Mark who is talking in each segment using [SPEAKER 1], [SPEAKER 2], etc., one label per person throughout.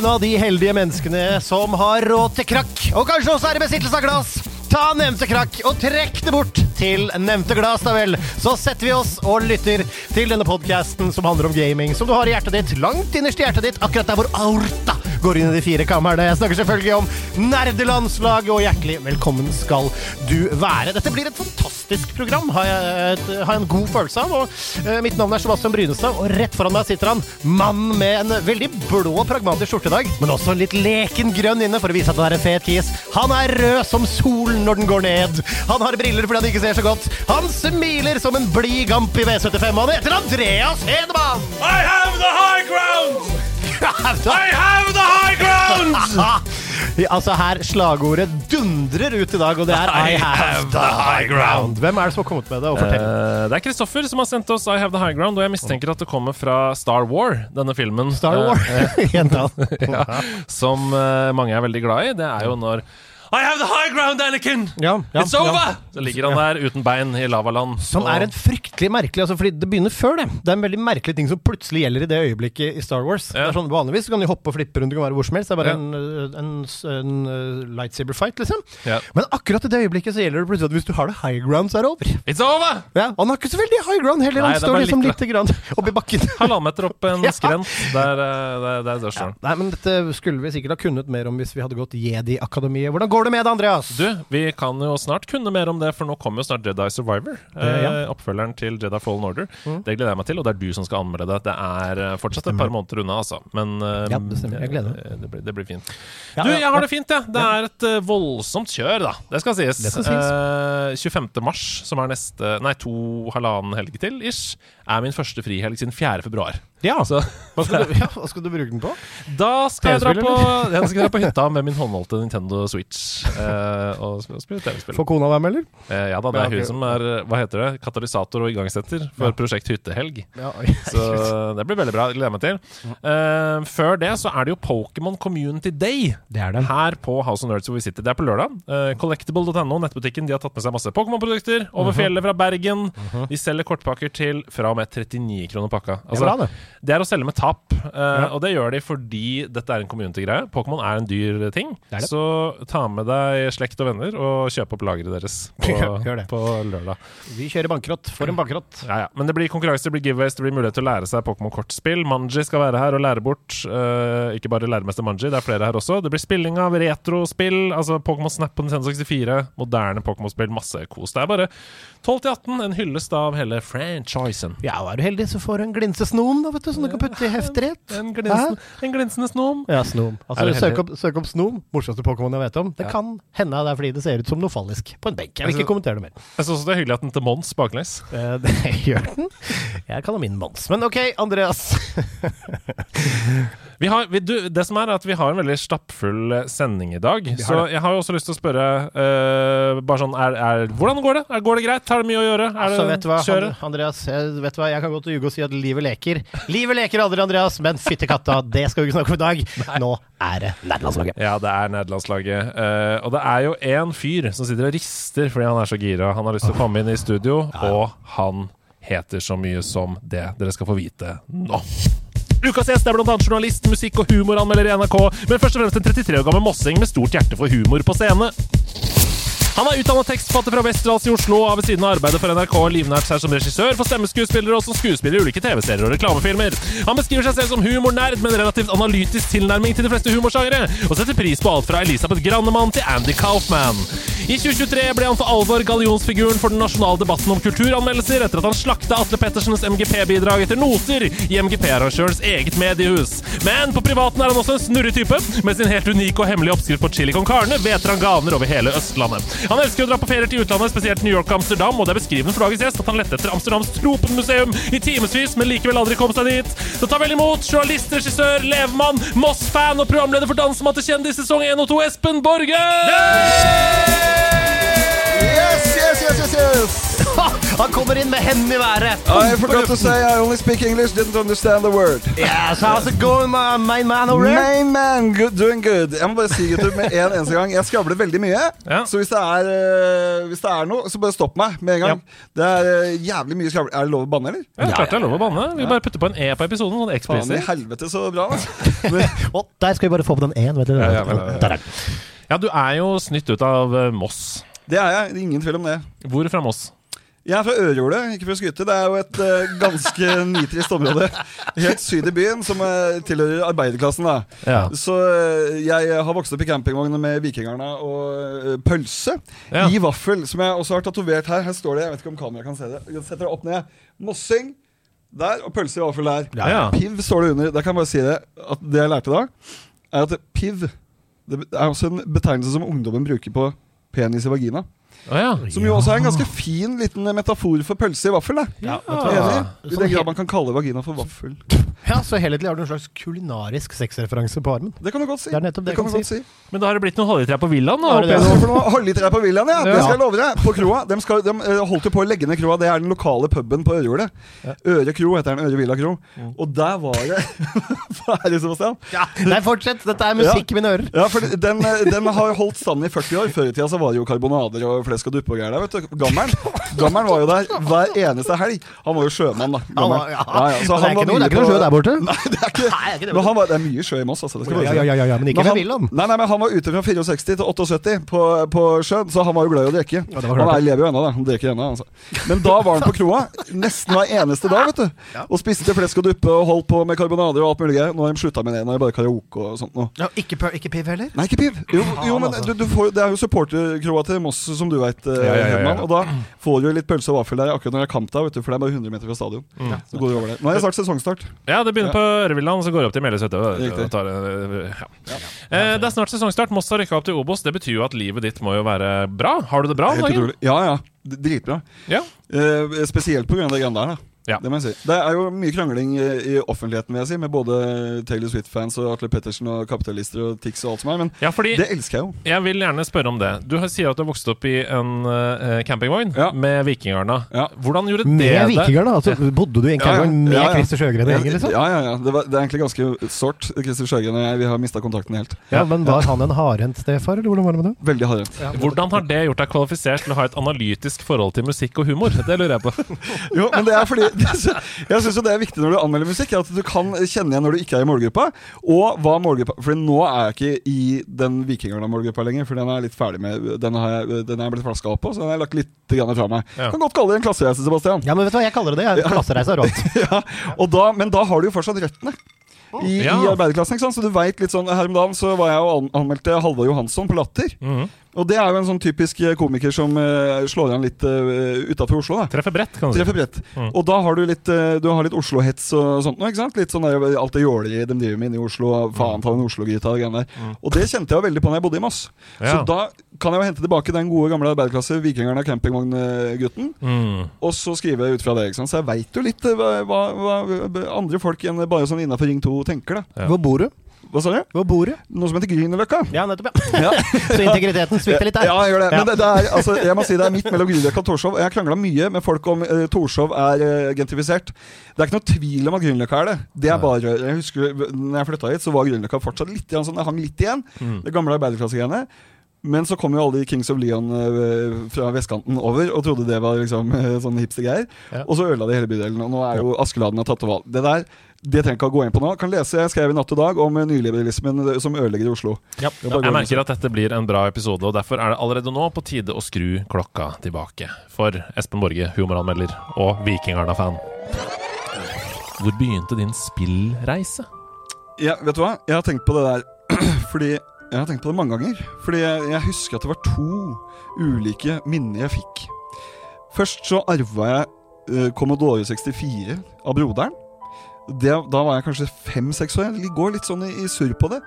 [SPEAKER 1] En av de heldige menneskene som har råd til krakk, og kanskje også er i besittelse av glass? Ta nevnte krakk og trekk det bort til nevnte glass, da vel. Så setter vi oss og lytter til denne podkasten som handler om gaming, som du har i hjertet ditt, langt innerst i hjertet ditt, akkurat der hvor aorta går inn i de fire kamrene. Jeg snakker selvfølgelig om nerdelandslaget, og hjertelig velkommen skal du være. Dette blir et fantastisk program, har jeg, har jeg en god følelse av. Og eh, mitt navn er Sebastian Brynestad, og rett foran meg sitter han, mann med en veldig blå, pragmatisk skjorte i dag, men også litt leken grønn inne for å vise at han er en fet kis. Han er rød som solen når den går ned. Han har briller fordi han ikke ser så godt. Han smiler som en blid gamp i V75, og han heter Andreas Hedemann!
[SPEAKER 2] I have the high ground! I have the high ground!
[SPEAKER 1] Altså her slagordet dundrer ut i dag, og det er I have the high ground. Hvem er det som har kommet med det? Og fortell.
[SPEAKER 3] Eh, det er Kristoffer som har sendt oss I Have The High Ground, og jeg mistenker at det kommer fra Star War, denne filmen.
[SPEAKER 1] Star War. uh,
[SPEAKER 3] ja, som uh, mange er veldig glad i. Det er jo når I have the high ground, Anakin!
[SPEAKER 1] Ja, ja,
[SPEAKER 3] It's over!
[SPEAKER 1] ja.
[SPEAKER 3] Så ligger han der uten bein i lavaland.
[SPEAKER 1] Som
[SPEAKER 3] og-
[SPEAKER 1] er en fryktelig merkelig altså fordi Det begynner før det. Det er en veldig merkelig ting som plutselig gjelder i det øyeblikket i Star Wars.
[SPEAKER 3] Ja.
[SPEAKER 1] Det er sånn Vanligvis så kan de hoppe og flippe rundt, det kan være hvor som helst. Det er bare
[SPEAKER 3] Ja.
[SPEAKER 1] en, uh, en, en, uh, lightsaber fight, liksom.
[SPEAKER 3] Ja.
[SPEAKER 1] Men akkurat i det øyeblikket så gjelder det plutselig at hvis du har det high ground, så er det over.
[SPEAKER 3] It's over!
[SPEAKER 1] Ja, og Han har ikke så veldig high ground heller, han står liksom
[SPEAKER 3] litt-
[SPEAKER 1] lite grann oppi bakken.
[SPEAKER 3] Halvannen meter opp en
[SPEAKER 1] Ja.
[SPEAKER 3] skrent. Der, eh, der, der står han.
[SPEAKER 1] Nei, men Dette skulle vi sikkert ha kunnet mer om hvis vi hadde gått Jedi-akademiet. Hvordan går det med det, Andreas?
[SPEAKER 3] Du, vi kan jo snart kunne mer om det, for nå kommer jo snart Jedi Survivor.
[SPEAKER 1] Eh, ja.
[SPEAKER 3] oppfølgeren til Jedi Fallen Order.
[SPEAKER 1] Mm.
[SPEAKER 3] Det gleder jeg meg til, og det er du som skal anmelde det. Det er eh, fortsatt et par måneder unna, altså. Men eh,
[SPEAKER 1] Ja, det.
[SPEAKER 3] Eh, Det blir, det blir fint.
[SPEAKER 1] Ja,
[SPEAKER 3] du, jeg har det fint, jeg. Det er et uh, voldsomt kjør, da. Det skal sies.
[SPEAKER 1] Det skal sies.
[SPEAKER 3] Eh, 25. mars, som er neste Nei, to halvannen helg til, ish, er min første frihelg siden 4. februar.
[SPEAKER 1] Ja,
[SPEAKER 3] Så
[SPEAKER 1] hva skal, du, ja, hva skal du bruke den på?
[SPEAKER 3] da skal jeg dra på, jeg skal dra på hytta med min håndholdte Nintendo Switch eh, og sp- spille TV-spill.
[SPEAKER 1] Får kona være med, eller?
[SPEAKER 3] Eh, ja da, det er hun som er hva heter det, katalysator og igangsetter for
[SPEAKER 1] Ja.
[SPEAKER 3] prosjekt Hyttehelg.
[SPEAKER 1] Ja,
[SPEAKER 3] Så det blir veldig bra. Gleder meg til. Eh, før det så er det jo Pokémon Community Day
[SPEAKER 1] Det er det.
[SPEAKER 3] her på House of Nerds hvor vi sitter. Det er på lørdag. Uh, Collectible.no, nettbutikken, de har tatt med seg masse Pokémon-produkter
[SPEAKER 1] Mhm.
[SPEAKER 3] over fjellet fra Bergen. De selger kortpakker til fra og med 39 kroner pakka.
[SPEAKER 1] Det er bra, det.
[SPEAKER 3] Det er å selge med tap, eh, og det gjør de fordi dette er en community-greie. Pokémon er en dyr ting,
[SPEAKER 1] Det det.
[SPEAKER 3] så ta med deg slekt og venner og kjøp opp lageret deres på, på lørdag.
[SPEAKER 1] Vi kjører bankrott for en bankrott.
[SPEAKER 3] Ja, ja. Men det blir konkurranser, det blir giveaways, det blir mulighet til å lære seg Pokémon-kortspill. Manji skal være her og lære bort. Uh, ikke bare læremester Manji, det er flere her også. Det blir spilling av retrospill, altså Pokémon Snap på Nintendo 64, moderne Pokémon-spill, masse kos. Det er bare 12 til 18, en hyllest av hele franchisen.
[SPEAKER 1] Ja, og er du heldig, så får du en glinsesnom, da, vet du, som du kan putte i hefterett.
[SPEAKER 3] En en glinsende snom.
[SPEAKER 1] Ja, snom. Altså,
[SPEAKER 3] du
[SPEAKER 1] søk opp, søk opp snom. Morsomste Pokémon jeg vet om. Det
[SPEAKER 3] Ja.
[SPEAKER 1] kan hende det er fordi det ser ut som noe fallisk på en benk. Jeg vil ikke kommentere det mer.
[SPEAKER 3] Jeg syns også det er hyggelig at den til Mons baklengs.
[SPEAKER 1] Eh, det gjør den. Jeg kaller min Mons. Men OK, Andreas.
[SPEAKER 3] Vi har, vi, du, det som er, at vi har en veldig stappfull eh, sending i dag. Så jeg har jo også lyst til å spørre uh, bare sånn er, er, Hvordan går det? Er, går det greit? Har det mye å gjøre? Er altså,
[SPEAKER 1] vet du hva, kjøre? Andreas, vet du hva, jeg kan godt ljuge og si at livet leker. Livet leker aldri, Andreas, men fytti katta, det skal vi ikke snakke om i dag. Nå er det nederlandslaget.
[SPEAKER 3] Ja, det er nederlandslaget. Uh, og det er jo én fyr som sitter og rister fordi han er så gira. Han har lyst til å komme inn i studio, og han heter så mye som det dere skal få vite nå. Ukas gjest er annet journalist, musikk- og humoranmelder i NRK, men først og fremst en 33 år gammel mossing med stort hjerte for humor på scene. Han er utdannet tekstforfatter fra Westerdals i Oslo og har ved siden av arbeidet for NRK livnært seg som regissør for stemmeskuespillere og som skuespiller i ulike TV-serier og reklamefilmer. Han beskriver seg selv som humornerd med en relativt analytisk tilnærming til de fleste humorsjangere, og setter pris på alt fra Elisabeth Grannemann til Andy Kaufman. I 2023 ble han for alvor gallionsfiguren for den nasjonale debatten om kulturanmeldelser etter at han slakta Atle Pettersens MGP-bidrag etter noter i MGP-arrangørens eget mediehus. Men på privaten er han også en snurretype. Med sin helt unike og hemmelige oppskrift på chili con carne hveter han ganer over hele Østlandet. Han elsker å dra på ferier til utlandet, spesielt New York og Amsterdam, og det er beskrivende for dagens gjest at han lette etter Amsterdams tropenmuseum i timevis, men likevel aldri kom seg dit. Så ta vel imot journalist, regissør, levemann, Moss-fan og programleder for Dansemann til kjendis sesong 1 og 2, Espen Borge!
[SPEAKER 4] Yes, yes, yes, yes, yes.
[SPEAKER 1] Han kommer inn med hendene i været.
[SPEAKER 4] I forgot to say I only speak English, didn't understand the word.
[SPEAKER 1] Yes, how's it going, my main man over there?
[SPEAKER 4] Main man, good, doing good. Jeg må bare si gutter, med en eneste gang Jeg skravler veldig mye.
[SPEAKER 3] Ja.
[SPEAKER 4] Så hvis det, er, eh, hvis det er noe, så bare stopp meg med en gang. Det er eh, jævlig mye skravling. Er det lov å banne, eller?
[SPEAKER 3] Ja, klart det er lov å banne. Vi bare putter på en E på episoden. Sånn
[SPEAKER 4] Faen i helvete, så bra.
[SPEAKER 1] og der skal vi bare få på den en, vet du.
[SPEAKER 3] Ja, ja, ja, ja.
[SPEAKER 1] Der er den.
[SPEAKER 3] Ja, du er jo snytt ut av eh, Moss.
[SPEAKER 4] Det er jeg. Det er Ingen tvil om det.
[SPEAKER 3] Hvor fra Moss?
[SPEAKER 4] Jeg er fra Ørjordet, ikke for å skryte. Det er jo et uh, ganske nitrist område. Helt syd i byen, som uh, tilhører arbeiderklassen. da
[SPEAKER 3] Ja.
[SPEAKER 4] Så uh, jeg har vokst opp i campingvogn med Vikingarna og pølse
[SPEAKER 3] Ja.
[SPEAKER 4] i vaffel, som jeg også har tatovert her. Her står det, jeg vet ikke om kameraet kan se det. Jeg setter det opp ned. Mossing der, og pølse i vaffel der.
[SPEAKER 3] Ja.
[SPEAKER 4] Piv står det under. Da kan jeg bare si det. At det jeg lærte da, er at piv det er også en betegnelse som ungdommen bruker på penis i vagina.
[SPEAKER 3] Oh, ja.
[SPEAKER 4] Som jo også er en ganske fin liten metafor for pølse i vaffel. Da.
[SPEAKER 1] Ja?
[SPEAKER 4] Enig? I den grad man kan kalle vagina for vaffel.
[SPEAKER 1] Ja, Så helhetlig har du en slags kulinarisk sexreferanse på armen.
[SPEAKER 4] Det kan du godt si.
[SPEAKER 1] Det er nettopp det
[SPEAKER 4] kan du godt si.
[SPEAKER 3] Men da har det blitt noen halvliter på villaen? da,
[SPEAKER 4] halvliter på Villaen, ja. Det skal jeg love deg. På kroa. De, skal, de eh, holdt jo på å legge ned kroa. Det er den lokale puben på Ørjordet. Øre kro heter den. Øre Villa kro. Og der var det Hva er det, Sebastian?
[SPEAKER 1] Nei, fortsett! Dette er musikk i mine ører.
[SPEAKER 4] Ja, for den, eh, den har holdt stand i 40 år. Før i tida så var det jo karbonader og flesk og duppe og greier der. vet du Gammelen Gammelen var jo der hver eneste helg. Han var jo sjømann, da.
[SPEAKER 1] Han ja.
[SPEAKER 4] Ja, ja, så
[SPEAKER 1] det
[SPEAKER 4] han var
[SPEAKER 1] det er
[SPEAKER 4] mye
[SPEAKER 1] ikke noe
[SPEAKER 4] på-
[SPEAKER 1] der borte.
[SPEAKER 4] Nei, det er ikke,
[SPEAKER 1] Nei, det er ikke det.
[SPEAKER 4] men han var, det er mye sjø i Moss, altså. Det skal
[SPEAKER 1] Ja, ja, ja, ja, ja, men ikke
[SPEAKER 4] han,
[SPEAKER 1] ved Villaen.
[SPEAKER 4] Nei, nei, men han var ute fra 64 til 78 på, på sjøen, så han var jo glad i å drikke.
[SPEAKER 1] Ja, det var klart
[SPEAKER 4] han er, lever jo ennå, da. Han drikker ennå. Altså. Men da var han på kroa nesten hver eneste dag, vet du. Og spiste flesk og duppe og holdt på med karbonader og alt mulig greier. Nå har de slutta med det. Nå er det bare karaoke og sånt noe.
[SPEAKER 1] Ja, ikke, ikke piv heller?
[SPEAKER 4] Nei, ikke piv. Jo, jo men du, du får, det er jo supporterkroa til Moss, som du veit,
[SPEAKER 3] ja, ja, ja.
[SPEAKER 4] Hedman. Og da får du litt pølse og vaffel der akkurat når det er kampdag, vet du, for det er bare 100 meter fra stadion. Så går du over der. Nå er det snart sesongstart.
[SPEAKER 3] Ja, det begynner på Ørevillaen, så går det opp til Meløys hytte.
[SPEAKER 4] Riktig.
[SPEAKER 3] det- Ja. Eh, Det er snart sesongstart. Moss har rykka opp til Obos. Det betyr jo at livet ditt må jo være bra. Har du det bra?
[SPEAKER 4] Helt utrolig. Ja, ja. Dritbra.
[SPEAKER 3] Ja.
[SPEAKER 4] Eh, spesielt pga. det greiene der. da
[SPEAKER 3] Ja.
[SPEAKER 4] Det må jeg si. Det er jo mye krangling i, offentligheten, vil jeg si, med både Taylor Swift-fans og Atle Pettersen og kapitalister og Tix og alt som er, men
[SPEAKER 3] ja, fordi
[SPEAKER 4] det elsker jeg jo.
[SPEAKER 3] jeg vil gjerne spørre om det. Du sier at du har vokst opp i en uh, campingvogn
[SPEAKER 4] Ja.
[SPEAKER 3] med Vikingarna.
[SPEAKER 4] Ja.
[SPEAKER 3] Hvordan gjorde det
[SPEAKER 1] Med
[SPEAKER 3] det?
[SPEAKER 1] vikinger, da? Altså, bodde du i en campingvogn med
[SPEAKER 4] Ja, ja.
[SPEAKER 1] Christer Sjøgren i gjengen, liksom?
[SPEAKER 4] Ja, ja, ja. Det, var, det er egentlig ganske sårt. Christer Sjøgren og jeg vi har mista kontakten helt.
[SPEAKER 1] Ja, men Var han en hardhendt stefar, eller hvordan var det med det?
[SPEAKER 4] Veldig hardhendt.
[SPEAKER 3] Hvordan har det gjort deg kvalifisert til å ha et analytisk forhold til musikk og humor? Det lurer jeg på.
[SPEAKER 4] Jo, men det er fordi Jeg syns jo det er viktig når du anmelder musikk, at du kan kjenne igjen når du ikke er i målgruppa. Og hva målgruppa For nå er jeg ikke i den Vikingarna-målgruppa lenger, for den er jeg litt ferdig med. Den har jeg, den er jeg blitt flaska opp på, så den har jeg lagt litt grann fra meg.
[SPEAKER 3] Ja.
[SPEAKER 4] Kan godt kalle det en klassereise, Sebastian.
[SPEAKER 1] Ja, men vet du hva jeg kaller det? det? er Klassereise er rått.
[SPEAKER 4] ja, da, men da har du jo fortsatt røttene. I,
[SPEAKER 3] Ja.
[SPEAKER 4] i arbeiderklassen, ikke sant? Så du vet litt sånn Her om dagen så var jeg og anmeldte Halvor Johansson på Latter.
[SPEAKER 3] Mhm.
[SPEAKER 4] Og det er jo en sånn typisk eh, komiker som uh, slår an litt uh, utafor Oslo. da
[SPEAKER 3] Treffer bredt, kan du si.
[SPEAKER 4] Treffer brett.
[SPEAKER 3] Mm.
[SPEAKER 4] Og da har du litt uh, Du har litt Oslo-hets og sånt noe, ikke sant? Litt sånn der, alt det jålige de driver med inne i Oslo. Faen ta en Oslo-gryta og greiene der. Og det kjente jeg jo veldig på når jeg bodde i Moss. Så
[SPEAKER 3] Mm.
[SPEAKER 4] Da kan jeg jo hente tilbake den gode gamle arbeiderklasse, og campingvogngutten.
[SPEAKER 3] Mm.
[SPEAKER 4] Og så skrive ut fra det. ikke sant? Så jeg veit jo litt eh, hva, hva, hva andre folk enn bare sånn innafor Ring 2 tenker, da.
[SPEAKER 3] Ja.
[SPEAKER 1] Hvor bor du?
[SPEAKER 4] Hva sa du?
[SPEAKER 1] Hvor bor du?
[SPEAKER 4] Noe som heter Grünerløkka.
[SPEAKER 1] Ja, nettopp, ja.
[SPEAKER 4] Ja.
[SPEAKER 1] Så integriteten svikter litt der.
[SPEAKER 4] Ja, jeg gjør det.
[SPEAKER 1] Ja.
[SPEAKER 4] Men det, det er, altså, jeg må si det er midt mellom Grünerløkka og Torshov. Jeg har krangla mye med folk om uh, Torshov er uh, gentrifisert. Det er ikke noe tvil om at Grünerløkka er det. Det er bare Jeg husker når jeg flytta hit, så var Grünerløkka fortsatt litt sånn. Det hang litt igjen.
[SPEAKER 3] Mm.
[SPEAKER 4] Det gamle arbeiderklassegreiene. Men så kom jo alle de Kings of Leon eh, fra vestkanten over og trodde det var liksom eh, sånne hipstergreier.
[SPEAKER 1] Ja.
[SPEAKER 4] Og så ødela de hele bydelen. Og nå er jo Askeladden har tatt over valg Det der det trenger ikke å gå inn på nå. Kan lese, Jeg skrev i Natt og Dag om eh, nyliberalismen som ødelegger Oslo.
[SPEAKER 1] Ja.
[SPEAKER 3] Jeg merker at dette blir en bra episode, og derfor er det allerede nå på tide å skru klokka tilbake. For Espen Borge, humoranmelder og Vikingarna-fan. Hvor begynte din spillreise?
[SPEAKER 4] Ja, vet du hva? Jeg har tenkt på det der Fordi Jeg har tenkt på det mange ganger. Fordi jeg, jeg husker at det var to ulike minner jeg fikk. Først så arva jeg uh, Commodore 64 av broderen. det, Da var jeg kanskje fem-seks år. Jeg går litt sånn i, i surr på det.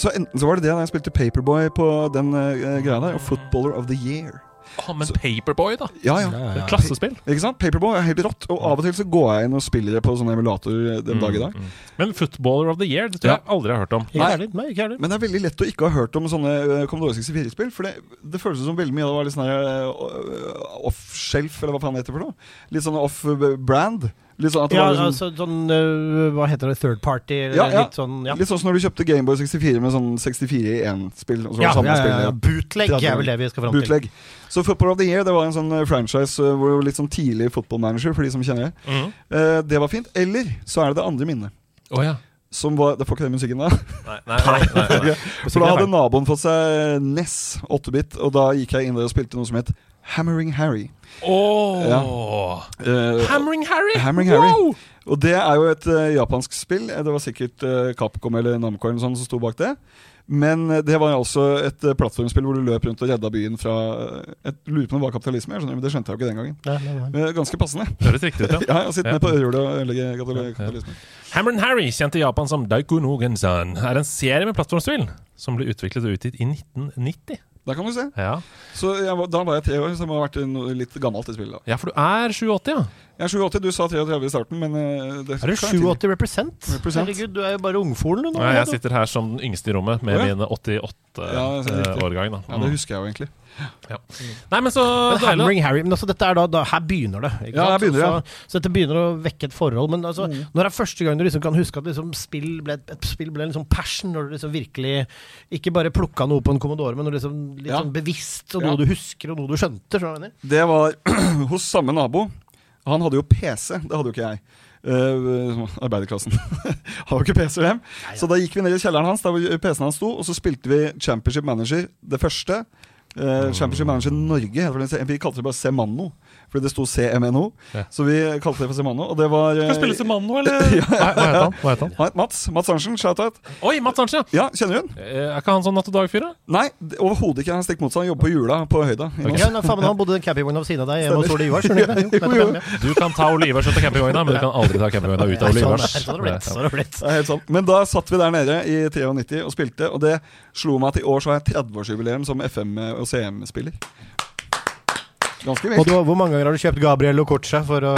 [SPEAKER 4] Så enten så var det det da jeg spilte Paperboy på den uh, greia der, og Footballer of the Year.
[SPEAKER 3] Å, men Paperboy, da.
[SPEAKER 4] Ja, ja.
[SPEAKER 3] Det er Klassespill.
[SPEAKER 4] Ikke sant? Paperboy er helt rått. Og av og til så går jeg inn og spiller det på sånn emulator den dag i dag.
[SPEAKER 3] Mm, Men Footballer of the Year, det tror jeg aldri jeg har hørt om.
[SPEAKER 1] Ikke
[SPEAKER 4] Nei.
[SPEAKER 1] Nei, ikke.
[SPEAKER 4] Men det er veldig lett å ikke ha hørt om sånne eh, Commodore 64-spill. For det, det føles som veldig mye av det var litt sånn eh, off-shelf, eller hva faen det heter for noe. Litt sånn off-brand. Litt sånn at det
[SPEAKER 1] Ja,
[SPEAKER 4] var liksom,
[SPEAKER 1] altså sånn uh, Hva heter det? Third party? Eller
[SPEAKER 4] Ja, ja.
[SPEAKER 1] Litt sånn ja.
[SPEAKER 4] Litt sånn som når du kjøpte Gameboy 64 med sånn 64 i én-spill. Og
[SPEAKER 1] Ja, ja, ja, ja. Bootleg er vel det vi skal fram til.
[SPEAKER 4] Bootleg. Så Football of the Year Det var en sånn eh, franchise eh, hvor det var litt sånn tidlig football manager, for de som kjenner det.
[SPEAKER 3] Mm.
[SPEAKER 4] Uh, det var fint. Eller så er det det andre minnet.
[SPEAKER 3] Oh, ja.
[SPEAKER 4] Som var, det får ikke den musikken da.
[SPEAKER 3] Nei, nei, nei, nei, nei.
[SPEAKER 4] For da hadde naboen fått seg NES 8-bit, og da gikk jeg inn der og spilte noe som het Hammering Harry.
[SPEAKER 3] Oh.
[SPEAKER 4] Ja.
[SPEAKER 3] Uh, Hammering Harry!
[SPEAKER 4] Hammering Harry.
[SPEAKER 3] Wow!
[SPEAKER 4] Og det er jo et uh, japansk spill. Eh, Det var sikkert uh, Capcom eller Namco eller som sto bak det. Men det var altså et plattformspill hvor du løp rundt og redda byen fra et lurer på om det var kapitalisme, jeg skjønner, men det skjønte jeg jo ikke den gangen.
[SPEAKER 1] Nei, nei, nei.
[SPEAKER 4] Men ganske passende.
[SPEAKER 3] Høres riktig ut, ja.
[SPEAKER 4] Ja, jeg sitter
[SPEAKER 3] Ja.
[SPEAKER 4] ned på øyehjulet og ødelegger kapital- kapitalisme.
[SPEAKER 3] Hammer Harry, kjent i Japan som Daiko no Gensan, er en serie med plattformspill som ble utviklet og utgitt i 1990.
[SPEAKER 4] Der kan du se.
[SPEAKER 3] Ja,
[SPEAKER 4] Så jeg, var- da var jeg tre år, så det må ha vært litt gammelt i spillet. da
[SPEAKER 3] ja for du er 87, ja.
[SPEAKER 4] Jeg er 87, du sa 33 i starten, men eh, det
[SPEAKER 1] Er du 87 represent?
[SPEAKER 4] Represent.
[SPEAKER 1] Herregud, du er jo bare ungfolen du nå.
[SPEAKER 3] Nei, jeg sitter her som den yngste i rommet med
[SPEAKER 4] oh, ja.
[SPEAKER 3] min
[SPEAKER 4] Ja, det er riktig.
[SPEAKER 3] 88-årgang.
[SPEAKER 4] Ja, det husker jeg jo egentlig.
[SPEAKER 3] Nei, men så
[SPEAKER 1] Men Hammering Harry, men altså dette er da, da Her begynner det. Ikke
[SPEAKER 4] Ja,
[SPEAKER 1] sant?
[SPEAKER 4] her begynner ja.
[SPEAKER 1] så, så dette begynner å vekke et forhold. Men altså, når er første gang du liksom kan huske at liksom spill ble, et spill ble en liksom passion? Når du liksom virkelig ikke bare plukka noe på en Commodore, men når liksom litt
[SPEAKER 4] Ja.
[SPEAKER 1] sånn bevisst, og
[SPEAKER 4] Ja.
[SPEAKER 1] noe du husker, og noe du skjønte? skjønner?
[SPEAKER 4] Det var hos samme nabo. Han hadde jo PC, det hadde jo ikke jeg. Uh, arbeiderklassen. har jo ikke PC hjem. Så da gikk vi ned i kjelleren hans, der PC-en hans sto, og så spilte vi Championship Manager, det første. Eh, Championship Manager Norge, vi kalte det bare Semano. Fordi det sto CMNO.
[SPEAKER 3] Ja.
[SPEAKER 4] Så vi kalte det for Semano. Og det var eh,
[SPEAKER 3] Skal spille Semano, eller? Hva hva heter han? Hva heter han?
[SPEAKER 4] Nei, Mats. Mats Arntzen, shout-out.
[SPEAKER 3] Oi, Mats Arntzen! ja.
[SPEAKER 4] Ja, kjenner du den?
[SPEAKER 3] Eh, Er ikke han sånn natt og dag-fyr, da?
[SPEAKER 4] Nei, det- overhodet ikke. Han er stikk motsatt. Han jobber på Jula på Høyda. Okay.
[SPEAKER 1] Ja, faen, men Han bodde i en campingvogn ved siden av deg hjemme hos Ole Ivar. skjønner du ja.
[SPEAKER 3] Du kan ta Ole Ivars ut av campingvogna, men du kan aldri ta campingvogna ut av Ole Ivars.
[SPEAKER 1] sånn.
[SPEAKER 4] Men da satt vi der nede i 93 og spilte, og det slo meg at i år så har jeg 30-årsjubileum som FM- og CM-spiller. Ganske
[SPEAKER 1] Og
[SPEAKER 4] vilt.
[SPEAKER 1] du, Hvor mange ganger har du kjøpt Gabriel Ococha for å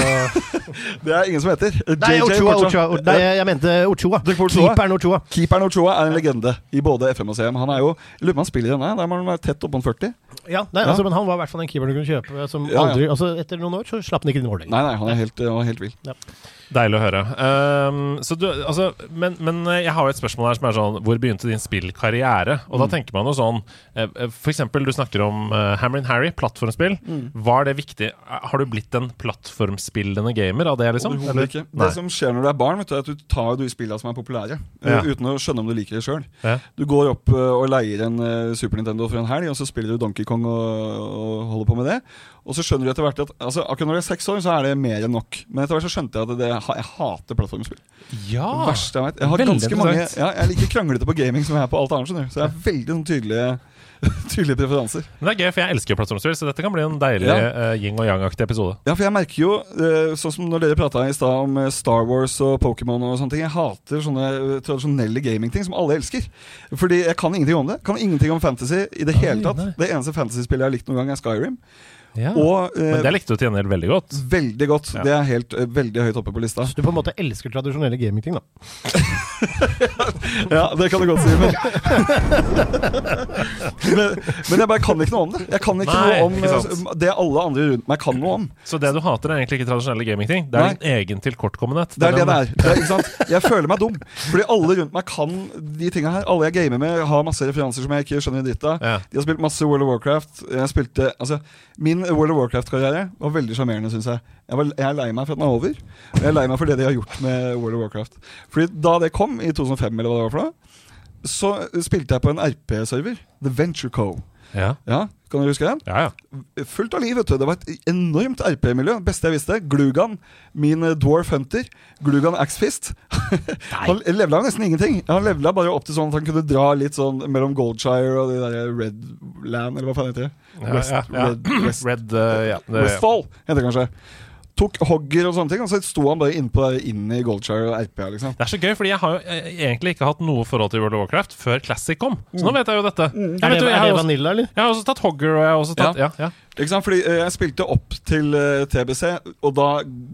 [SPEAKER 4] Det er ingen som heter.
[SPEAKER 1] Nei,
[SPEAKER 4] JJ
[SPEAKER 1] Ochoa,
[SPEAKER 4] Ochoa.
[SPEAKER 1] Ochoa. Nei, jeg mente Ochoa. Keeperen Ochoa.
[SPEAKER 4] Keeperen Ochoa er en legende i både FM og CM. Han er jo lurer på om han spiller i denne. Der må han være tett oppom 40.
[SPEAKER 1] Ja, nei,
[SPEAKER 4] Ja.
[SPEAKER 1] Altså, Men han var i hvert fall den keeperen du kunne kjøpe. Som
[SPEAKER 4] Ja, ja.
[SPEAKER 1] aldri, altså Etter noen år så slapp han ikke inn mål lenger.
[SPEAKER 4] Nei, nei, han er helt, han er helt vill.
[SPEAKER 3] Deilig å høre. Um, så du, altså, men, men jeg har jo et spørsmål her som er sånn Hvor begynte din spillkarriere? Og da
[SPEAKER 4] Mm.
[SPEAKER 3] tenker man jo sånn F.eks. For eksempel, du snakker om uh, Hammer Harry, plattformspill.
[SPEAKER 4] Mm.
[SPEAKER 3] Var det viktig? Har du blitt en plattformspillende gamer av det, liksom?
[SPEAKER 4] Overhodet ikke.
[SPEAKER 3] Nei.
[SPEAKER 4] Det som skjer når du er barn, vet du, er at du tar de spillene som er populære, eh,
[SPEAKER 3] Ja.
[SPEAKER 4] uten å skjønne om du liker det sjøl.
[SPEAKER 3] Ja.
[SPEAKER 4] Du går opp eh, og leier en eh, Super Nintendo for en helg, og så spiller du Donkey Kong og, og holder på med det. Og så skjønner du etter hvert at altså, Akkurat når du er seks år, så er det mer enn nok. Men etter hvert så skjønte jeg at det, jeg hater plattformspill.
[SPEAKER 3] Ja!
[SPEAKER 4] Det verste jeg vet. Jeg har ganske mange ja, Jeg er like kranglete på gaming som jeg er på alt annet. skjønner du Så jeg har veldig noen tydelige, tydelige preferanser.
[SPEAKER 3] Men det er gøy, for jeg elsker plattformspill, så dette kan bli en deilig
[SPEAKER 4] Ja.
[SPEAKER 3] uh, yin og yang-aktig episode.
[SPEAKER 4] Ja, for jeg merker jo, uh, sånn som når dere prata i stad om eh, Star Wars og Pokémon og sånne ting Jeg hater sånne tradisjonelle gamingting som alle elsker. Fordi jeg kan ingenting om det. Kan ingenting om fantasy i det hele tatt. Det eneste fantasyspillet jeg har likt noen gang, er Skyrim.
[SPEAKER 3] Ja.
[SPEAKER 4] Og eh,
[SPEAKER 3] Men det likte du til gjengjeld veldig godt.
[SPEAKER 4] veldig godt.
[SPEAKER 3] Ja.
[SPEAKER 4] Det er helt eh, veldig høyt oppe på lista.
[SPEAKER 1] Så du på en måte elsker tradisjonelle gamingting, da.
[SPEAKER 4] Ja, det kan du godt si. Men, men, men jeg bare kan ikke noe om det. Jeg kan ikke
[SPEAKER 3] Nei,
[SPEAKER 4] noe om
[SPEAKER 3] ikke
[SPEAKER 4] eh, det alle andre rundt meg kan noe om.
[SPEAKER 3] Så det du hater, er egentlig ikke tradisjonelle gamingting. Det er
[SPEAKER 4] Nei.
[SPEAKER 3] din egen tilkortkommenhet.
[SPEAKER 4] Det er det det er. det er ikke sant? Jeg føler meg dum. Fordi alle rundt meg kan de tinga her. Alle jeg gamer med, har masse referanser som jeg ikke skjønner dritt av.
[SPEAKER 3] Ja.
[SPEAKER 4] De har spilt masse World of Warcraft. Jeg spilte, altså, min World of Warcraft-karriere var veldig sjarmerende, syns jeg. Jeg, var, jeg er lei meg for at den er over. Og jeg er lei meg for det de har gjort med World of Warcraft. Fordi da det kom, i 2005, eller hva det var for noe, så spilte jeg på en RP-server. The Venture Co.
[SPEAKER 3] Ja.
[SPEAKER 4] Ja, Kan du huske den?
[SPEAKER 3] ja, ja.
[SPEAKER 4] Fullt av liv, vet du. Det var et enormt RP-miljø. Beste jeg visste. Glugan, min eh, dwarf hunter. Glugan Axfist. han levela nesten ingenting. Han levela bare opp til sånn at han kunne dra litt sånn mellom Goldshire og de der Red Land, eller hva faen heter det? West,
[SPEAKER 3] ja.
[SPEAKER 4] Red, West,
[SPEAKER 3] Red uh,
[SPEAKER 4] Westfall, heter det kanskje. Tok hogger og sånne ting, og så sto han bare innpå der inn i Goldshire og RP. liksom
[SPEAKER 3] Det er så gøy, fordi jeg har jo eh, egentlig ikke hatt noe forhold til World of Warcraft før Classic kom. Så nå vet jeg jo dette. Jeg,
[SPEAKER 1] Er det, er det Vanilla, eller?
[SPEAKER 3] jeg har også tatt Hogger, og jeg har også tatt Ja, ja.
[SPEAKER 4] Ikke sant? Fordi eh, jeg spilte opp til eh, TBC, og da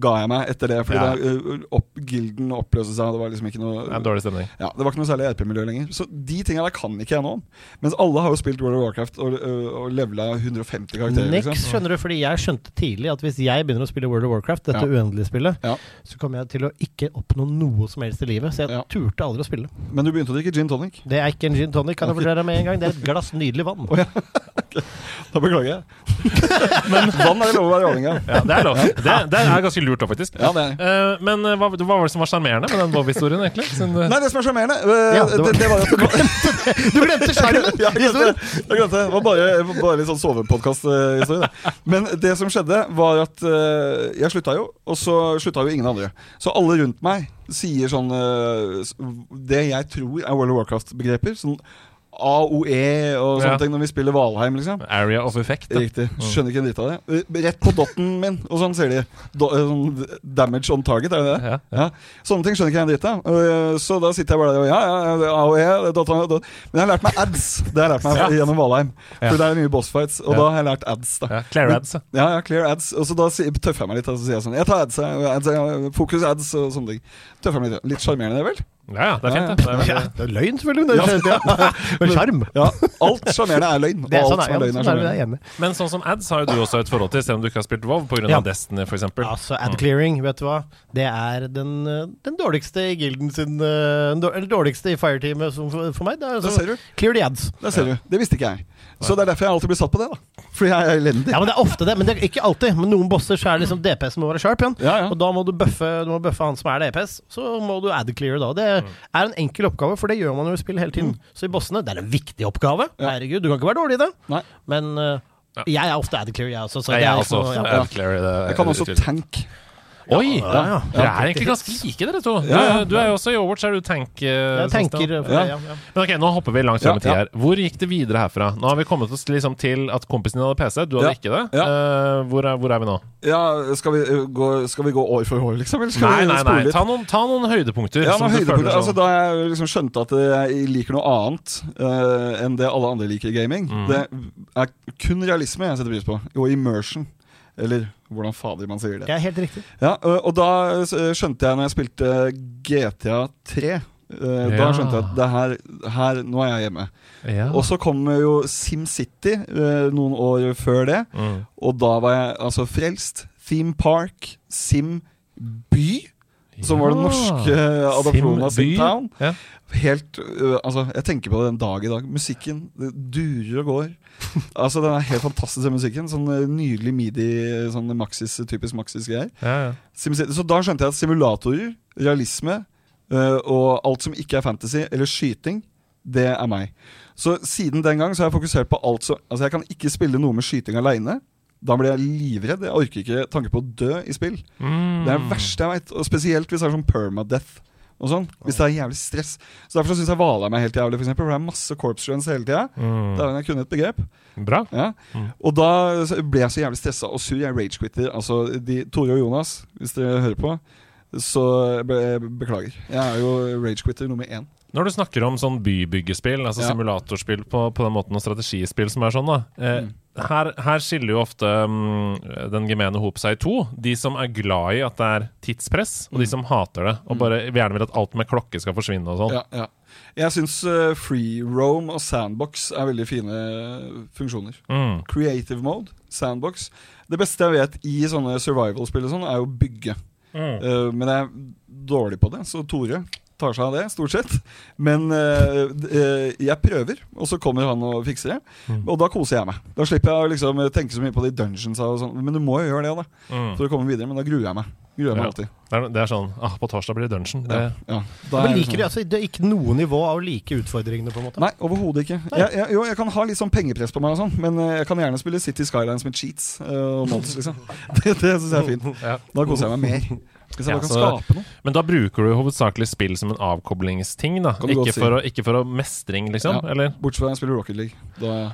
[SPEAKER 4] ga jeg meg etter det. Fordi
[SPEAKER 3] Ja.
[SPEAKER 4] da, eh, opp, gilden oppløste seg, og det var liksom ikke noe
[SPEAKER 3] Det er dårlig stemning.
[SPEAKER 4] Ja, Det var ikke noe særlig RP-miljø lenger. Så de tinga der kan ikke jeg noe om. Mens alle har jo spilt World of Warcraft og, og levela 150 karakterer.
[SPEAKER 1] Niks,
[SPEAKER 4] Liksom.
[SPEAKER 1] skjønner du, fordi jeg skjønte tidlig at hvis jeg begynner å spille World of Warcraft, dette
[SPEAKER 4] Ja.
[SPEAKER 1] uendelige spillet,
[SPEAKER 4] Ja.
[SPEAKER 1] så kommer jeg til å ikke oppnå noe som helst i livet. Så jeg
[SPEAKER 4] Ja.
[SPEAKER 1] turte aldri å spille.
[SPEAKER 4] Men du begynte å drikke gin tonic.
[SPEAKER 1] Det er ikke en gin tonic, kan jeg fortelle deg med en gang. Det er et glass nydelig vann.
[SPEAKER 4] Da beklager jeg. Men vann er det lov å være avhengig av.
[SPEAKER 3] Ja, det er lov. Det, det er ganske lurt, da, faktisk.
[SPEAKER 4] Ja, det er.
[SPEAKER 3] Uh, men eh, hva, hva var det som var sjarmerende med den Bob-historien, egentlig? Sin, uh...
[SPEAKER 4] Nei, det som er sjarmerende, uh,
[SPEAKER 1] Ja, det
[SPEAKER 4] det,
[SPEAKER 1] var-
[SPEAKER 4] at Du glemte,
[SPEAKER 1] Du glemte skjermen!
[SPEAKER 4] ja, jeg glemte det. Jeg glemte det. Det var bare, bare litt sånn sovepodkast-historie. Men det som skjedde, var at jeg slutta jo, og så slutta jo ingen andre. Så alle rundt meg sier sånn Det jeg tror er World of Warcraft-begreper. Sånn AOE og sånne
[SPEAKER 3] Ja.
[SPEAKER 4] ting når vi spiller Valheim, liksom.
[SPEAKER 3] Area of effect. Da.
[SPEAKER 4] Riktig. Skjønner ikke en dritt av det. Eh, Rett på dotten min, og sånn sier de. Do, eh, sånn damage on target, er det det?
[SPEAKER 3] Ja,
[SPEAKER 4] Ja. Sånne ting skjønner ikke jeg en dritt av. Eh, Så da sitter jeg bare der og ja, ja, AOE, dot, dot. Men jeg har lært meg ads. Det har jeg lært meg gjennom Valheim. For det er mye bossfights, og da har jeg lært ads. da
[SPEAKER 3] Ja, clear ads, Men,
[SPEAKER 4] Ja, ja, clear ads. Og så da tøffer jeg meg litt. Og så sier jeg sånn Jeg tar ads, jeg, ads jeg, fokus ads og sånne ting. Tøffer jeg meg litt. Litt sjarmerende, det vel?
[SPEAKER 3] Ja, ja, det er fint,
[SPEAKER 4] Ja,
[SPEAKER 3] det. det er veldig-
[SPEAKER 1] Ja, det er løgn, selvfølgelig. Det er, ja. Men sjarm.
[SPEAKER 4] Ja. Alt sjarmerende er løgn. Og
[SPEAKER 1] er
[SPEAKER 4] alt
[SPEAKER 1] sånn,
[SPEAKER 4] som
[SPEAKER 1] er,
[SPEAKER 4] løgn, er
[SPEAKER 1] sånn er
[SPEAKER 4] sjarmerende.
[SPEAKER 3] Men sånn som ads har jo du også et forhold til, selv om du ikke har spilt WoW pga.
[SPEAKER 1] Ja.
[SPEAKER 3] av Destiny, f.eks.
[SPEAKER 1] Altså, ad clearing, vet du hva? Det er den, eh, den dårligste i gilden sin eh, Eller dårligste i fireteamet som- for, for meg. Det er
[SPEAKER 4] så
[SPEAKER 1] altså,
[SPEAKER 4] ser du.
[SPEAKER 1] clear the ads.
[SPEAKER 4] Det ser du. Det visste ikke jeg. Så det er derfor jeg alltid blir satt på det. da Fordi jeg er elendig.
[SPEAKER 1] Ja, men Det er ofte det, men det er ikke alltid. Men noen bosser så er det liksom DPS må være sharp igjen.
[SPEAKER 4] Ja, ja.
[SPEAKER 1] Og da må du bøffe, du må bøffe han som er DPS. Så må du ad clear da. Det er en enkel oppgave, for det gjør man jo i spill hele tiden. Så i bossene, det er en viktig oppgave.
[SPEAKER 4] Ja.
[SPEAKER 1] Herregud, du kan ikke være dårlig i det.
[SPEAKER 4] Nei.
[SPEAKER 1] Men eh, jeg er ofte ad clear, jeg også. Så
[SPEAKER 3] jeg,
[SPEAKER 1] jeg
[SPEAKER 3] også
[SPEAKER 1] noe- ja.
[SPEAKER 3] ad det.
[SPEAKER 4] Jeg kan også
[SPEAKER 3] utvilsomt. Oi!
[SPEAKER 1] Ja, ja.
[SPEAKER 3] Dere er egentlig ganske like, dere to. Du,
[SPEAKER 4] Ja, ja.
[SPEAKER 3] du er jo også i Overwatch, er du tank... eh,
[SPEAKER 1] Jeg
[SPEAKER 3] sånn
[SPEAKER 1] tenker
[SPEAKER 4] Ja.
[SPEAKER 1] ja, ja.
[SPEAKER 3] Men ok, Nå hopper vi langt frem i tid her. Hvor gikk det videre herfra? Nå har vi kommet oss liksom til at kompisen din hadde PC, du hadde
[SPEAKER 4] Ja,
[SPEAKER 3] ikke det.
[SPEAKER 4] ja.
[SPEAKER 3] Eh, hvor, er, hvor er vi nå?
[SPEAKER 4] Ja, skal vi, gå, skal vi gå år for år, liksom? Eller skal
[SPEAKER 3] Nei,
[SPEAKER 4] vi
[SPEAKER 3] nei, nei. Ta noen, ta noen høydepunkter.
[SPEAKER 4] Ja,
[SPEAKER 3] som
[SPEAKER 4] noen
[SPEAKER 3] du
[SPEAKER 4] høydepunkter.
[SPEAKER 3] føler
[SPEAKER 4] Altså,
[SPEAKER 3] sånn.
[SPEAKER 4] da jeg liksom skjønte at jeg liker noe annet uh, enn det alle andre liker i gaming
[SPEAKER 3] Mm.
[SPEAKER 4] Det er kun realisme jeg setter pris på, og immersion. Eller hvordan fader man sier det.
[SPEAKER 1] Det er helt riktig.
[SPEAKER 4] Ja, og, da skjønte jeg når jeg spilte GTA 3 eh, Da skjønte jeg at det her, her Nå er jeg hjemme.
[SPEAKER 3] ja.
[SPEAKER 4] Og så kom jo SimCity uh, noen år før det.
[SPEAKER 3] Mm.
[SPEAKER 4] Og da var jeg altså frelst. Theme Park, Sim By, som var den norske adopsjonen av. Simtown.
[SPEAKER 3] Ja.
[SPEAKER 4] Helt uh, Altså, jeg tenker på det den dag i dag. Musikken det durer og går. altså, den er helt fantastisk, den musikken. Sånn øh, nydelig midi, sånn Maxis, typisk Maxis-greier.
[SPEAKER 3] Ja, ja.
[SPEAKER 4] Så da skjønte jeg at simulatorer, realisme uh, og alt som ikke er fantasy eller skyting, det er meg. Så siden den gang så har jeg fokusert på alt som Altså, jeg kan ikke spille noe med skyting aleine. Da blir jeg livredd. Jeg orker ikke tanke på å dø i spill.
[SPEAKER 3] Mm.
[SPEAKER 4] Det er det verste jeg veit. Og spesielt hvis det er sånn permadeath. Og sånn, Hvis det er jævlig stress. Så Derfor syns jeg Valheim meg helt jævlig, for, eksempel, for det er masse corpse runs hele tida.
[SPEAKER 3] Mm.
[SPEAKER 4] Da jeg kunne et begrep.
[SPEAKER 3] Bra.
[SPEAKER 4] Ja.
[SPEAKER 3] Mm.
[SPEAKER 4] Og da ble jeg så jævlig stressa og sur. Jeg ragequitter. Altså, de, Tore og Jonas, hvis dere hører på, så be, beklager. Jeg er jo ragequitter nummer én.
[SPEAKER 3] Når du snakker om sånn bybyggespill, altså
[SPEAKER 4] Ja.
[SPEAKER 3] simulatorspill på, på den måten, og strategispill som er sånn, da eh,
[SPEAKER 4] Mm.
[SPEAKER 3] her, her skiller jo ofte um, den gemene hop seg i to. De som er glad i at det er tidspress, og de som hater det. Og bare gjerne vil at alt med klokke skal forsvinne og sånn.
[SPEAKER 4] Mm. Ja, ja. Jeg syns uh, free roam og sandbox er veldig fine funksjoner.
[SPEAKER 3] Mm.
[SPEAKER 4] Creative mode, sandbox. Det beste jeg vet i sånne survival-spill, og sånn er jo bygge.
[SPEAKER 3] Mm.
[SPEAKER 4] Eh, men jeg er dårlig på det, så Tore tar seg av det, stort sett. Men eh, eh, jeg prøver, og så kommer han og fikser det.
[SPEAKER 3] Mm.
[SPEAKER 4] Og da koser jeg meg. Da slipper jeg å liksom tenke så mye på de dungeonsa og sånn. Men du må jo gjøre det, da,
[SPEAKER 3] Mm.
[SPEAKER 4] for å komme videre. Men da gruer jeg meg. Gruer jeg meg
[SPEAKER 3] Ja.
[SPEAKER 4] alltid.
[SPEAKER 3] Det, er, det er sånn ah, På torsdag blir det dungeon. Det,
[SPEAKER 4] Ja, ja. Da
[SPEAKER 1] Men
[SPEAKER 4] er
[SPEAKER 1] liker
[SPEAKER 4] sånn-
[SPEAKER 1] du, altså, det er ikke noe nivå av å like utfordringene, på en måte?
[SPEAKER 4] Nei, overhodet ikke. Jeg, jeg, jo, jeg kan ha litt sånn pengepress på meg, og sånn men eh, jeg kan gjerne spille City Skylines med cheats eh, og mods. liksom Det, det syns jeg er fint.
[SPEAKER 3] Ja.
[SPEAKER 4] Da koser jeg meg mer. Hvis
[SPEAKER 3] Ja,
[SPEAKER 4] kan
[SPEAKER 3] så-
[SPEAKER 4] skape noe.
[SPEAKER 3] Men da bruker du hovedsakelig spill som en avkoblingsting, da. Ikke
[SPEAKER 4] si.
[SPEAKER 3] for, å, ikke for å mestring, liksom?
[SPEAKER 4] Ja.
[SPEAKER 3] Eller?
[SPEAKER 4] Bortsett fra når jeg spiller Rocket League. Da,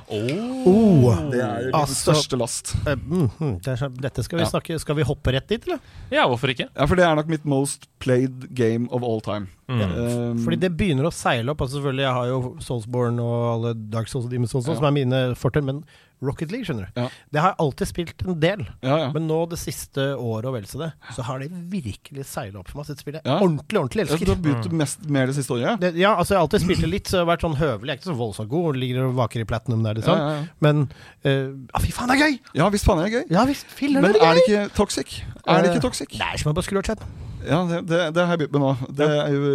[SPEAKER 1] Oh.
[SPEAKER 4] det er min
[SPEAKER 1] Altså-
[SPEAKER 4] største last.
[SPEAKER 1] Eh, mm, det er, dette skal vi
[SPEAKER 4] Ja.
[SPEAKER 1] snakke Skal vi hoppe rett dit, eller?
[SPEAKER 3] Ja, hvorfor ikke?
[SPEAKER 4] Ja, for det er nok mitt most played game of all time.
[SPEAKER 3] Mm.
[SPEAKER 4] Um,
[SPEAKER 1] Fordi det begynner å seile opp. Altså selvfølgelig, Jeg har jo Soulsborne og alle Dark Souls og Demon's Souls
[SPEAKER 4] Ja.
[SPEAKER 1] som er mine fortrinn, men Rocket League, skjønner du.
[SPEAKER 4] Ja.
[SPEAKER 1] Det har jeg alltid spilt en del.
[SPEAKER 4] ja, ja.
[SPEAKER 1] Men nå det siste året og vel så det, så har det virkelig seila opp for meg. Så det spillet jeg
[SPEAKER 4] Ja.
[SPEAKER 1] ordentlig, ordentlig
[SPEAKER 4] Ja,
[SPEAKER 1] elsker.
[SPEAKER 4] Du har begynt mest mer det siste året? Ja?
[SPEAKER 1] Det, ja, altså jeg har alltid spilt det litt, så jeg har vært sånn høvelig. Jeg er ikke så voldsomt god, ligger og vaker i platinum der, liksom.
[SPEAKER 4] ja, ja.
[SPEAKER 1] Men uh, ja, fy faen, det er gøy!
[SPEAKER 4] ja visst faen er det gøy.
[SPEAKER 1] Ja visst, filler
[SPEAKER 4] Men
[SPEAKER 1] det er
[SPEAKER 4] er det ikke toxic? Er det
[SPEAKER 1] Eh,
[SPEAKER 4] ikke toxic?
[SPEAKER 1] Det er som å bare skru av chat.
[SPEAKER 4] Ja, det, det, det har jeg begynt med nå. Det er jo,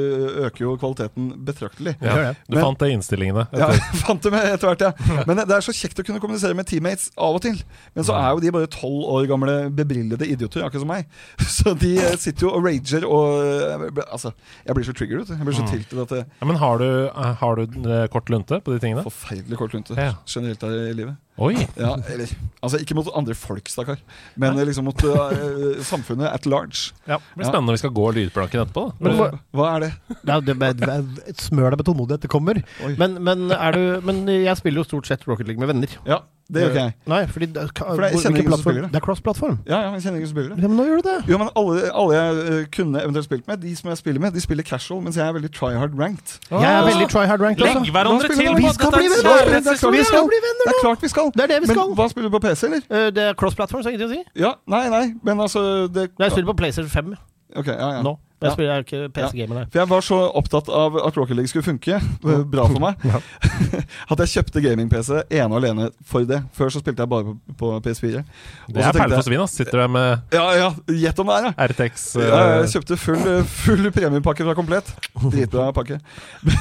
[SPEAKER 4] øker jo kvaliteten betraktelig.
[SPEAKER 3] Ja. Du
[SPEAKER 4] Men-
[SPEAKER 3] fant det i innstillingene.
[SPEAKER 4] Ja,
[SPEAKER 3] etter-
[SPEAKER 4] jeg fant det med etter hvert, ja. Men det er så kjekt å kunne kommunisere med teammates av og til. Men så er jo de bare tolv år gamle bebrillede idioter, akkurat som meg. Så de eh, sitter jo og rager og eh, Altså, jeg blir så triggered, vet du. Jeg blir så tiltet at det
[SPEAKER 3] Ja, men har du, eh, har du eh, kort lunte på de tingene?
[SPEAKER 4] Forferdelig kort lunte
[SPEAKER 3] Ja.
[SPEAKER 4] generelt her i livet.
[SPEAKER 3] Oi!
[SPEAKER 4] Ja, eller Altså, ikke mot andre folk, stakkar, men liksom mot uh, samfunnet at large.
[SPEAKER 3] Det blir spennende når vi skal gå lydplanken etterpå. Da.
[SPEAKER 1] Men
[SPEAKER 4] hva,
[SPEAKER 1] hva-
[SPEAKER 4] er det?
[SPEAKER 1] Nei, det, det, det, smør deg med tålmodighet, det kommer. Men, men, er du, men jeg spiller jo stort sett Rocket League med venner.
[SPEAKER 4] Ja, det gjør ikke jeg.
[SPEAKER 1] Nei, fordi
[SPEAKER 4] For det- jeg kjenner
[SPEAKER 1] ikke
[SPEAKER 4] ingen som
[SPEAKER 1] plattform?
[SPEAKER 4] spiller det.
[SPEAKER 1] Er cross-plattform.
[SPEAKER 4] Ja, ja, jeg kjenner ikke spillere.
[SPEAKER 1] Ja, men nå gjør du det.
[SPEAKER 4] Jo, men alle, alle jeg eh, kunne eventuelt spilt med, de som jeg spiller med, de spiller casual, mens jeg er veldig try hard ranked.
[SPEAKER 1] Jeg er veldig try hard ranked
[SPEAKER 3] Legg hverandre til!
[SPEAKER 4] vi
[SPEAKER 1] skal bli venner! Vi skal bli venner
[SPEAKER 4] Det er klart vi skal.
[SPEAKER 1] Det er det vi
[SPEAKER 4] men
[SPEAKER 1] skal.
[SPEAKER 4] hva spiller du på PC, eller?
[SPEAKER 1] Eh, Det er cross-platform, så ingenting å si.
[SPEAKER 4] Ja, nei, nei, men altså det,
[SPEAKER 1] Nei, Jeg spiller på PlayStation 5
[SPEAKER 4] Ok, ja, ja.
[SPEAKER 1] nå. Jeg spiller jeg ikke PC-gamer.
[SPEAKER 4] For jeg var så opptatt av at Rocket League skulle funke, eh, bra for meg,
[SPEAKER 1] Ja.
[SPEAKER 4] at jeg kjøpte gaming-PC ene og alene for det. Før så spilte jeg bare på, på PS4
[SPEAKER 3] Det er perle for svin, ass. Sitter der med
[SPEAKER 4] Ja, ja, gjett om det er, ja.
[SPEAKER 3] RTX
[SPEAKER 4] Ja,
[SPEAKER 3] eh,
[SPEAKER 4] jeg kjøpte full, full premiepakke fra Komplett. Dritbra pakke.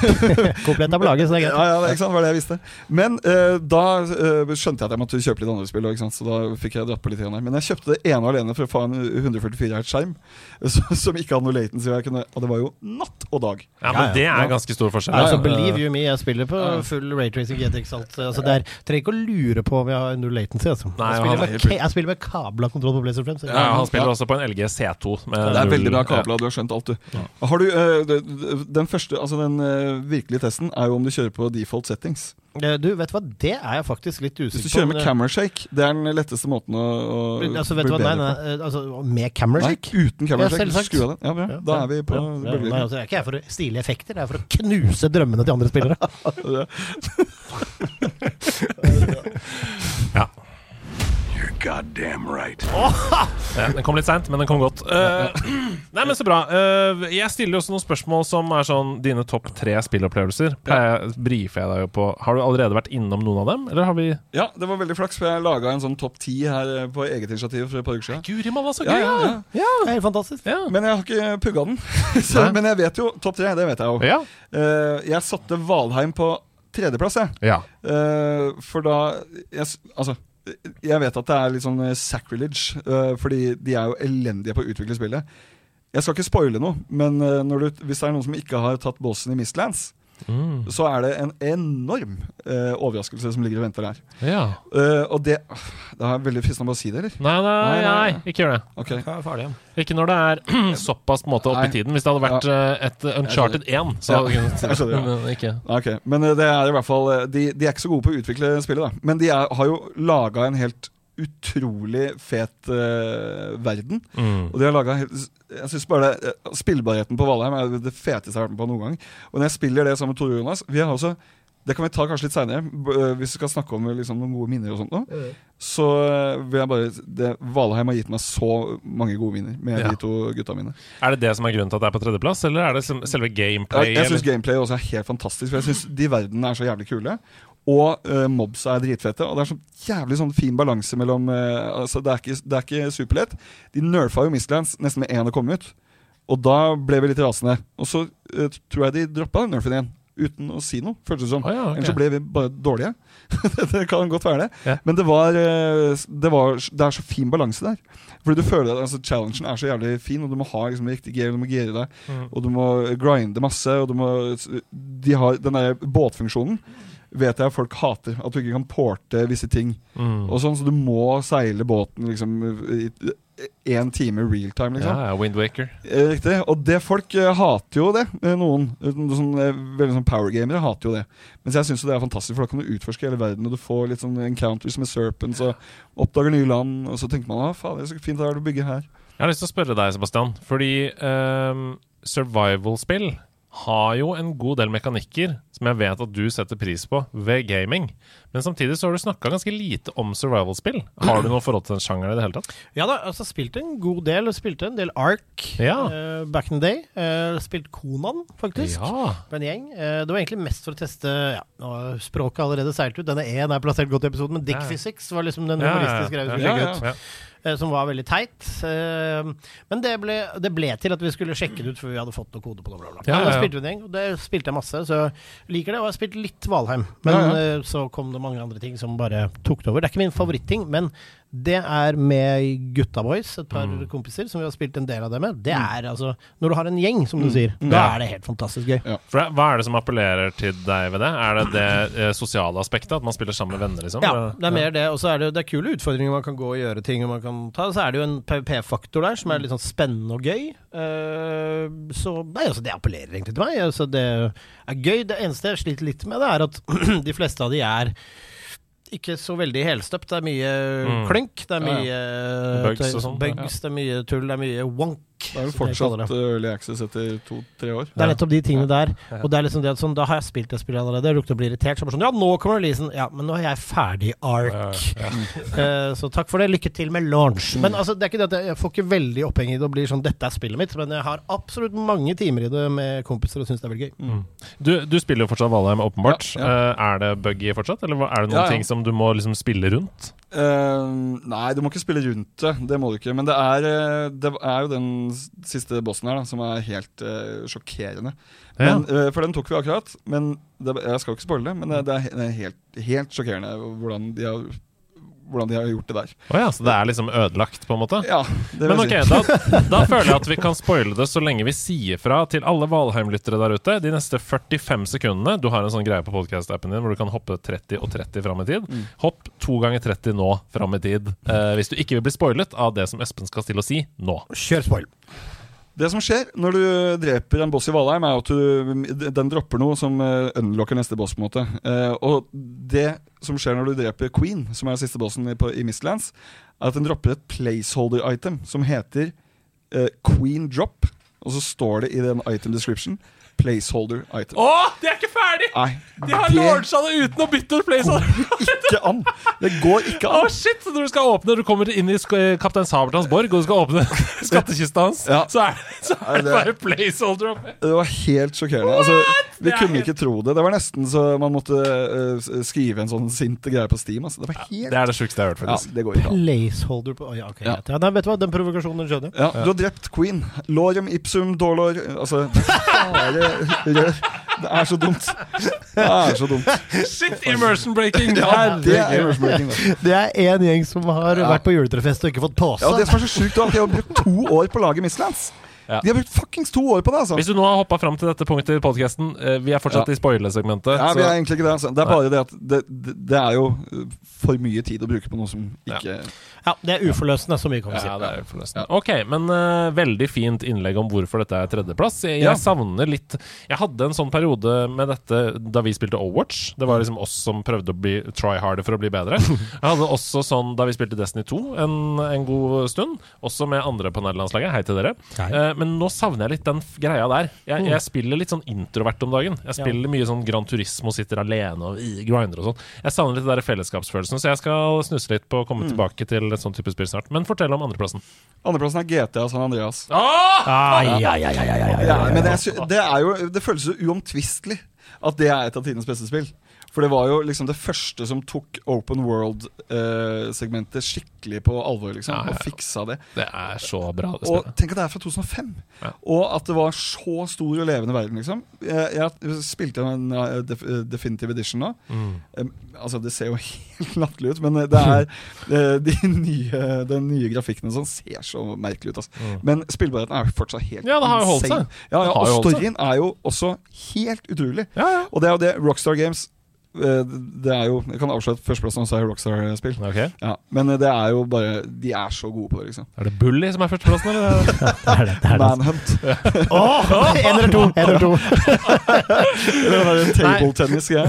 [SPEAKER 1] Komplett er på laget, så det er
[SPEAKER 4] Ja, ja, det, ikke sant, var det jeg visste. Men uh, da uh, skjønte jeg at jeg måtte kjøpe litt andre spill. Så da fikk jeg dratt på litt. her. Men jeg kjøpte det ene og alene for å få en 144 Hz skjerm som ikke hadde noe. Kunne, og det var jo natt og dag.
[SPEAKER 3] Ja, men det er ganske stor forskjell.
[SPEAKER 1] Altså, believe you me, jeg spiller på full raytracing GTX alt. Altså, det er, trenger ikke å lure på om jeg har null latency. Altså.
[SPEAKER 3] Nei,
[SPEAKER 1] jeg, spiller
[SPEAKER 3] er
[SPEAKER 1] med, jeg spiller med kabla kontroll på Blazer 5.
[SPEAKER 3] Ja, han spiller også på en LG C2. med
[SPEAKER 4] Det er veldig bra kabla, du har skjønt alt, du. Har du eh, den første, altså den eh, virkelige testen er jo om du kjører på default settings.
[SPEAKER 1] Eh, Du, vet du hva, det er jeg faktisk litt usikker på.
[SPEAKER 4] Hvis du kjører med camera shake, det er den letteste måten å, å
[SPEAKER 1] altså, vet
[SPEAKER 4] bli
[SPEAKER 1] du hva, nei,
[SPEAKER 4] bedre
[SPEAKER 1] nei, eh, altså, med camera shake?
[SPEAKER 4] Nei, uten camera shake.
[SPEAKER 1] Ja,
[SPEAKER 4] Skru av den. Ja, bra.
[SPEAKER 1] Ja,
[SPEAKER 4] Da er vi på
[SPEAKER 1] ja, ja, nei, altså, Jeg er ikke her for å stile effekter, det er for å knuse drømmene til andre spillere.
[SPEAKER 3] Ja.
[SPEAKER 2] Goddamn right.
[SPEAKER 3] Ja, den kom litt seint, men den kom godt. Uh, nei, men Så bra. Uh, jeg stiller også noen spørsmål som er sånn dine topp tre spillopplevelser. Pleier- Brifer jeg deg jo på Har du allerede vært innom noen av dem, eller har vi
[SPEAKER 4] Ja, det var veldig flaks, for jeg laga en sånn topp ti her eh, på eget initiativ for et par uker siden.
[SPEAKER 3] Guri malla, så gøy!
[SPEAKER 4] ja, ja.
[SPEAKER 1] Er helt fantastisk.
[SPEAKER 3] Ja.
[SPEAKER 4] Men jeg har ikke pugga den. Så, men jeg vet jo topp tre. Det vet jeg jo.
[SPEAKER 3] Ja.
[SPEAKER 4] Eh, jeg satte Valheim på tredjeplass, jeg.
[SPEAKER 3] ja.
[SPEAKER 4] Uh, for da jeg, Altså, jeg vet at det er litt sånn eh, sacrilege, eh, fordi de er jo elendige på å utvikle spillet. Jeg skal ikke spoile noe, men eh, du, hvis det er noen som ikke har tatt bossen i Mistlands,
[SPEAKER 3] Mm.
[SPEAKER 4] så er det en enorm eh, overraskelse som ligger og venter der.
[SPEAKER 3] ja.
[SPEAKER 4] Eh, og det Det er veldig fristende å bare si det, eller?
[SPEAKER 3] Nei, nei,
[SPEAKER 4] Nei,
[SPEAKER 3] nei,
[SPEAKER 4] nei, nei.
[SPEAKER 3] ikke gjør det.
[SPEAKER 4] Ok.
[SPEAKER 1] Ja, farlig, ja.
[SPEAKER 3] Ikke når det er såpass på måte opp i tiden. Hvis det hadde vært ja. et Uncharted 1, så
[SPEAKER 4] Ja, jeg skjønner, ja.
[SPEAKER 3] Men ikke.
[SPEAKER 4] Ok, Men eh, det er i hvert fall eh, De, de er ikke så gode på å utvikle spillet, da. Men de er, har jo laga en helt utrolig fet uh, verden.
[SPEAKER 3] Mm.
[SPEAKER 4] Og de har laget Jeg synes bare det, eh, Spillbarheten på Valheim er det feteste jeg har vært med på noen gang. Og når jeg spiller det sammen med Tore Jonas Vi har også det kan vi ta kanskje litt seinere, hvis vi skal snakke om liksom, noen gode minner. og sånt nå. Så eh, vil jeg bare det, Valheim har gitt meg så mange gode minner med
[SPEAKER 3] Ja.
[SPEAKER 4] de to gutta mine.
[SPEAKER 3] Er det det som er grunnen til at det er på tredjeplass, eller er det selve gameplay?
[SPEAKER 4] Jeg, jeg syns gameplay også er helt fantastisk. For jeg synes de verdenene er så jævlig kule. Og uh, mobs er dritfette. Og det er sånn jævlig sånn fin balanse mellom uh, Altså Det er ikke, det er ikke superlett. De nerfa jo Mistlands nesten med én å komme ut. Og da ble vi litt rasende. Og så uh, tror jeg de droppa den nerfen igjen. Uten å si noe, føltes det som.
[SPEAKER 3] Oh, ja, okay.
[SPEAKER 4] Ellers så ble vi bare dårlige. det kan godt være det.
[SPEAKER 3] Yeah.
[SPEAKER 4] Men det var, det var Det er så fin balanse der. Fordi du føler at altså, Challengen er så jævlig fin, og du må ha liksom, riktig gear, du må gire deg,
[SPEAKER 3] Mm.
[SPEAKER 4] og du må grinde masse. Og du må De har den der båtfunksjonen. Vet jeg folk hater. At du ikke kan porte visse ting.
[SPEAKER 3] Mm.
[SPEAKER 4] Og sånn, Så du må seile båten liksom én time real time, liksom.
[SPEAKER 3] Ja, ja, Windwaker.
[SPEAKER 4] Eh, Riktig. Og det folk eh, hater jo det. eh, Noen sånn, veldig sånn powergamere hater jo det. Mens jeg syns det er fantastisk, for da kan du utforske hele verden, og du får litt sånn encounters med serpents, og oppdager nye land, og så tenker man ah, faen, det er så fint det er å bygge her.
[SPEAKER 3] Jeg har lyst til å spørre deg, Sebastian, fordi um, survival-spill har jo en god del mekanikker som jeg vet at du setter pris på ved gaming. Men samtidig så har du snakka ganske lite om survival-spill. Har du noe forhold til den sjangeren i det hele tatt?
[SPEAKER 1] Ja da, altså spilte en god del. Spilte en del Ark
[SPEAKER 3] Ja.
[SPEAKER 1] uh, back in the day. Uh, spilt Konan, faktisk.
[SPEAKER 3] Ja.
[SPEAKER 1] Med en gjeng. Uh, det var egentlig mest for å teste ja, nå har Språket allerede seilt ut. Denne E-en er plassert godt i episoden, men Dick
[SPEAKER 3] Ja.
[SPEAKER 1] Physics var liksom den humoristiske greia vi skulle
[SPEAKER 4] ja,
[SPEAKER 1] ut. Eh, Som var veldig teit. Eh, Men det ble, det ble til at vi skulle sjekke det ut før vi hadde fått noe kode på det. Bla, bla.
[SPEAKER 3] Ja, ja, ja.
[SPEAKER 1] spilte vi en gjeng, og det spilte jeg masse, så jeg liker det. Og jeg har spilt litt Valheim. Men eh, så kom det mange andre ting som bare tok det over. Det er ikke min favoritting, men det er med Gutta Boys, et par
[SPEAKER 3] Mm.
[SPEAKER 1] kompiser som vi har spilt en del av det med. Det er altså Når du har en gjeng, som du sier, da
[SPEAKER 3] Ja.
[SPEAKER 1] er det helt fantastisk gøy.
[SPEAKER 3] For det, Hva er det som appellerer til deg ved det? Er det det eh, sosiale aspektet? At man spiller sammen med venner? liksom?
[SPEAKER 1] Ja, det er mer det. Og så er det, det er kule utfordringer man kan gå og gjøre ting. Og man kan ta, så er det jo en PVP-faktor der som er litt sånn spennende og gøy. Uh, så nei, altså, det appellerer egentlig til meg. Altså, det er gøy. Det eneste jeg sliter litt med, det er at de fleste av de er ikke så veldig helstøpt. Det er mye
[SPEAKER 3] Mm.
[SPEAKER 1] klynk, det er
[SPEAKER 4] mye ja.
[SPEAKER 1] mye
[SPEAKER 3] Bugs ja.
[SPEAKER 1] bugs, det er mye tull, det er mye wonk.
[SPEAKER 4] Det er jo fortsatt
[SPEAKER 1] det.
[SPEAKER 4] early access etter to-tre år.
[SPEAKER 1] Det er nettopp de tingene der. Og det er liksom det at sånn, Da har jeg spilt det spillet allerede, jeg lukter å bli irritert. Så bare sånn, ja, nå kommer releasen. Ja, men nå er jeg ferdig ark.
[SPEAKER 3] Ja, ja.
[SPEAKER 1] uh, så takk for det. Lykke til med launch. Men altså, det er ikke det at jeg, får ikke veldig oppheng i det og blir sånn dette er spillet mitt, men jeg har absolutt mange timer i det med kompiser og syns det er veldig gøy.
[SPEAKER 3] Du, du spiller jo fortsatt Valheim, åpenbart.
[SPEAKER 4] Ja, ja.
[SPEAKER 3] Eh, er det buggy fortsatt, eller er det noen
[SPEAKER 4] Ja, ja.
[SPEAKER 3] ting som du må liksom spille rundt?
[SPEAKER 4] Eh, nei, du må ikke spille rundt det. Det må du ikke. Men det er, eh, det er jo den siste bossen her da, som er helt uh, sjokkerende. Men, uh, for den tok vi akkurat. Men det, Jeg skal jo ikke spoile det, men det, det er helt, helt sjokkerende hvordan de, har, hvordan de har gjort det der.
[SPEAKER 3] Oh ja, så det er liksom ødelagt, på en måte?
[SPEAKER 4] Ja, det vil
[SPEAKER 3] Men ok,
[SPEAKER 4] si.
[SPEAKER 3] da, da føler jeg at vi kan spoile det så lenge vi sier fra til alle Valheim-lyttere der ute. De neste 45 sekundene Du har en sånn greie på podcast-appen din hvor du kan hoppe 30 og 30 fram i tid. Hopp to ganger 30 nå fram i tid. Eh, hvis du ikke vil bli spoilet av det som Espen skal til å si nå.
[SPEAKER 1] Kjør spoil.
[SPEAKER 4] Det som skjer når du dreper en boss i Valheim, er at du, den dropper noe som eh, unlocker neste boss. på en måte Eh, Og det som skjer når du dreper Queen, som er siste bossen i, Mistlands, er at den dropper et placeholder-item som heter eh, Queen Drop. Og så står det i den item description placeholder item.
[SPEAKER 3] Å, de er ikke ferdig!
[SPEAKER 4] Nei,
[SPEAKER 3] De har
[SPEAKER 4] det
[SPEAKER 3] launcha det uten å bytte ut placeholder.
[SPEAKER 4] går ikke an! Det går ikke
[SPEAKER 3] Å,
[SPEAKER 4] an!
[SPEAKER 3] shit! Så Når du skal åpne Du kommer inn i sk- Kaptein Sabeltanns borg, og du skal åpne skattkista hans,
[SPEAKER 4] Ja.
[SPEAKER 3] så er, så er det
[SPEAKER 4] det-
[SPEAKER 3] bare placeholder oppi.
[SPEAKER 4] Det var helt sjokkerende. Altså, vi kunne
[SPEAKER 3] helt-
[SPEAKER 4] ikke tro det. Det var nesten så man måtte uh, skrive en sånn sinte greie på Steam. Altså. Det var helt
[SPEAKER 3] Det er det sjukeste jeg har hørt,
[SPEAKER 4] Ja, det går ikke an.
[SPEAKER 1] Placeholder på Å ja, ok.
[SPEAKER 4] Ja.
[SPEAKER 1] Ja, nei, vet du hva, den provokasjonen skjønner jeg.
[SPEAKER 4] Ja, du har drept Queen. Lorem ipsum dolor Altså, bare. Det er så dumt. Det er så dumt.
[SPEAKER 3] Shit, immersion breaking!
[SPEAKER 4] Ja, det er immersion breaking.
[SPEAKER 1] Det er én gjeng som har
[SPEAKER 4] Ja.
[SPEAKER 1] vært på juletrefest og ikke fått pose.
[SPEAKER 4] Ja, det som er så sjukt, er at de har brukt to år på å lage Mistlands.
[SPEAKER 3] Ja.
[SPEAKER 4] De har brukt fuckings to år på det, altså.
[SPEAKER 3] Hvis du nå har hoppa fram til dette punktet i podkasten, vi er fortsatt
[SPEAKER 4] Ja.
[SPEAKER 3] i spoilesegmentet.
[SPEAKER 4] Ja, vi er egentlig ikke det. Altså. Det er bare det at det, det, det er jo uh, for mye tid å bruke på noe som ikke
[SPEAKER 1] Ja, det er uforløsende, så mye kan vi si.
[SPEAKER 3] Ja, det er uforløsende. Ok, men uh, veldig fint innlegg om hvorfor dette er tredjeplass. Jeg, jeg
[SPEAKER 4] Ja.
[SPEAKER 3] savner litt Jeg hadde en sånn periode med dette da vi spilte Overwatch. Det var liksom oss som prøvde å bli try harder for å bli bedre. Jeg hadde også sånn da vi spilte Destiny 2 en, en god stund. Også med andre på nederlandslaget. Hei til dere.
[SPEAKER 1] Hei.
[SPEAKER 3] Eh, men nå savner jeg litt den greia der. Jeg, jeg spiller litt sånn introvert om dagen. Jeg spiller mye sånn Gran Turismo, sitter alene og i- grinder og sånn. Jeg savner litt den der fellesskapsfølelsen, så jeg skal snuse litt på å komme tilbake til et sånn type spill snart. Men fortell om andreplassen.
[SPEAKER 4] Andreplassen er GTA San Andreas. Ja, Det føles jo uomtvistelig at det er et av tidenes beste spill. For det var jo liksom det første som tok open world-segmentet skikkelig på alvor, liksom.
[SPEAKER 3] Ja, ja, ja.
[SPEAKER 4] Og fiksa det.
[SPEAKER 3] Det er så bra, det
[SPEAKER 4] Og tenk at det er fra 2005!
[SPEAKER 3] Ja.
[SPEAKER 4] Og at det var så stor og levende verden, liksom. Jeg, jeg spilte en uh, def, uh, Definitive Edition nå.
[SPEAKER 3] Mm.
[SPEAKER 4] Um, altså, det ser jo helt latterlig ut, men uh, det er uh, de nye, Den nye grafikken sånn ser så merkelig ut. Altså.
[SPEAKER 3] Mm.
[SPEAKER 4] Men spillbarheten er jo fortsatt helt
[SPEAKER 3] Ja, det har jo holdt
[SPEAKER 4] insane.
[SPEAKER 3] seg.
[SPEAKER 4] Ja, ja, og storyen er jo også helt utrolig.
[SPEAKER 3] Ja, ja.
[SPEAKER 4] Og det er jo det Rockstar Games eh, Det er jo Jeg kan avsløre at førsteplassen også er Rockstar-spill.
[SPEAKER 3] Okay.
[SPEAKER 4] Ja, men eh, det er jo bare De er så gode på det, liksom.
[SPEAKER 3] Er det Bully som er førsteplassen, eller?
[SPEAKER 1] Det er det. det, er.
[SPEAKER 4] Manhunt.
[SPEAKER 1] Åh, en eller to! En eller to.
[SPEAKER 4] Det er en table tennis-greia.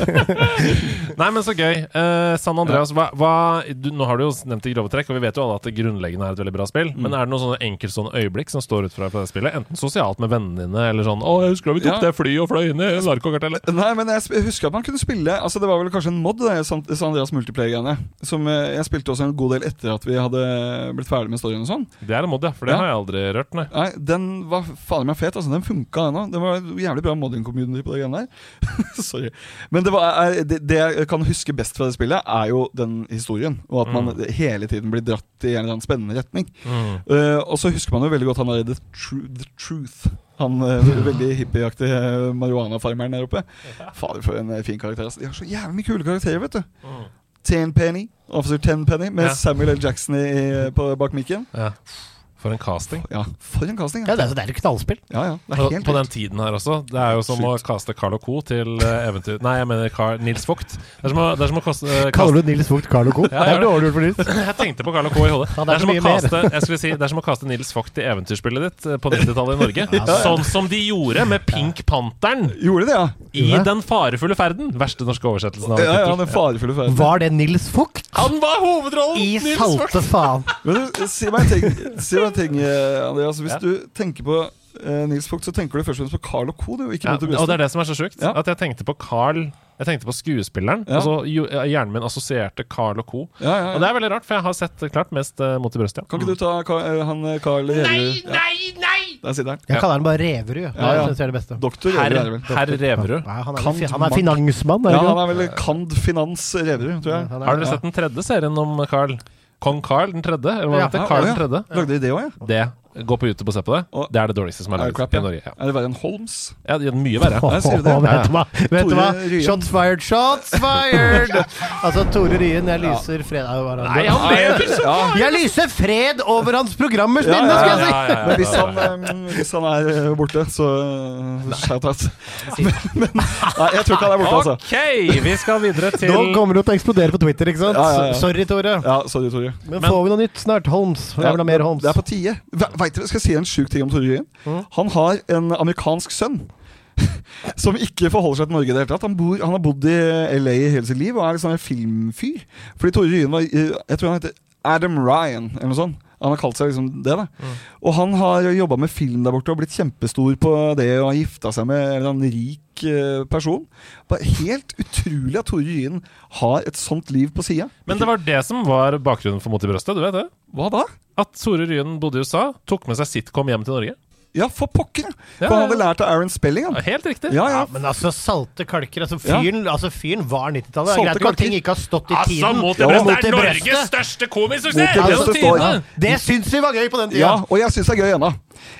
[SPEAKER 3] Nei, men så gøy. Uh, San Andreas, hva, hva du, Nå har du jo nevnt i grove trekk, og vi vet jo alle at det grunnleggende er et veldig bra spill. Men er det noen sånne enkeltstående øyeblikk som står ut fra det spillet? Enten sosialt med vennene dine, eller sånn 'Å, jeg husker da vi tok
[SPEAKER 4] Ja.
[SPEAKER 3] det flyet og fløy inn i narkokartellet'.
[SPEAKER 4] Nei, men jeg husker at man kunne spille Altså Det var vel kanskje en mod, det San Andreas multiplayer-greiene. Som eh, jeg spilte også en god del etter at vi hadde blitt ferdig med storyen og sånn.
[SPEAKER 3] Det er en mod, ja. For det
[SPEAKER 4] Ja.
[SPEAKER 3] har jeg aldri rørt, nei.
[SPEAKER 4] Nei, den var fader meg fet. altså Den funka ennå. Det var jævlig bra modding community på det greiene der. Sorry. Men det, var, er, det, det jeg kan huske best fra det spillet, er jo den historien. Og at man hele tiden blir dratt i en eller annen spennende retning.
[SPEAKER 3] Mm.
[SPEAKER 4] Uh, og så husker man jo veldig godt han der The, tru, the Truth. Han uh, veldig hippieaktige uh, marihuanafarmeren der oppe. Fader, for en eh, fin karakter. Altså. De har så jævlig mye kule karakterer, vet du. Tenpenny, Officer Tenpenny, med
[SPEAKER 3] Ja.
[SPEAKER 4] Samuel L. Jackson i, i- på, bak mikken.
[SPEAKER 3] Ja. For en casting.
[SPEAKER 4] Ja, for en casting.
[SPEAKER 1] Ja,
[SPEAKER 4] Ja,
[SPEAKER 1] det er, det er et knallspill.
[SPEAKER 4] ja. ja det
[SPEAKER 3] På,
[SPEAKER 4] er helt
[SPEAKER 3] på den tiden her også. Det er jo som å kaste Carl og Co. til uh, eventyr... Nei, jeg mener Carl, Nils Vogt. Det er som å, det er som å kaste,
[SPEAKER 1] Kaller du Nils Vogt Carlo Co?
[SPEAKER 3] Ja,
[SPEAKER 1] det er dårlig gjort for Nils.
[SPEAKER 3] Jeg tenkte på Carl og Co. i hodet.
[SPEAKER 1] Ja,
[SPEAKER 3] det, er som å kaste, jeg skulle si, det er som å kaste Nils Vogt i eventyrspillet ditt eh, på 90-tallet i Norge. Sånn som de gjorde med Pink Panteren
[SPEAKER 4] Gjorde de det, ja?
[SPEAKER 3] i? Den farefulle ferden. Verste norske oversettelsen av
[SPEAKER 4] Ja, ja, den farefulle ferden.
[SPEAKER 1] Var det Nils Vogt?
[SPEAKER 3] Han var hovedrollen!
[SPEAKER 1] I
[SPEAKER 3] Nils Vogt.
[SPEAKER 1] salte faen.
[SPEAKER 4] Men si meg en ting, si meg en ting eh, Andreas. Hvis
[SPEAKER 3] Ja.
[SPEAKER 4] du tenker på eh, Nils Vogt, så tenker du først og fremst på Carl og Co. Du,
[SPEAKER 3] Ja, og det er det som er så sjukt.
[SPEAKER 4] Ja.
[SPEAKER 3] At jeg tenkte på Carl Jeg tenkte på skuespilleren,
[SPEAKER 4] Ja.
[SPEAKER 3] Altså, hjernen min assosierte Carl og Co.
[SPEAKER 4] Ja, ja,
[SPEAKER 3] Og det er veldig rart, for jeg har sett eh, klart mest uh, mot i brøstet.
[SPEAKER 4] Kan ikke du ta Ka- eh, han eh, Carl Reverud? Nei,
[SPEAKER 3] nei, nei!
[SPEAKER 4] der sitter han.
[SPEAKER 1] Jeg kaller han bare Reverud. Ja,
[SPEAKER 4] Ja,
[SPEAKER 1] det er det beste.
[SPEAKER 4] Doktor Reverud er
[SPEAKER 3] herr Reverud.
[SPEAKER 1] Han, han er finansmann, er
[SPEAKER 4] Ja, han er vel Kand Finans Reverud, tror jeg.
[SPEAKER 1] Er-
[SPEAKER 3] Har dere sett den tredje serien om Carl? Kong Carl den tredje? Eller hva
[SPEAKER 1] Ja.
[SPEAKER 3] heter Carl den tredje?
[SPEAKER 4] Lagde de det òg, ja?
[SPEAKER 3] Det. Gå på YouTube og se på det.
[SPEAKER 4] Og-
[SPEAKER 3] Det er det dårligste som er laget
[SPEAKER 4] crap,
[SPEAKER 3] i? Norge. Ja.
[SPEAKER 4] Er det verre enn Holmes?
[SPEAKER 3] Ja, det er mye verre.
[SPEAKER 4] Oh, du
[SPEAKER 1] vet du hva? Vet du hva? Shots fired, shots fired! altså, Tore Ryen, jeg lyser fred
[SPEAKER 3] Nei, han lever så
[SPEAKER 4] Ja,
[SPEAKER 1] Jeg lyser fred over hans programmers
[SPEAKER 4] Ja,
[SPEAKER 1] minne,
[SPEAKER 4] ja,
[SPEAKER 1] skal jeg si!
[SPEAKER 3] ja, ja, ja.
[SPEAKER 4] Men hvis han, um, hvis han er eh, borte, så uh, shout-out. Men, men Nei, jeg tror ikke han er borte, altså.
[SPEAKER 3] Ok, vi skal videre til
[SPEAKER 1] Nå kommer du til å eksplodere på Twitter, ikke sant?
[SPEAKER 4] Ja, ja, ja.
[SPEAKER 1] Sorry, Tore.
[SPEAKER 4] Ja, sorry, Tore.
[SPEAKER 1] Men, får vi noe nytt snart? Holmes. Jeg vil ha mer Holmes.
[SPEAKER 4] Det er på tide. Ve- Vet dere, Skal jeg si en sjuk ting om Tore Ryen?
[SPEAKER 1] Mm.
[SPEAKER 4] Han har en amerikansk sønn. Som ikke forholder seg til Norge i det hele tatt. Han, bor, han har bodd i LA hele sitt liv og er liksom en filmfyr. Fordi Tore Ryen var eh, Jeg tror han heter Adam Ryan, eller noe sånt. Han har kalt seg liksom det. da
[SPEAKER 1] Mm.
[SPEAKER 4] Og han har jobba med film der borte og blitt kjempestor på det og har gifta seg med en eller annen rik eh, person. Bare Helt utrolig at Tore Ryen har et sånt liv på sida.
[SPEAKER 3] Men det var det som var bakgrunnen for Mot i brøstet, du vet det?
[SPEAKER 4] Hva da?
[SPEAKER 3] At Tore Ryen bodde i USA, tok med seg sitcom hjem til Norge.
[SPEAKER 4] Ja, for pokker!
[SPEAKER 3] Ja,
[SPEAKER 4] For han hadde lært av Aaron Spelling. Han.
[SPEAKER 3] Ja, Helt riktig.
[SPEAKER 4] Ja, ja.
[SPEAKER 1] Ja, men altså, salte kalker altså, fyren, altså, fyren var 90-tallet. Er
[SPEAKER 4] Salte
[SPEAKER 1] greit at ting ikke har stått i
[SPEAKER 3] Altså,
[SPEAKER 1] tiden.
[SPEAKER 3] Mot
[SPEAKER 1] det,
[SPEAKER 3] ja,
[SPEAKER 1] mot det
[SPEAKER 3] er
[SPEAKER 1] i
[SPEAKER 3] Norges største komisuksess!
[SPEAKER 4] Altså,
[SPEAKER 3] tidene.
[SPEAKER 1] Det syns vi var gøy på den tida.
[SPEAKER 4] Ja, og jeg syns det er gøy ennå.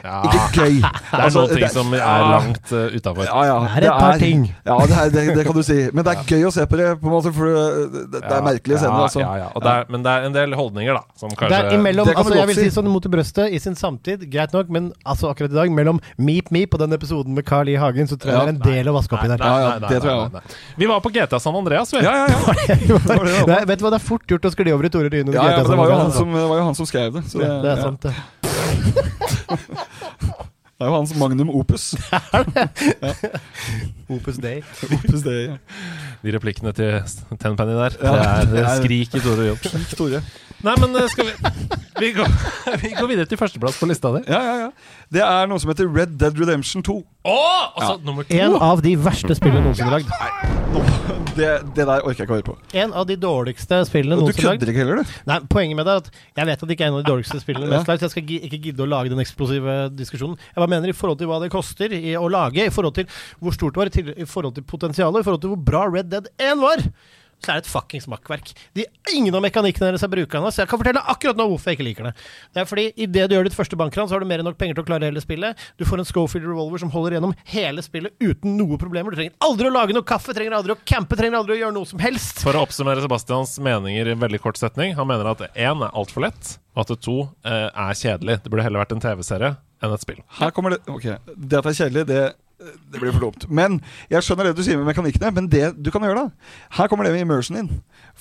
[SPEAKER 3] Ja.
[SPEAKER 4] Ikke gøy.
[SPEAKER 3] Det er
[SPEAKER 4] Altså,
[SPEAKER 3] noen ting
[SPEAKER 4] det-
[SPEAKER 3] som er langt uh, utafor.
[SPEAKER 4] Ja, ja.
[SPEAKER 1] Det er et par ting.
[SPEAKER 4] Ja, det, er, det, det kan du si. Men det er gøy å se på det, på en måte, for det, det, det er merkelige scener. Altså.
[SPEAKER 3] Ja, ja. Og det er, men det er en del holdninger, da, som
[SPEAKER 1] Det er imellom,
[SPEAKER 4] det kan
[SPEAKER 1] altså jeg vil si
[SPEAKER 4] si.
[SPEAKER 1] sånn mot i brøstet i sin samtid, greit nok, men altså akkurat i dag, mellom Meep Meep og den episoden med Carl I. Hagen, så tror jeg
[SPEAKER 4] Ja.
[SPEAKER 1] det er en del å vaske opp i der.
[SPEAKER 4] Ja, ja, det tror jeg
[SPEAKER 3] nei. Vi var på GTA San Andreas, vel?
[SPEAKER 4] Ja, ja, ja. det,
[SPEAKER 1] Nei, vet du hva, det er fort gjort å skli over i Tore Ryen.
[SPEAKER 4] ja, ja men det var jo, han
[SPEAKER 1] altså.
[SPEAKER 4] som, det var jo han som skrev det. Så det,
[SPEAKER 1] Det er
[SPEAKER 4] ja.
[SPEAKER 1] sant, det.
[SPEAKER 4] det er jo hans magnum opus.
[SPEAKER 1] Opus Day.
[SPEAKER 4] opus Day, ja.
[SPEAKER 3] De replikkene til Tenpenny der.
[SPEAKER 4] Ja.
[SPEAKER 3] Det er det
[SPEAKER 4] Det
[SPEAKER 3] skrik i Tore Jobb.
[SPEAKER 4] Tore.
[SPEAKER 3] Nei, men eh, skal vi Vi går, vi går videre til førsteplass på lista di.
[SPEAKER 4] Ja, ja, ja. Det er noe som heter Red Dead Redemption 2.
[SPEAKER 3] Å! Altså, nummer to.
[SPEAKER 1] En av de verste spillene noensinne lagd.
[SPEAKER 4] Det, det der orker jeg ikke å høre på.
[SPEAKER 1] En av de dårligste spillene
[SPEAKER 4] du
[SPEAKER 1] noensinne lagd.
[SPEAKER 4] kødder ikke heller, du?
[SPEAKER 1] Nei, Poenget med det er at jeg vet at det ikke er en av de dårligste spillene
[SPEAKER 4] Ja.
[SPEAKER 1] mest lagd, så jeg skal gi- ikke gidde å lage den eksplosive diskusjonen. Jeg bare mener i forhold til hva det koster i å lage, i forhold til hvor stort det var, i til- i forhold til potensialet, i forhold til hvor bra Red Dead 1 var, så er det et fuckings makkverk. De, ingen av mekanikkene deres er brukende, så jeg kan fortelle akkurat nå hvorfor jeg ikke liker det. Det er fordi idet du gjør ditt første bankran, så har du mer enn nok penger til å klare hele spillet. Du får en Schofield revolver som holder gjennom hele spillet uten noe problemer. Du trenger aldri å lage noe kaffe, trenger aldri å campe, trenger aldri å gjøre noe som helst.
[SPEAKER 3] For å oppsummere Sebastians meninger i en veldig kort setning. Han mener at én er altfor lett, og at to eh, er kjedelig. Det burde heller vært en TV-serie enn et spill.
[SPEAKER 4] Her kommer det Ok, Det at det er kjedelig, det Det blir for dumt. Men jeg skjønner det du sier med mekanikkene. Men det du kan gjøre, da Her kommer det med immersion inn.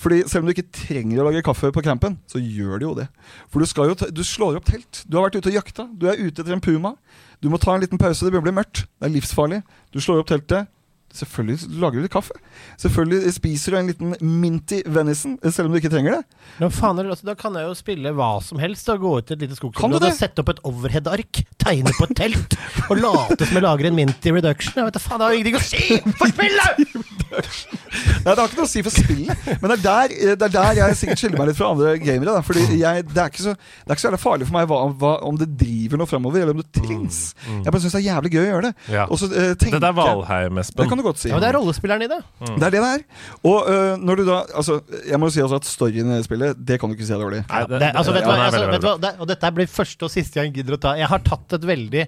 [SPEAKER 4] Fordi selv om du ikke trenger å lage kaffe på campen, så gjør du jo det. For du, skal jo ta, du slår opp telt. Du har vært ute og jakta. Du er ute etter en puma. Du må ta en liten pause. Det begynner å bli mørkt. Det er livsfarlig. Du slår opp teltet. Selvfølgelig lager du litt kaffe. Selvfølgelig spiser du en liten minty venison, selv om du ikke trenger det.
[SPEAKER 1] Men faen, altså, da kan jeg jo spille hva som helst. Da gå ut i et lite skogsområde og sette opp et overhead-ark, tegne på et telt og late som jeg lager en minty reduction. Jeg vet da faen, Det har jo ingenting å si for spillet!
[SPEAKER 4] Nei, Det har ikke noe å si for spillet, men det er der, det er der jeg sikkert skiller meg litt fra andre gamere. Da. Fordi jeg, det, er ikke så, det er ikke så jævlig farlig for meg hva, hva, om det driver noe framover, eller om det trengs. Jeg bare syns det er jævlig gøy å gjøre det.
[SPEAKER 3] Ja.
[SPEAKER 4] Også, uh, eh, tenker
[SPEAKER 3] Dette er
[SPEAKER 4] Det
[SPEAKER 3] Valheim-Espen.
[SPEAKER 4] kan du godt si.
[SPEAKER 1] Ja, Det er rollespilleren i det.
[SPEAKER 4] Det er det det er. Og uh, når du da Altså, jeg må jo si at storyen i spillet, det kan du ikke si er dårlig.
[SPEAKER 3] Nei,
[SPEAKER 1] Det, altså, vet du hva, altså, vet hva det, og dette blir første og siste jeg gidder å ta. Jeg har tatt et veldig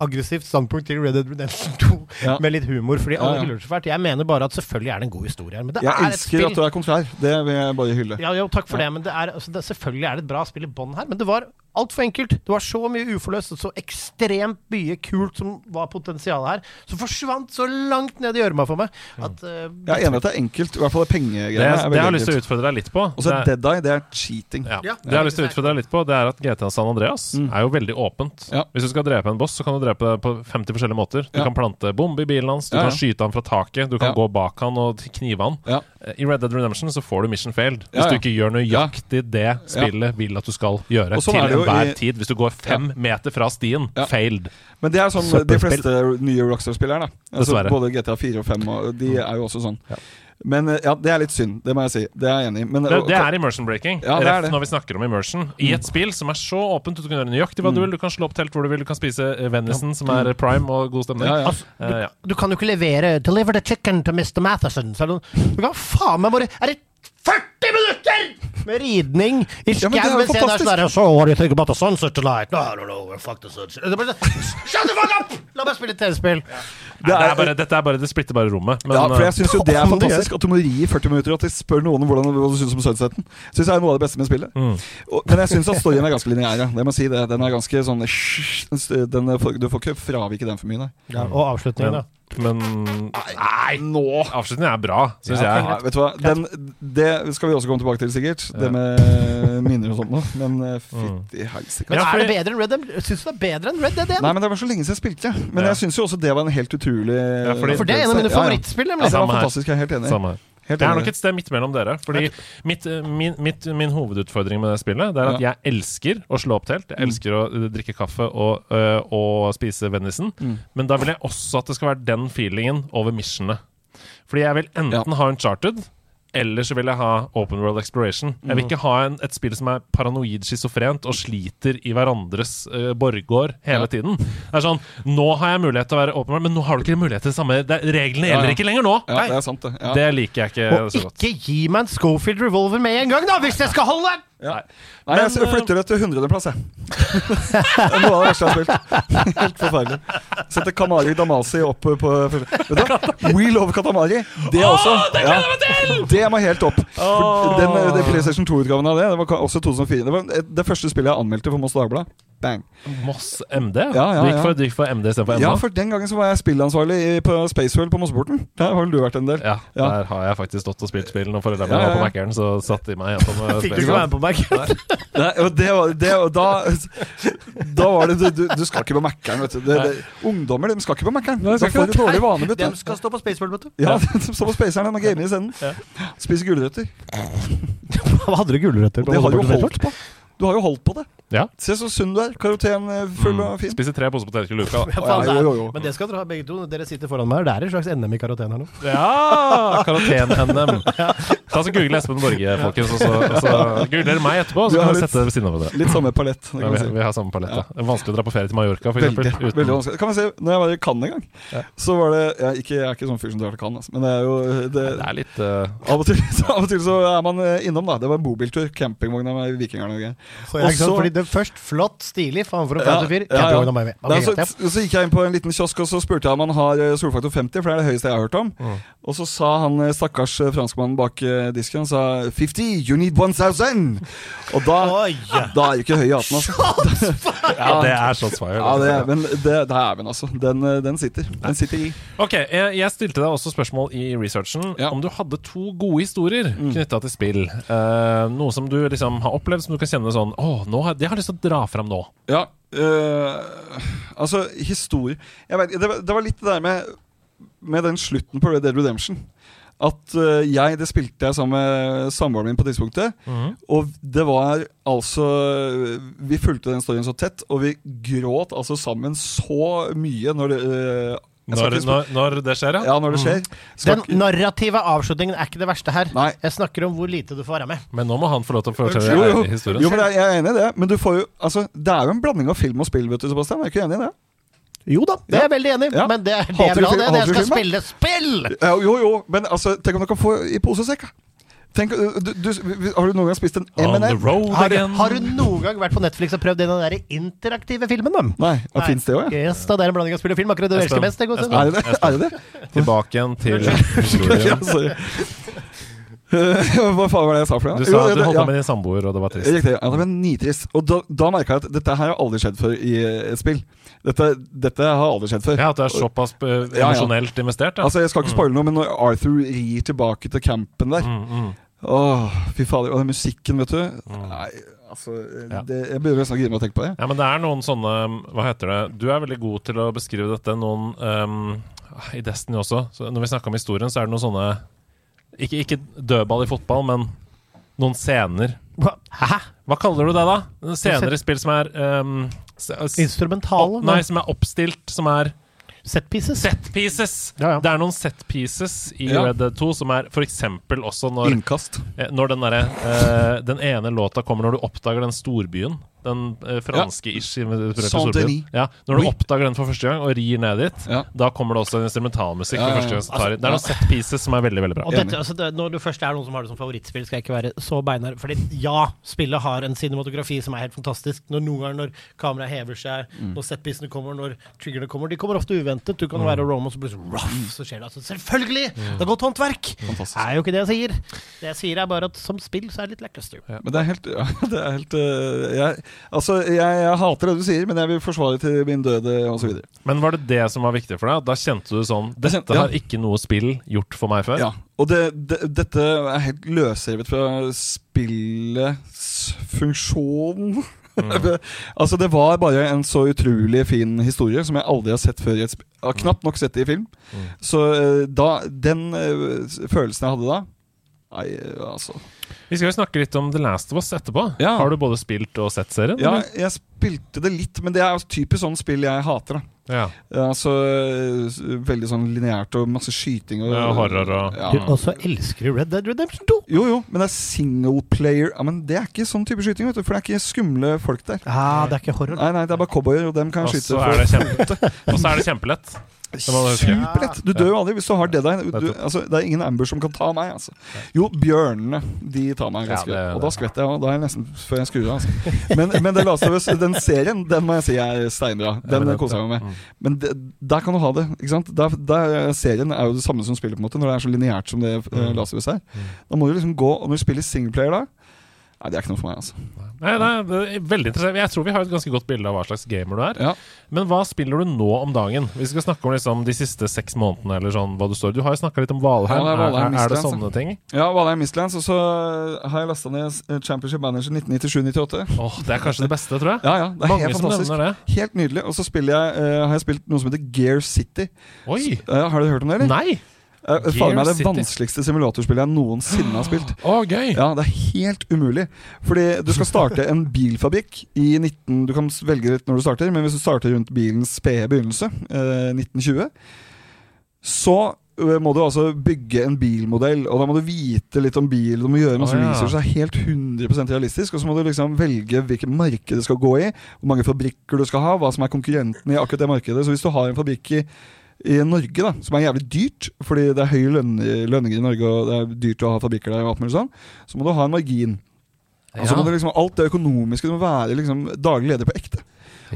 [SPEAKER 1] aggressivt standpunkt til Red Dead Redemption 2
[SPEAKER 4] Ja.
[SPEAKER 1] med litt humor, fordi alle
[SPEAKER 4] Ja,
[SPEAKER 1] hyller det så fælt. Jeg mener bare at selvfølgelig er det en god historie her, men det
[SPEAKER 4] Jeg
[SPEAKER 1] er et
[SPEAKER 4] elsker at du er kontrær. Det vil jeg bare hylle.
[SPEAKER 1] Ja, jo, takk for det, men det er, altså, det, selvfølgelig er det et bra spill i bånn her, men det var altfor enkelt. Det var så mye uforløst og så ekstremt mye kult som var potensialet her, som forsvant så langt ned i gjørma for meg at uh,
[SPEAKER 4] Jeg er enig i at det er enkelt. I hvert fall det
[SPEAKER 3] Det,
[SPEAKER 4] pengegreiene. er
[SPEAKER 3] det jeg har lyst til å utfordre deg litt på
[SPEAKER 4] Og så Dead Eye, det er cheating.
[SPEAKER 3] ja.
[SPEAKER 1] Ja.
[SPEAKER 3] Det jeg har lyst til å utfordre deg litt på, det er at GTA San Andreas er jo veldig åpent.
[SPEAKER 4] Ja.
[SPEAKER 3] Hvis du skal drepe en boss, så kan du drepe det på 50 forskjellige måter. Du
[SPEAKER 4] Ja.
[SPEAKER 3] kan plante bombe i bilen hans, du
[SPEAKER 4] Ja, ja.
[SPEAKER 3] kan skyte han fra taket, du kan
[SPEAKER 4] Ja.
[SPEAKER 3] gå bak han og knive han.
[SPEAKER 4] Ja.
[SPEAKER 3] Eh, I Red Dead Redemption så får du mission failed. Hvis
[SPEAKER 4] Ja, ja.
[SPEAKER 3] du ikke gjør nøyaktig det spillet vil at du skal gjøre
[SPEAKER 4] Og sånn er det jo
[SPEAKER 3] enhver
[SPEAKER 4] i-
[SPEAKER 3] tid. Hvis du går fem meter fra stien,
[SPEAKER 4] Ja.
[SPEAKER 3] failed.
[SPEAKER 4] Men det er sånn de fleste nye Rockstar-spillere. Altså, både GTA 4 og 5 og, De er jo også sånn. Men eh, ja, det er litt synd. Det må jeg si. Det er jeg enig i. Men,
[SPEAKER 3] Det, det er immersion breaking.
[SPEAKER 4] Ja, det er det.
[SPEAKER 3] når vi snakker om immersion. I et spill som er så åpent, du kan gjøre nøyaktig hva du vil. Du kan slå opp telt hvor du vil, du kan spise eh, venison, som er prime og god stemning.
[SPEAKER 4] Ja, ja.
[SPEAKER 1] Altså,
[SPEAKER 3] ja.
[SPEAKER 1] Du kan jo ikke levere 'Deliver the chicken to Mr. Matheson'. Noen- du kan faen meg bare Er det 40 minutter med ridning i
[SPEAKER 4] Ja, det er
[SPEAKER 1] skauen? mens en er
[SPEAKER 4] fantastisk.
[SPEAKER 1] sånn So what do you think about the sunset tonight? No, I don't fuck the sunset. Det er sånn, Shut the fuck up! La meg spille TV-spill.
[SPEAKER 3] Nei, det er bare, dette er bare, det splitter bare rommet. Men,
[SPEAKER 4] ja, for jeg
[SPEAKER 3] synes
[SPEAKER 4] syns jo det er fantastisk at du må ri i 40 minutter og at de spør noen om hvordan du syns om Sunseten. Syns jeg er noe av det beste med spillet.
[SPEAKER 3] Mm.
[SPEAKER 4] Og, men jeg syns at storyen er ganske lineær. Det må jeg si det. Den er ganske sånn den, er- Du får ikke fravike den for mye, nei.
[SPEAKER 1] Ja, og avslutningen, da.
[SPEAKER 3] Men
[SPEAKER 4] Nei, nå!
[SPEAKER 3] avslutningen er bra, syns
[SPEAKER 4] Ja,
[SPEAKER 3] jeg.
[SPEAKER 4] vet du hva? Den, det skal vi også komme tilbake til, sikkert. Det med minner og sånt noe. Men eh, fytti helsike.
[SPEAKER 3] Ja,
[SPEAKER 1] er det bedre enn Red Dead? Syns du det er bedre enn Red Dead 1?
[SPEAKER 4] Nei, men det var så lenge siden jeg spilte. Men
[SPEAKER 3] Ja.
[SPEAKER 4] jeg syns jo også det var en helt utrolig
[SPEAKER 3] fordi-
[SPEAKER 1] For det er en av mine
[SPEAKER 4] Ja, ja.
[SPEAKER 1] favorittspill,
[SPEAKER 4] Ja, det var fantastisk. Jeg er helt enig.
[SPEAKER 3] Samme her. Jeg er nok et sted midt mellom dere. Fordi mitt, eh, min, mitt, min hovedutfordring med det spillet Det er at
[SPEAKER 4] Ja.
[SPEAKER 3] jeg elsker å slå opp telt. Jeg
[SPEAKER 4] Mm.
[SPEAKER 3] elsker å eh, drikke kaffe og, øh, og spise vennisen.
[SPEAKER 4] Mm.
[SPEAKER 3] Men da vil jeg også at det skal være den feelingen over missionene. Fordi jeg vil enten ha Uncharted, eller så vil jeg ha Open World Exploration. Jeg vil
[SPEAKER 4] Mm.
[SPEAKER 3] ikke ha en, et spill som er paranoid schizofrent og sliter i hverandres uh, borggård hele
[SPEAKER 4] Ja.
[SPEAKER 3] tiden. Det er sånn Nå har jeg mulighet til å være open world, men nå har du ikke mulighet til det samme. Det, reglene gjelder
[SPEAKER 4] ja.
[SPEAKER 3] ikke lenger nå.
[SPEAKER 4] Ja,
[SPEAKER 3] Nei.
[SPEAKER 4] det er sant, det. Ja.
[SPEAKER 3] Det liker jeg ikke
[SPEAKER 1] Og
[SPEAKER 3] så godt.
[SPEAKER 1] Og ikke gi meg en Schofield revolver med en gang, da, hvis jeg skal holde!
[SPEAKER 4] Ja.
[SPEAKER 3] Nei.
[SPEAKER 4] Nei, jeg flytter det til 100.-plass, jeg. det er noe av det verste jeg har spilt. Helt forferdelig. Setter Kanari Damasi opp på Vet du hva? We Love Katamari. Det også.
[SPEAKER 3] det gleder jeg meg til!
[SPEAKER 4] Det må helt opp. For den, den PlayStation 2-utgaven av det Det var også 2004. Det var det første spillet jeg anmeldte for Moss Dagblad. Bang.
[SPEAKER 3] Moss MD?
[SPEAKER 4] Ja, ja,
[SPEAKER 3] Du gikk
[SPEAKER 4] ja.
[SPEAKER 3] for, du gikk for MD istedenfor
[SPEAKER 4] Ja, for den gangen så var jeg spillansvarlig i- på Spacewell på Mosseporten. Der har vel du vært en del.
[SPEAKER 3] Ja,
[SPEAKER 4] Ja.
[SPEAKER 3] der har jeg faktisk stått og spilt spill når foreldrene
[SPEAKER 4] Ja,
[SPEAKER 3] mine
[SPEAKER 4] ja,
[SPEAKER 3] var på
[SPEAKER 4] ja.
[SPEAKER 3] Mækkern, så satt de meg igjen på
[SPEAKER 1] Fikk ikke meg?
[SPEAKER 4] Nei, og det det, og da, da var det du, du skal ikke på Mækkern, vet du. Det, det, ungdommer de skal ikke på Mækkern.
[SPEAKER 3] De skal ikke
[SPEAKER 1] De stå på Spaceball, vet du.
[SPEAKER 4] Ja, de står på Spaceren og gamer isteden. Spiser gulrøtter.
[SPEAKER 1] Hva hadde du gulrøtter på?
[SPEAKER 4] Det har du jo holdt på. Du har jo holdt på det.
[SPEAKER 3] Ja.
[SPEAKER 4] Se så sunn du er. Karoten eh, full og fin.
[SPEAKER 3] Spiser tre poser poteter i luka.
[SPEAKER 1] Ja, faen, det er-. Men det skal dere ha begge to. Dere sitter foran meg. Det er en slags NM i karoten her nå.
[SPEAKER 3] Ja! Karoten-NM. Ta så Google Espen Borge, folkens, og så, og så googler meg etterpå, så kan vi sette det ved siden av hverandre.
[SPEAKER 4] Litt samme palett.
[SPEAKER 3] Ja, vi,
[SPEAKER 4] si.
[SPEAKER 3] vi har samme palett, ja. ja. vanskelig å dra på ferie til Mallorca, for
[SPEAKER 4] Veldig,
[SPEAKER 3] eksempel.
[SPEAKER 4] veldig vanskelig. Kan vi se, når jeg var i Cannes en gang,
[SPEAKER 3] Ja.
[SPEAKER 4] så var det jeg, ikke, jeg er ikke sånn fyr som drar til Cannes, altså, men det er jo det,
[SPEAKER 3] det er litt uh...
[SPEAKER 4] av, og til, så, av og til så er man eh, innom, da. Det var en bobiltur. Campingvogna med vikingene og greier.
[SPEAKER 1] Fordi det, først flott, stilig, faen for en flott fyr.
[SPEAKER 4] ja, ja. Nei, så, så gikk jeg inn på en liten kiosk og så spurte jeg om han har eh, solfaktor 50, for det er det høyeste jeg har hørt om. Og så sa han eh, stakkars eh, franskmannen bak disken Han sa 50, you need 1000! Og da, da er jo ikke høy i hatten, altså.
[SPEAKER 3] Ja, det er shotsfire.
[SPEAKER 4] Ja, det, er- men det, det er den, altså. Den, den sitter. Den sitter i.
[SPEAKER 3] Ok, jeg, jeg stilte deg også spørsmål i researchen
[SPEAKER 4] Ja.
[SPEAKER 3] om du hadde to gode historier knytta til spill. Uh, noe som du liksom har opplevd som du kan kjenne sånn Å, nå har, det har jeg lyst til å dra fram nå.
[SPEAKER 4] Ja, øh, altså historie Jeg vet, det, var- det var litt det der med Med den slutten på Red Dead Redemption. At øh, jeg, Det spilte jeg sammen med samboeren min på tidspunktet. Og det var altså Vi fulgte den storyen så tett, og vi gråt altså sammen så mye når det øh,
[SPEAKER 3] Når, når, når det skjer, ja?
[SPEAKER 4] Ja, når det skjer. Skal
[SPEAKER 1] Den
[SPEAKER 4] ikke-
[SPEAKER 1] narrative avslutningen er ikke det verste her.
[SPEAKER 4] Nei.
[SPEAKER 1] Jeg snakker om hvor lite du får være med.
[SPEAKER 3] Men nå må han få lov til å fortelle
[SPEAKER 4] jo, jo.
[SPEAKER 3] historien.
[SPEAKER 4] jo, men jeg, jeg er enig i det. Men du får jo Altså, det er jo en blanding av film og spill, vet du, Sebastian. Er du ikke enig i det?
[SPEAKER 1] Jo da, det er jeg veldig enig i,
[SPEAKER 4] Ja.
[SPEAKER 1] men det, det er bra,
[SPEAKER 4] Det
[SPEAKER 1] det. Jeg skal spille spill!
[SPEAKER 4] Jo, jo, jo, men altså, tenk om du kan få i pose og sekk. Tenk, du, du, har du noen gang spist en M&M?
[SPEAKER 1] Har, du- har du noen gang vært på Netflix og prøvd den der interaktive filmen? Da?
[SPEAKER 4] Nei, ja, fins det òg, ja?
[SPEAKER 1] Yes, da, det er en blanding av spill og film. Akkurat det du elsker mest. Det, går.
[SPEAKER 4] Er det det? Er det, det?
[SPEAKER 3] Tilbake igjen til
[SPEAKER 4] ja,
[SPEAKER 3] historien.
[SPEAKER 4] Hva faen var det jeg sa for noe?
[SPEAKER 3] Du sa
[SPEAKER 4] Jo,
[SPEAKER 3] at du
[SPEAKER 4] det-
[SPEAKER 3] holdt
[SPEAKER 4] ja.
[SPEAKER 3] på med din samboer, og det var trist.
[SPEAKER 4] Riktig. Ja, det var nitrist. Og da, da merka jeg at dette her har aldri skjedd før i et spill. Dette, dette har aldri skjedd før.
[SPEAKER 3] Ja, At du er såpass emosjonelt
[SPEAKER 4] ja.
[SPEAKER 3] ja. investert. Ja.
[SPEAKER 4] Altså, Jeg skal ikke spoile noe, men når Arthur rir tilbake til campen der
[SPEAKER 3] Mm, mm.
[SPEAKER 4] Åh, fy fader. Og den musikken, vet du. Nei, altså
[SPEAKER 3] Ja.
[SPEAKER 4] det, Jeg begynner nesten å grine av å tenke på det.
[SPEAKER 3] Ja, men det er noen sånne Hva heter det? Du er veldig god til å beskrive dette. Noen um, I Destiny også. Så når vi snakker om historien, så er det noen sånne Ikke, ikke dødball i fotball, men noen scener.
[SPEAKER 1] Hva- Hæ?
[SPEAKER 3] Hva kaller du det, da? Scener i spill som er ehm, s-
[SPEAKER 1] Instrumentale?
[SPEAKER 3] opp- Nei, som er oppstilt, som er
[SPEAKER 1] Set pieces?
[SPEAKER 3] set pieces.
[SPEAKER 1] Ja, ja.
[SPEAKER 3] Det er noen set pieces i
[SPEAKER 4] Ja.
[SPEAKER 3] Red Dead 2 som er f.eks. også når
[SPEAKER 4] Innkast.
[SPEAKER 3] Eh, Når den der, eh, Den ene låta kommer når du oppdager den storbyen. Den eh, franske ish inspirerte
[SPEAKER 4] Saint-Denis.
[SPEAKER 3] Ja, når du
[SPEAKER 4] Oui.
[SPEAKER 3] oppdager den for første gang og rir ned dit,
[SPEAKER 4] Ja.
[SPEAKER 3] da kommer det også en instrumentalmusikk.
[SPEAKER 4] Ja,
[SPEAKER 3] for
[SPEAKER 4] ja,
[SPEAKER 3] første gang som tar i. Det er
[SPEAKER 4] ja.
[SPEAKER 3] noen set pieces som er veldig veldig bra.
[SPEAKER 1] Og dette, altså det, når du først er noen som har det som favorittspill, skal jeg ikke være så beinhard. Fordi ja, spillet har en cinematografi som er helt fantastisk. Når Noen ganger når kameraet hever seg,
[SPEAKER 4] Mm.
[SPEAKER 1] når setpissene kommer, når triggerne kommer. De kommer ofte uventet. Du kan være Rome, og så plutselig ruff, så skjer det. Altså, selvfølgelig! Det er godt håndverk!
[SPEAKER 4] Mm. Fantastisk.
[SPEAKER 1] Det er jo ikke det jeg sier. Det jeg sier, er bare at som spill så er det litt lackluster.
[SPEAKER 4] Men det er helt, ja, det er helt uh, jeg, Altså, jeg, jeg hater det du sier, men jeg vil forsvare til min døde, osv.
[SPEAKER 3] Men var det det som var viktig for deg? Da kjente du sånn Dette
[SPEAKER 4] kjente- ja.
[SPEAKER 3] har ikke noe spill gjort for meg før.
[SPEAKER 4] Ja. Og det, det, dette er helt løsrevet fra spillets funksjon. altså Det var bare en så utrolig fin historie som jeg aldri har sett før. Jeg har knapt nok sett det i film. Så øh, da den øh, følelsen jeg hadde da Nei, øh, altså
[SPEAKER 3] Vi skal jo snakke litt om The Last of Us etterpå.
[SPEAKER 4] Ja.
[SPEAKER 3] Har du både spilt og sett serien?
[SPEAKER 4] Ja,
[SPEAKER 3] eller?
[SPEAKER 4] jeg spilte det litt, men det er jo typisk sånn spill jeg hater. da
[SPEAKER 3] ja.
[SPEAKER 4] Altså Veldig sånn lineært og masse skyting og
[SPEAKER 3] Ja, horror og-
[SPEAKER 4] ja.
[SPEAKER 1] Du, også elsker du Red Dead Redemption 2!
[SPEAKER 4] Jo, jo, men det er single player ja, Men det er ikke sånn type skyting, vet du for det er ikke skumle folk der.
[SPEAKER 1] Ah, det er ikke horror.
[SPEAKER 4] Nei, nei, det er bare cowboyer, og dem kan
[SPEAKER 3] Og
[SPEAKER 4] jeg skyte.
[SPEAKER 3] så er det kjempe, og så er det kjempelett.
[SPEAKER 4] Superlett! Du dør jo aldri hvis du har det der. Du, altså, det er ingen ambush som kan ta meg. Altså. Jo, bjørnene de tar meg ganske.
[SPEAKER 3] Ja,
[SPEAKER 4] og da skvetter jeg, og da er jeg nesten før jeg skrur av. Altså. Men, men det laste, den serien, den må jeg si er steinbra. Den
[SPEAKER 3] ja,
[SPEAKER 4] koser jeg meg
[SPEAKER 3] Mm.
[SPEAKER 4] med. Men det, der kan du ha det. ikke sant? Der, der, serien er jo det samme som spillet, på en måte når det er så lineært som det mm. Last of er. Da må du liksom gå, og når du spiller singleplayer da Nei, det er ikke noe for meg, altså.
[SPEAKER 3] Nei, nei, det er veldig interessant. Jeg tror vi har et ganske godt bilde av hva slags gamer du er.
[SPEAKER 4] Ja.
[SPEAKER 3] Men hva spiller du nå om dagen? Vi skal snakke om liksom de siste seks månedene. eller sånn, hva Du står Du har jo snakka litt om Valheim.
[SPEAKER 4] Ja, det er Valheim
[SPEAKER 3] er, er, det sånne ting?
[SPEAKER 4] Ja, Valheim Mistlands, og så har jeg lasta ned eh, Championship Manager 1997-98.
[SPEAKER 3] Åh, Det er kanskje det beste, tror jeg.
[SPEAKER 4] Ja, ja, det er
[SPEAKER 3] Mange
[SPEAKER 4] helt fantastisk.
[SPEAKER 3] det.
[SPEAKER 4] Helt nydelig. Og så jeg, uh, har jeg spilt noe som heter Gear City.
[SPEAKER 3] Oi!
[SPEAKER 4] Eh, har du hørt om det, eller?
[SPEAKER 3] Nei!
[SPEAKER 4] Uh, Faen er det vanskeligste simulatorspillet jeg noensinne har spilt.
[SPEAKER 3] Oh, gøy!
[SPEAKER 4] Ja, Det er helt umulig. Fordi du skal starte en bilfabrikk i 19... Du kan velge litt når du starter, men hvis du starter rundt bilens spede begynnelse, uh, 1920, så eh, må du altså bygge en bilmodell, og da må du vite litt om bil. Du må gjøre masse
[SPEAKER 3] oh, ja.
[SPEAKER 4] research, det er helt 100% realistisk. Og så må du liksom velge hvilket marked det skal gå i, hvor mange fabrikker du skal ha, hva som er konkurrenten i akkurat det markedet. Så hvis du har en fabrikk i i Norge, da, som er jævlig dyrt, fordi det er høye løn lønninger i Norge, og det er dyrt å ha fabrikker der, og alt mulig sånn, så må du ha en margin. Altså må det liksom, Alt det økonomiske du må være liksom, daglig leder på ekte.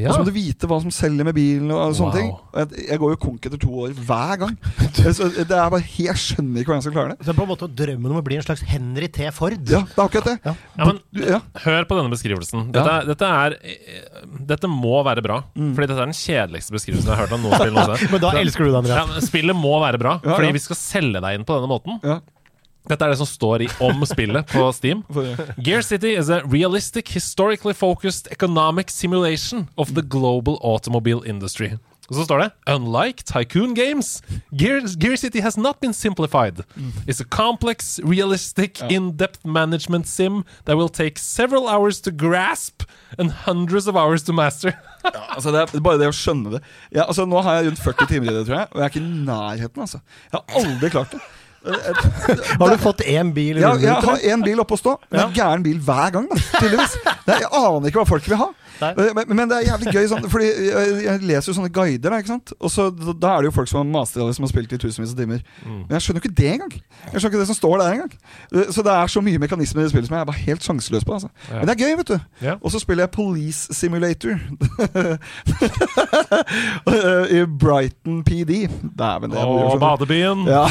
[SPEAKER 4] Og så må du vite hva som selger med bilen og sånne
[SPEAKER 3] Wow.
[SPEAKER 4] ting. Jeg, jeg går jo konk etter to år hver gang. Så det er bare, Jeg skjønner ikke hvordan jeg skal klare det.
[SPEAKER 1] Så på en måte drømmen om å bli en slags Henry T. Ford.
[SPEAKER 4] Ja, det er akkurat det.
[SPEAKER 3] Ja, men
[SPEAKER 4] ja.
[SPEAKER 3] Hør på denne beskrivelsen. Dette,
[SPEAKER 4] Ja.
[SPEAKER 3] er- dette er eh, Dette må være bra.
[SPEAKER 4] Mm.
[SPEAKER 3] Fordi dette er den kjedeligste beskrivelsen jeg har hørt av noe spill noensinne.
[SPEAKER 1] Men da elsker du det, Andreas.
[SPEAKER 3] Ja, spillet må være bra,
[SPEAKER 4] Ja,
[SPEAKER 3] fordi
[SPEAKER 4] ja.
[SPEAKER 3] vi skal selge deg inn på denne måten.
[SPEAKER 4] Ja.
[SPEAKER 3] Dette er det som står i om spillet på Steam. Gear City is a realistic, historically focused economic simulation of the global automobile industry. Og så står det Unlike Tycoon Games, Gear, Gear City has not been simplified. It's a complex, realistic, in-depth management sim that will take several hours to grasp and hundreds of hours to master.
[SPEAKER 4] Altså det er Bare det å skjønne det. Ja, altså Nå har jeg rundt 40 timer i det, tror jeg. Og jeg er ikke i nærheten. altså Jeg har aldri klart det.
[SPEAKER 1] Har du fått én bil Ja,
[SPEAKER 4] Jeg, har én bil oppe å stå, men en gæren bil hver gang. da Tydeligvis Jeg aner ikke hva folk vil ha. Men, men det er jævlig gøy, sånn, Fordi jeg, jeg leser jo sånne guider. Da? Og så, da- Da er det jo folk som har det, som har spilt i tusenvis av timer.
[SPEAKER 3] Mm.
[SPEAKER 4] Men jeg skjønner jo ikke det engang. Jeg skjønner ikke det som står der engang. Så det er så mye mekanismer i spillet som jeg er bare helt sjanseløs på. Altså.
[SPEAKER 3] Ja.
[SPEAKER 4] Men det er gøy, vet du.
[SPEAKER 3] Ja.
[SPEAKER 4] Og så spiller jeg Police Simulator. I Brighton PD. Dæven, det sånn-
[SPEAKER 3] badebyen.
[SPEAKER 4] ja.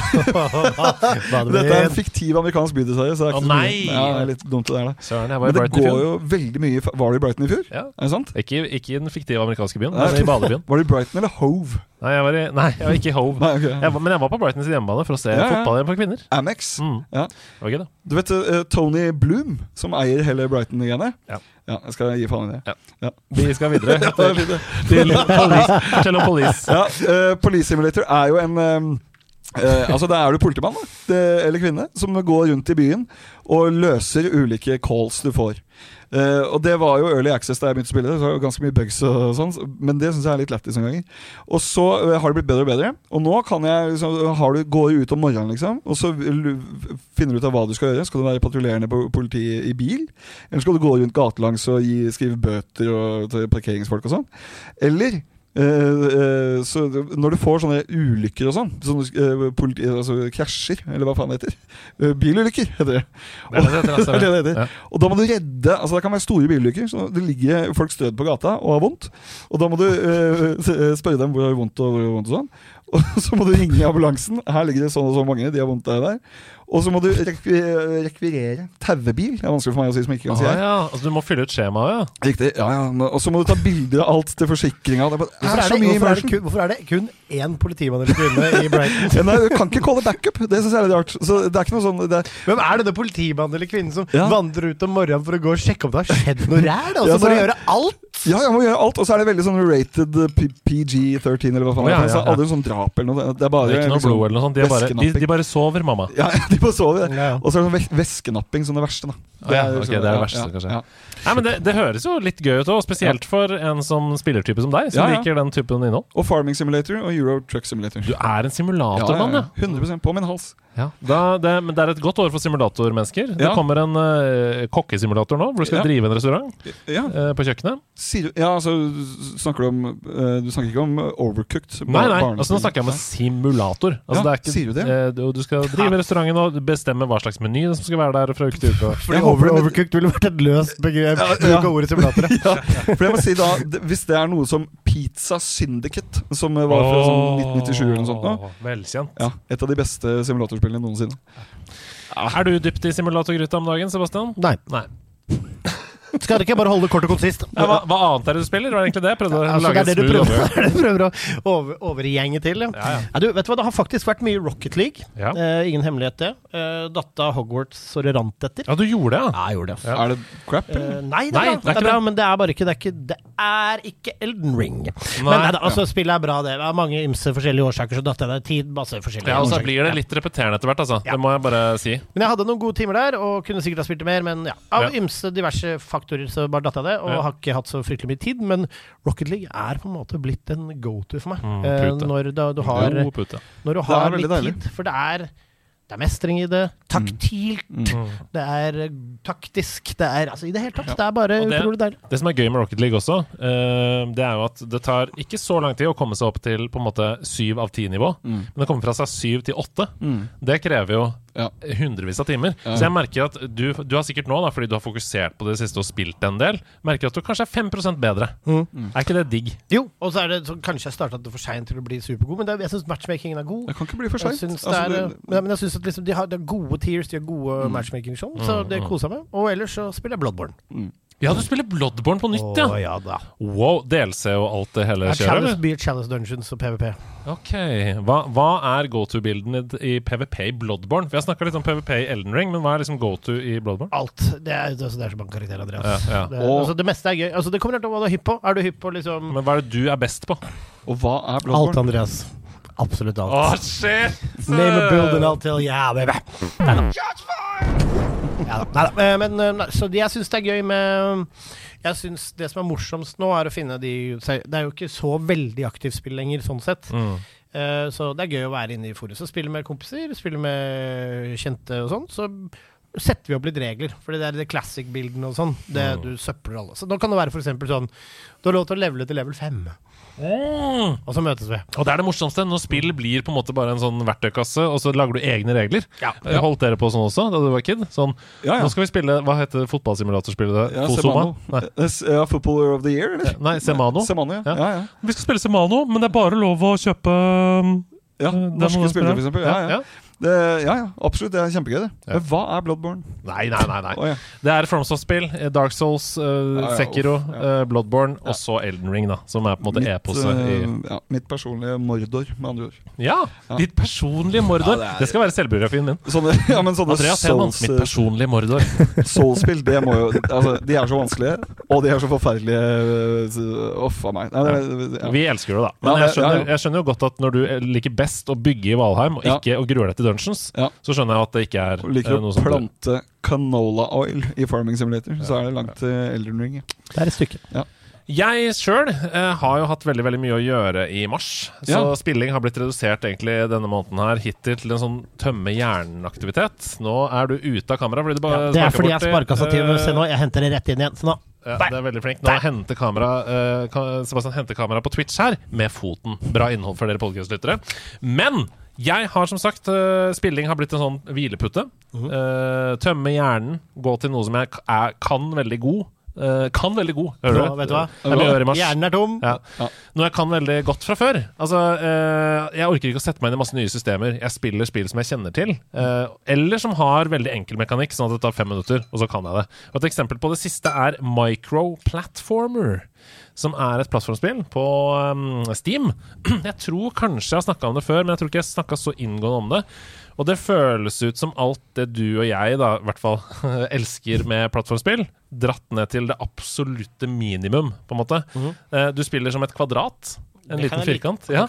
[SPEAKER 1] Badebyen.
[SPEAKER 4] Dette er en fiktiv amerikansk bydesign, Så det er
[SPEAKER 3] Å,
[SPEAKER 4] ikke så mye-! Ja, det er litt dumt det der, da.
[SPEAKER 3] Søren,
[SPEAKER 4] Men det går jo veldig mye Var du i Brighton i fjor?
[SPEAKER 3] Ja.
[SPEAKER 4] Er det sant?
[SPEAKER 3] Ikke, ikke i den fiktive amerikanske byen, men i badebyen.
[SPEAKER 4] Var du i Brighton eller Hove?
[SPEAKER 3] Nei, jeg var, i, nei, jeg var ikke i Hove.
[SPEAKER 4] Nei, ok.
[SPEAKER 3] Jeg var, men jeg var på Brighton sin hjemmebane for å se
[SPEAKER 4] Ja, ja.
[SPEAKER 3] fotball for kvinner.
[SPEAKER 4] Amex.
[SPEAKER 3] Mm.
[SPEAKER 4] Ja.
[SPEAKER 3] Det var gøy, da.
[SPEAKER 4] Du vet uh, Tony Bloom, som eier hele Brighton-greiene?
[SPEAKER 3] Ja.
[SPEAKER 4] Jeg skal gi faen i det.
[SPEAKER 3] Ja.
[SPEAKER 4] Ja.
[SPEAKER 3] Vi skal videre
[SPEAKER 4] Ja, er
[SPEAKER 3] til police. Fortell om Police.
[SPEAKER 4] Ja, uh, Police Simulator er jo en um, eh, altså Da er du politimann da, det, eller kvinne som går rundt i byen og løser ulike calls du får. Eh, og Det var jo early access da jeg begynte å spille det. Så det var jo ganske mye bugs og sånn Men det syns jeg er litt lættis noen ganger. Og så uh, har det blitt bedre og bedre. Og nå kan jeg liksom, du, går du ut om morgenen, liksom, og så finner du ut av hva du skal gjøre. Skal du være patruljerende politi i bil? Eller skal du gå rundt gatelangs og gi, skrive bøter og, til parkeringsfolk og sånn? Eller eh, eh, så når du får sånne ulykker og sånn, sånne politi, altså krasjer, eller hva faen det heter Bilulykker, heter det.
[SPEAKER 3] Det det det altså. Ja.
[SPEAKER 4] Og da må du redde Altså Det kan være store bilulykker. Så Det ligger folk strødd på gata og har vondt. Og da må du spørre dem hvor har vondt og hvor har vondt og sånn. Og så må du ringe ambulansen. Her ligger det sånn og så mange. De har vondt der og der. Og så må du rekvi rekvirere tauebil. Det er vanskelig for meg å si som ikke kan si
[SPEAKER 3] Ah,
[SPEAKER 4] her.
[SPEAKER 3] ja. altså, du må fylle ut skjemaet, ja.
[SPEAKER 4] Riktig. ja, ja. Og så må du ta bilder av alt til forsikringa.
[SPEAKER 1] Hvorfor det, hvorfor, er det kun, hvorfor er det kun én politimann eller kvinne i Brighton?
[SPEAKER 4] Nei, du kan ikke calle backup. Det syns jeg er litt rart. Så det er ikke noe sånn det er,
[SPEAKER 1] Hvem er denne politimannen eller kvinnen som
[SPEAKER 4] Ja.
[SPEAKER 1] vandrer ut om morgenen for å gå og sjekke om det har skjedd noe ræl? Og så må du gjøre alt?
[SPEAKER 4] Ja, jeg må gjøre alt. Og så er det veldig sånn rated uh, PG-13 eller hva faen.
[SPEAKER 3] Oh, ja,
[SPEAKER 4] det. Så
[SPEAKER 3] ja, ja.
[SPEAKER 4] Aldri sånn drap eller noe. Det er bare
[SPEAKER 3] Det er ikke noe
[SPEAKER 4] liksom,
[SPEAKER 3] blod eller noe sånt. De, bare, de, de bare sover, mamma.
[SPEAKER 4] Ja, de bare sover.
[SPEAKER 1] Ja, ja.
[SPEAKER 4] Og så er det sånn væs- væskenapping som det verste, da. Liksom-
[SPEAKER 3] det er det verste, kanskje. Nei, men det, det høres jo litt gøy ut òg, spesielt for en som spillertype som deg, som liker den typen innhold.
[SPEAKER 4] Og Farming Simulator og Euro Truck Simulator.
[SPEAKER 3] Du er en simulatormann, ja.
[SPEAKER 4] 100 på min hals.
[SPEAKER 3] Ja. Da, det, men det er et godt år for simulatormennesker. Det
[SPEAKER 4] Ja.
[SPEAKER 3] kommer en uh, kokkesimulator nå, hvor du skal
[SPEAKER 4] Ja.
[SPEAKER 3] drive en restaurant
[SPEAKER 4] Ja,
[SPEAKER 3] eh, på kjøkkenet.
[SPEAKER 4] sier du Ja, altså snakker du om eh, Du snakker ikke om uh, overcooked?
[SPEAKER 3] Nei, nei, altså nå snakker jeg om en simulator. Altså,
[SPEAKER 4] Ja,
[SPEAKER 3] det er ikke,
[SPEAKER 4] sier du det?
[SPEAKER 3] eh, du, du skal drive restauranten og bestemme hva slags meny som skal være der fra uke til uke.
[SPEAKER 1] Fordi
[SPEAKER 4] Jeg håper
[SPEAKER 1] over, overcooked ville vært et løst begrep.
[SPEAKER 4] Ja,
[SPEAKER 1] Bruk
[SPEAKER 4] ja.
[SPEAKER 1] av ordet simulator.
[SPEAKER 4] Ja, for jeg må si da d- Hvis det er noe som Pizza Syndicate, som eh, var fra sånn 1997 eller noe sånt nå,
[SPEAKER 3] Åh, Velkjent.
[SPEAKER 4] ja, Et av de beste simulatorspillene noensinne.
[SPEAKER 3] Er du dypt i simulatorgryta om dagen, Sebastian?
[SPEAKER 1] Nei.
[SPEAKER 3] Nei.
[SPEAKER 1] Skal dere ikke bare holde det kort og konsist?
[SPEAKER 3] Ja, hva, hva annet er det du spiller? Det var egentlig det prøvde å
[SPEAKER 1] Altså, det
[SPEAKER 3] lage
[SPEAKER 1] er det
[SPEAKER 3] et
[SPEAKER 1] du prøver, det er du prøver å over, overgjenge til. Ja.
[SPEAKER 3] Ja, ja.
[SPEAKER 1] Ja, du, vet du hva, Det har faktisk vært mye Rocket League.
[SPEAKER 3] Ja.
[SPEAKER 1] Eh, ingen hemmelighet, det. Eh, datta Hogwarts så det rant etter.
[SPEAKER 3] ja, du gjorde det, ja?
[SPEAKER 1] Ja, jeg gjorde det.
[SPEAKER 3] Ja.
[SPEAKER 4] Er det crap?
[SPEAKER 1] Eh, nei, det
[SPEAKER 3] Nei,
[SPEAKER 1] er, bra,
[SPEAKER 3] det er
[SPEAKER 1] det er bra, men det er bare ikke Det er ikke, det er ikke Elden Ring. Men nei, altså, spillet er bra, det. Det er mange ymse forskjellige årsaker, så datt jeg det tid. Masse forskjellige
[SPEAKER 3] Ja, og så blir det litt repeterende etter hvert, altså.
[SPEAKER 1] Ja.
[SPEAKER 3] Det må jeg bare si.
[SPEAKER 1] Men jeg hadde noen gode timer der, og kunne sikkert ha spilt det mer. Men ja, av ymse diverse faktorer så bare datt jeg det, og
[SPEAKER 3] Ja.
[SPEAKER 1] har ikke hatt så fryktelig mye tid. Men Rocket League er på en måte blitt en go-to for meg.
[SPEAKER 3] Mm,
[SPEAKER 1] eh, når da, du har,
[SPEAKER 3] God pute.
[SPEAKER 1] når du har litt
[SPEAKER 4] deilig.
[SPEAKER 1] tid. For det er, det er mestring i det. Taktilt.
[SPEAKER 3] Mm.
[SPEAKER 1] Det er eh, taktisk. Det er altså i det hele tatt. Det er bare
[SPEAKER 3] det-
[SPEAKER 1] utrolig deilig.
[SPEAKER 3] Det som er gøy med Rocket League også, uh, det er jo at det tar ikke så lang tid å komme seg opp til på en måte syv av ti nivå.
[SPEAKER 4] Mm.
[SPEAKER 3] Men å komme fra seg syv til åtte, det krever jo
[SPEAKER 4] Ja.
[SPEAKER 3] hundrevis av timer.
[SPEAKER 4] Ja.
[SPEAKER 3] Så jeg merker at du, du har sikkert nå, da, fordi du har fokusert på det siste og spilt en del, merker at du kanskje er 5 bedre.
[SPEAKER 1] Mm.
[SPEAKER 3] Er ikke det digg?
[SPEAKER 1] Jo, og så er det så kanskje jeg starta det for seint til å bli supergod, men det, er- jeg syns matchmakingen er god.
[SPEAKER 4] Det kan ikke bli for
[SPEAKER 1] Jeg
[SPEAKER 4] seint.
[SPEAKER 1] det er,
[SPEAKER 4] Altså,
[SPEAKER 1] men, men jeg synes at liksom de har, de har gode tears, de har gode matchmaking-show, så det koser jeg meg. Og ellers så spiller jeg Bloodborne.
[SPEAKER 3] Ja, du spiller Bloodborne på nytt, ja!
[SPEAKER 1] Å, ja da.
[SPEAKER 3] Wow, DLC og alt det hele
[SPEAKER 1] Det
[SPEAKER 3] kjøret,
[SPEAKER 1] Chalice,
[SPEAKER 3] eller?
[SPEAKER 1] blir Challenge Dungeons og PVP.
[SPEAKER 3] Ok, Hva, hva er go-to-bilden i, i PVP i Bloodborne? Vi har snakka litt om PVP i Elden Ring, men hva er liksom go-to i Bloodborne?
[SPEAKER 1] Alt. Det er, det er, det er så mange karakterer, Andreas.
[SPEAKER 3] Ja, ja.
[SPEAKER 1] Det,
[SPEAKER 4] Og-
[SPEAKER 1] altså, det meste er gøy. Altså, det kommer an til hva du er hypp på. Er du hypp på liksom
[SPEAKER 3] Men hva er det du er best på?
[SPEAKER 4] Og hva er Bloodborne?
[SPEAKER 1] Alt, Andreas. Absolutt alt.
[SPEAKER 3] Å, shit!
[SPEAKER 1] Name a build and I'll tell yeah, baby. Neida. Ja, da. Neida. Eh, Men eh, så jeg syns det er gøy med Jeg syns det som er morsomst nå, er å finne de Det er jo ikke så veldig aktivt spill lenger, sånn sett.
[SPEAKER 3] Mm.
[SPEAKER 1] Eh, Så det er gøy å være inne i forumet. Så spille med kompiser, spille med kjente og sånn. Så setter vi opp litt regler. For det der det classic-bildene og sånn, det du søpler alle. Så nå kan det være eksempel sånn Du har lov til å levele til level 5,
[SPEAKER 3] Mm.
[SPEAKER 1] og så møtes vi.
[SPEAKER 3] Og det er det morsomste. Når spill blir på en måte bare en sånn verktøykasse, og så lager du egne regler.
[SPEAKER 1] Ja.
[SPEAKER 3] Eh, Holdt dere på sånn også da du var kid? Sånn,
[SPEAKER 4] Ja, ja.
[SPEAKER 3] Nå skal vi spille Hva heter fotballsimulatorspillet?
[SPEAKER 4] Ja,
[SPEAKER 3] Fosoma?
[SPEAKER 4] Semano. Eh, Ja, Footballer of the Year, eller?
[SPEAKER 3] Nei, Semano.
[SPEAKER 4] Semano, ja.
[SPEAKER 3] Ja.
[SPEAKER 4] ja, ja.
[SPEAKER 3] Vi skal spille Semano, men det er bare lov å kjøpe um,
[SPEAKER 4] ja. Norske spillere, f.eks. Ja, ja. Det, ja, ja, absolutt. Det er kjempegøy, det.
[SPEAKER 3] Ja.
[SPEAKER 4] Men hva er Bloodborne?
[SPEAKER 3] Nei, nei, nei. nei.
[SPEAKER 4] Oh, ja.
[SPEAKER 3] Det er FromSoft-spill. eh, Dark Souls, uh,
[SPEAKER 4] ja,
[SPEAKER 3] Sekiro, eh, Bloodborne og så Elden Ring, da. Som er på en måte eposet
[SPEAKER 4] ja, mitt personlige Mordor, med andre ord.
[SPEAKER 3] Ja! Ditt personlige Mordor.
[SPEAKER 4] Det
[SPEAKER 3] det,
[SPEAKER 4] er-
[SPEAKER 3] skal være selvbiografien min.
[SPEAKER 4] Sånne, ja, men sånne
[SPEAKER 3] Andreas Helmans, mitt personlige Mordor.
[SPEAKER 4] Soul-spill, det må jo altså, De er så vanskelige, og de er så forferdelige Uff a meg. Nei, det.
[SPEAKER 3] Vi elsker det, da. Men jeg,
[SPEAKER 4] det-
[SPEAKER 3] skjønner, jeg skjønner jo godt at når du liker best å bygge i Valheim, og ikke å gruer deg til dungeons,
[SPEAKER 4] Ja.
[SPEAKER 3] så skjønner jeg at det ikke er
[SPEAKER 4] liker
[SPEAKER 3] eh,
[SPEAKER 4] å
[SPEAKER 3] noe sånt.
[SPEAKER 4] plante canola oil i Farming Simulator, så er det langt til Elden Ring.
[SPEAKER 1] Det er et stykke.
[SPEAKER 3] Jeg sjøl eh, har jo hatt veldig veldig mye å gjøre i mars. Så
[SPEAKER 4] Ja.
[SPEAKER 3] spilling har blitt redusert egentlig denne måneden her hittil til en sånn tømme hjernen-aktivitet. Nå er du ute av kamera. Fordi du bare
[SPEAKER 1] Ja, det er fordi jeg sparka stativet.
[SPEAKER 3] Uh,
[SPEAKER 1] Se nå, jeg henter det rett inn igjen. Så nå
[SPEAKER 3] Ja, det er veldig flink. Nå henter kamera eh, Sebastian henter kamera på Twitch her med foten. Bra innhold for dere podkastlyttere. Men jeg har som sagt eh, Spilling har blitt en sånn hvilepute.
[SPEAKER 1] Mhm.
[SPEAKER 3] Eh, tømme hjernen. Gå til noe som jeg er, kan veldig god. Uh, kan veldig god. Hører
[SPEAKER 1] Nå,
[SPEAKER 3] du?
[SPEAKER 1] vet du
[SPEAKER 3] er.
[SPEAKER 1] Hjernen er tom.
[SPEAKER 3] Ja.
[SPEAKER 4] Ja.
[SPEAKER 3] Noe jeg kan veldig godt fra før. Altså, uh, Jeg orker ikke å sette meg inn i masse nye systemer. Jeg spiller spill som jeg kjenner til. uh, eller som har veldig enkel mekanikk, sånn at det tar fem minutter, og så kan jeg det. Og Et eksempel på det siste er Micro Platformer. Som er et plattformspill på um, Steam. Jeg tror kanskje jeg har snakka om det før, men jeg tror ikke jeg snakka så inngående om det. Og det føles ut som alt det du og jeg, da, i hvert fall, elsker med plattformspill. Dratt ned til det absolutte minimum, på en måte. Eh, Du spiller som et kvadrat. En
[SPEAKER 1] Det
[SPEAKER 3] liten firkant. Ja,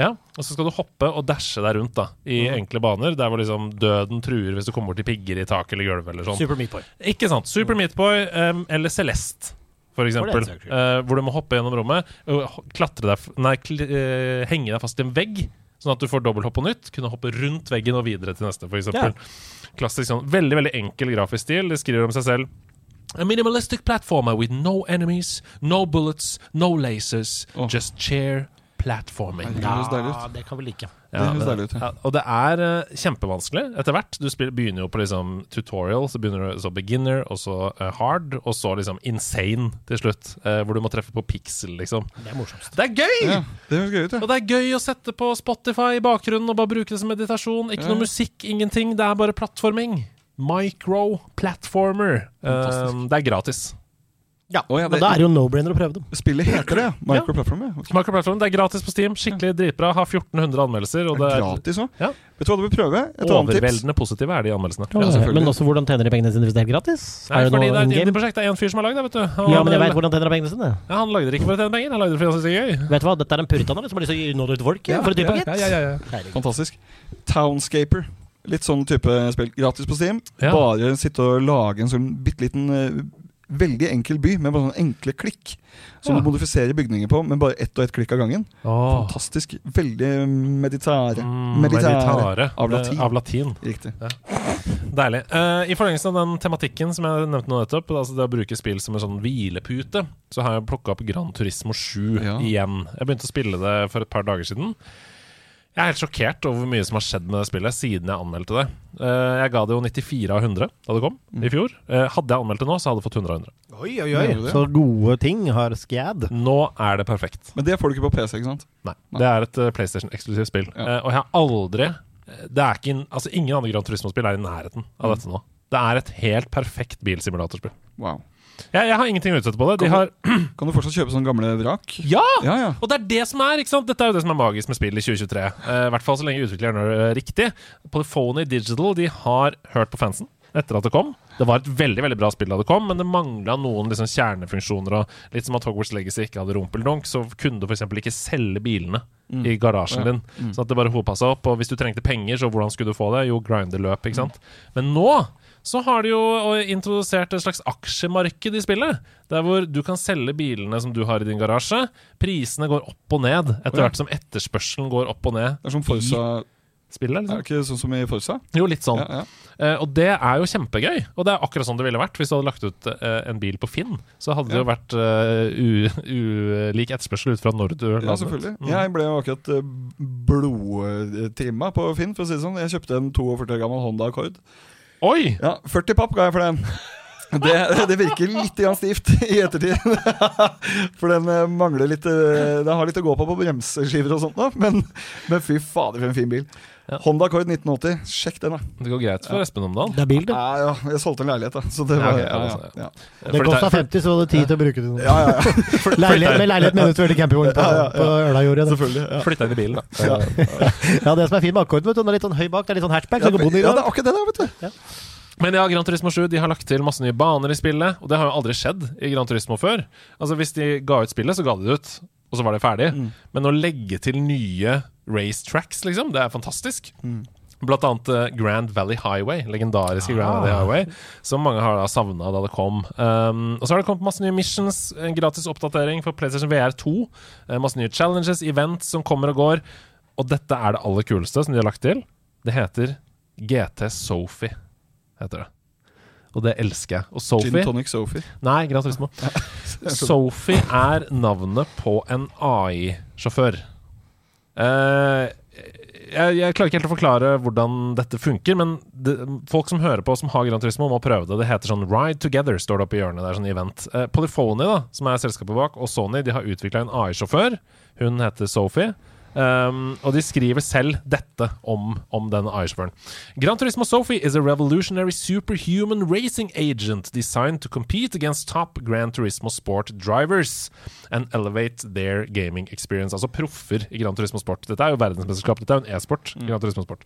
[SPEAKER 3] ja. Og så skal du hoppe og dashe deg rundt da i enkle baner, der hvor liksom døden truer hvis du kommer til pigger i taket eller gulvet eller sånn.
[SPEAKER 1] Super Meat Boy.
[SPEAKER 3] Ikke sant. Super mm. Meatboy um, eller Celeste, for eksempel.
[SPEAKER 1] det så kult.
[SPEAKER 3] Eh, hvor du må hoppe gjennom rommet, og klatre deg Nei, kl eh, henge deg fast i en vegg. Sånn at du får dobbelthopp på nytt. Kunne hoppe rundt veggen og videre til neste, f.eks.
[SPEAKER 1] Yeah.
[SPEAKER 3] Klassisk sånn. Veldig veldig enkel grafisk stil. De skriver om seg selv. A minimalistic platformer with no enemies, no bullets, no lasers.
[SPEAKER 4] Oh.
[SPEAKER 3] Just chair platforming.
[SPEAKER 4] Det.
[SPEAKER 1] Ja, det kan vi like.
[SPEAKER 4] Det høres deilig ut, ja.
[SPEAKER 3] ja, og det er uh, kjempevanskelig etter hvert. Du spiller, begynner jo på liksom tutorial, så begynner du så beginner, og så uh, hard, og så liksom insane til slutt. Uh, hvor du må treffe på pixel, liksom.
[SPEAKER 1] Det er morsomst.
[SPEAKER 3] Det er gøy!
[SPEAKER 4] Ja, det høres gøy ut, ja.
[SPEAKER 3] Og det er gøy å sette på Spotify i bakgrunnen og bare bruke det som meditasjon. Ikke
[SPEAKER 4] Ja.
[SPEAKER 3] noe musikk, ingenting. Det er bare plattforming. Micro platformer.
[SPEAKER 4] Fantastisk.
[SPEAKER 3] Eh, det er gratis.
[SPEAKER 1] Ja,
[SPEAKER 4] oh, ja,
[SPEAKER 1] men
[SPEAKER 4] det-
[SPEAKER 1] da er det jo no-brainer å prøve dem.
[SPEAKER 4] Spillet heter det, ja. Microplatform. Ja. Okay.
[SPEAKER 3] Micro platform, Det er gratis på Steam. Skikkelig dritbra. Har 1400 anmeldelser. Og
[SPEAKER 4] Det er gratis òg.
[SPEAKER 3] Ja.
[SPEAKER 4] Vet du hva du vil prøve? Et annet tips.
[SPEAKER 3] overveldende positive, er de anmeldelsene.
[SPEAKER 4] Ja, selvfølgelig.
[SPEAKER 1] men også hvordan tjener de pengene sine hvis det er helt gratis?
[SPEAKER 3] Nei,
[SPEAKER 1] er det
[SPEAKER 3] fordi det er et indie-prosjekt. Det er en fyr som har lagd det, vet du. Han,
[SPEAKER 1] Ja, men jeg vet hvordan tjener de pengene sine.
[SPEAKER 3] ja, han lagde det ikke for å tjene penger, han lagde det fordi han syntes det var gøy.
[SPEAKER 1] Vet du hva, dette er en puritaner som har lyst til å nå det ut til folk. Ja, for. Herregud.
[SPEAKER 4] Fantastisk. Townscaper. Litt sånn type spill. Gratis på Steam.
[SPEAKER 3] Ja.
[SPEAKER 4] Bare sitte og lage en sånn bitte liten eh, Veldig enkel by med bare sånne enkle klikk. Som
[SPEAKER 3] Ja.
[SPEAKER 4] du modifiserer bygninger på med bare ett og ett klikk av gangen.
[SPEAKER 3] Åh.
[SPEAKER 4] Fantastisk. Veldig meditære.
[SPEAKER 3] Mm,
[SPEAKER 4] Meditære.
[SPEAKER 3] meditare.
[SPEAKER 4] Av latin.
[SPEAKER 3] Eh, Av latin.
[SPEAKER 4] Riktig.
[SPEAKER 3] Deilig. Uh, I forlengelsen av den tematikken som jeg nevnte nå nettopp, altså det å bruke spill som en sånn hvilepute, så har jeg plukka opp Gran Turismo 7
[SPEAKER 4] Ja.
[SPEAKER 3] igjen. Jeg begynte å spille det for et par dager siden. Jeg er helt sjokkert over hvor mye som har skjedd med det spillet siden jeg anmeldte det. Eh, jeg ga det jo 94 av 100 da det kom, i fjor. Eh, hadde jeg anmeldt det nå, så hadde jeg fått 100 av 100.
[SPEAKER 1] Oi, oi, oi. Så gode ting har skjedd.
[SPEAKER 3] Nå er det perfekt.
[SPEAKER 4] Men det får du ikke på PC, ikke sant?
[SPEAKER 3] Nei. Det er et eh, PlayStation-eksklusivt spill.
[SPEAKER 4] Ja.
[SPEAKER 3] Eh, og jeg har aldri det er ikke, altså Ingen andre Grand Turismo-spill er i nærheten av dette nå. Det er et helt perfekt bilsimulatorspill.
[SPEAKER 4] Wow.
[SPEAKER 3] Jeg, jeg har ingenting å utsette på det. De har
[SPEAKER 4] Kan du fortsatt kjøpe sånne gamle vrak?
[SPEAKER 3] Ja!
[SPEAKER 4] Ja, ja.
[SPEAKER 3] Og det er det som er, ikke sant? Dette er jo det som er magisk med spill i 2023. Eh, I hvert fall så lenge utvikleren gjør det riktig. Polyphony Digital de har hørt på fansen etter at det kom. Det var et veldig veldig bra spill da det kom, men det mangla noen liksom kjernefunksjoner. Og litt som at Hogwarts Legacy ikke hadde rumpeldunk, så kunne du f.eks. ikke selge bilene i garasjen din. Sånn at det bare hopa seg opp. Og hvis du trengte penger, så hvordan skulle du få det? Jo, grindeløp, ikke sant. Men nå så har de jo introdusert et slags aksjemarked i spillet. Der hvor du kan selge bilene som du har i din garasje. Prisene går opp og ned etter hvert som etterspørselen går opp og ned
[SPEAKER 4] Det er som Forza
[SPEAKER 3] spillet. spillet.
[SPEAKER 4] Er det
[SPEAKER 3] Liksom.
[SPEAKER 4] ikke sånn som i Forza?
[SPEAKER 3] Jo, litt sånn.
[SPEAKER 4] Ja, ja.
[SPEAKER 3] Eh, og det er jo kjempegøy. Og det er akkurat sånn det ville vært hvis du hadde lagt ut eh, en bil på Finn. Så hadde det
[SPEAKER 4] Ja.
[SPEAKER 3] jo vært uh, ulik etterspørsel ut fra når du la
[SPEAKER 4] Ja, selvfølgelig.
[SPEAKER 3] Mm.
[SPEAKER 4] Jeg ble jo akkurat eh, blodtrimma på Finn, for å si det sånn. Jeg kjøpte en 42 år gammel Honda Accord.
[SPEAKER 3] Oi!
[SPEAKER 4] Ja, 40 papp ga jeg for den. Det, det virker litt stivt i ettertid. For den eh, mangler litt eh, Den har litt å gå på på bremseskiver og sånt men, men fy fader, for en fin bil.
[SPEAKER 3] Ja.
[SPEAKER 4] Honda Accord 1980. Sjekk den, da.
[SPEAKER 3] Det går greit for Espen Omdal.
[SPEAKER 1] Det er bil, det.
[SPEAKER 4] Ja, ja, jeg solgte en leilighet, da. Så det
[SPEAKER 3] Ja,
[SPEAKER 4] var ja,
[SPEAKER 3] ja,
[SPEAKER 4] ja,
[SPEAKER 3] altså,
[SPEAKER 4] ja.
[SPEAKER 1] Det kosta 50, så du hadde tid til å bruke det
[SPEAKER 4] ja, ja, ja.
[SPEAKER 1] Leilighet, med leilighet mener du selvfølgelig campingvogn på,
[SPEAKER 4] Ja, ja, ja.
[SPEAKER 1] på.
[SPEAKER 4] Selvfølgelig. Ja.
[SPEAKER 3] Flytta inn i bilen, da.
[SPEAKER 1] Ja, det som er fint med Accord, vet du, den er litt sånn høy bak, det er litt sånn hatchback.
[SPEAKER 4] Ja,
[SPEAKER 1] så ja, bonden
[SPEAKER 4] ja, det
[SPEAKER 1] det.
[SPEAKER 4] er akkurat det, da, vet du.
[SPEAKER 3] Men ja, Gran Turismo 7 de har lagt til masse nye baner i spillet, og det har jo aldri skjedd i Gran Turismo før. Altså Hvis de ga ut spillet, så ga de det ut, og så var det ferdig. Men å legge til nye racetracks, liksom, det er fantastisk. Blant annet eh, Grand Valley Highway, legendariske Grand Valley Highway, som mange har da savna da det kom. Um, og så har det kommet masse nye missions, en gratis oppdatering for PlayStation VR 2. eh, masse nye challenges, events som kommer og går. Og dette er det aller kuleste som de har lagt til. Det heter GT Sophie, heter det. Og det elsker jeg. Og
[SPEAKER 4] Gin Tonic Sophie.
[SPEAKER 3] Nei, Gran Turismo. Sophie er navnet på en AI-sjåfør. Eh, jeg, jeg klarer ikke helt å forklare hvordan dette funker, men det, folk som hører på som har Grand Turismo, må prøve det. Det heter sånn Ride Together, står det oppe i hjørnet. Det er sånn event. Eh, Polyphony, da, som er selskapet bak, og Sony de har utvikla en AI-sjåfør. Hun heter Sophie. Um, og de skriver selv dette om, om denne AI-sjåføren. Gran Turismo Sophie is a revolutionary superhuman racing agent designed to compete against top Gran Turismo Sport drivers and elevate their gaming experience. Altså proffer i Gran Turismo Sport. Dette er jo verdensmesterskap. Dette er jo en e-sport. Gran Turismo Sport.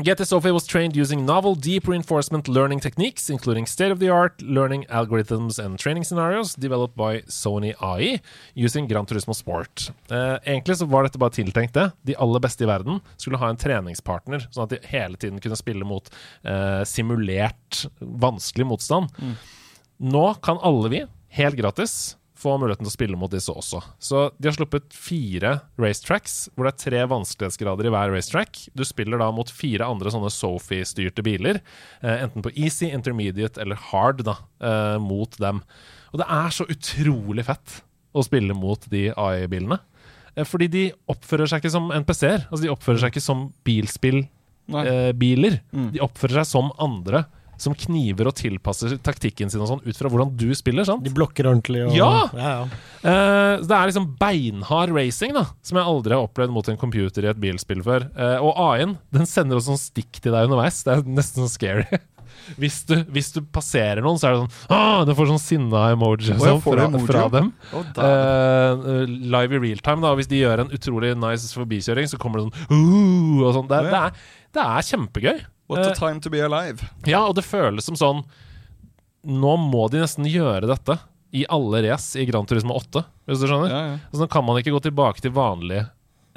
[SPEAKER 3] GT Sophie was trained using novel deep reinforcement learning techniques, including state-of-the-art learning algorithms and training scenarios developed by Sony AI using Gran Turismo Sport. Eh, egentlig så var dette bare tiltenkt det. De aller beste i verden skulle ha en treningspartner, sånn at de hele tiden kunne spille mot eh, simulert vanskelig motstand. Nå kan alle vi, helt gratis, få muligheten til å spille mot disse også. Så de har sluppet fire racetracks, hvor det er tre vanskelighetsgrader i hver racetrack. Du spiller da mot fire andre sånne Sophie-styrte biler, eh, enten på easy, intermediate eller hard, da, eh, mot dem. Og det er så utrolig fett å spille mot de AI-bilene. Eh, fordi de oppfører seg ikke som NPC-er. Altså, de oppfører seg ikke som bilspillbiler. de oppfører seg som andre. Som kniver og tilpasser taktikken sin og sånn ut fra hvordan du spiller. sant?
[SPEAKER 1] De blokker ordentlig. Og,
[SPEAKER 3] Ja!
[SPEAKER 1] ja, ja.
[SPEAKER 3] Eh, det er liksom beinhard racing, da som jeg aldri har opplevd mot en computer i et bilspill før. Eh, og AI-en den sender også sånn stikk til deg underveis. Det er nesten sånn scary. Hvis du, hvis du passerer noen, så er det sånn ah, Den får sånn sinna emoji og
[SPEAKER 4] Å, ja,
[SPEAKER 3] sånn
[SPEAKER 4] får
[SPEAKER 3] fra,
[SPEAKER 4] emoji,
[SPEAKER 3] fra
[SPEAKER 4] ja?
[SPEAKER 3] dem.
[SPEAKER 4] Å.
[SPEAKER 3] Eh, live i real time, da. Hvis de gjør en utrolig nice forbikjøring, så kommer det sånn uh, og sånn. Det, er- det, er, det er kjempegøy.
[SPEAKER 4] What a
[SPEAKER 3] Eh,
[SPEAKER 4] time to be alive.
[SPEAKER 3] ja, og det føles som sånn Nå må de nesten gjøre dette i alle race i Gran Turisme 8, hvis du skjønner.
[SPEAKER 4] Ja, ja.
[SPEAKER 3] Altså, nå kan man ikke gå tilbake til vanlige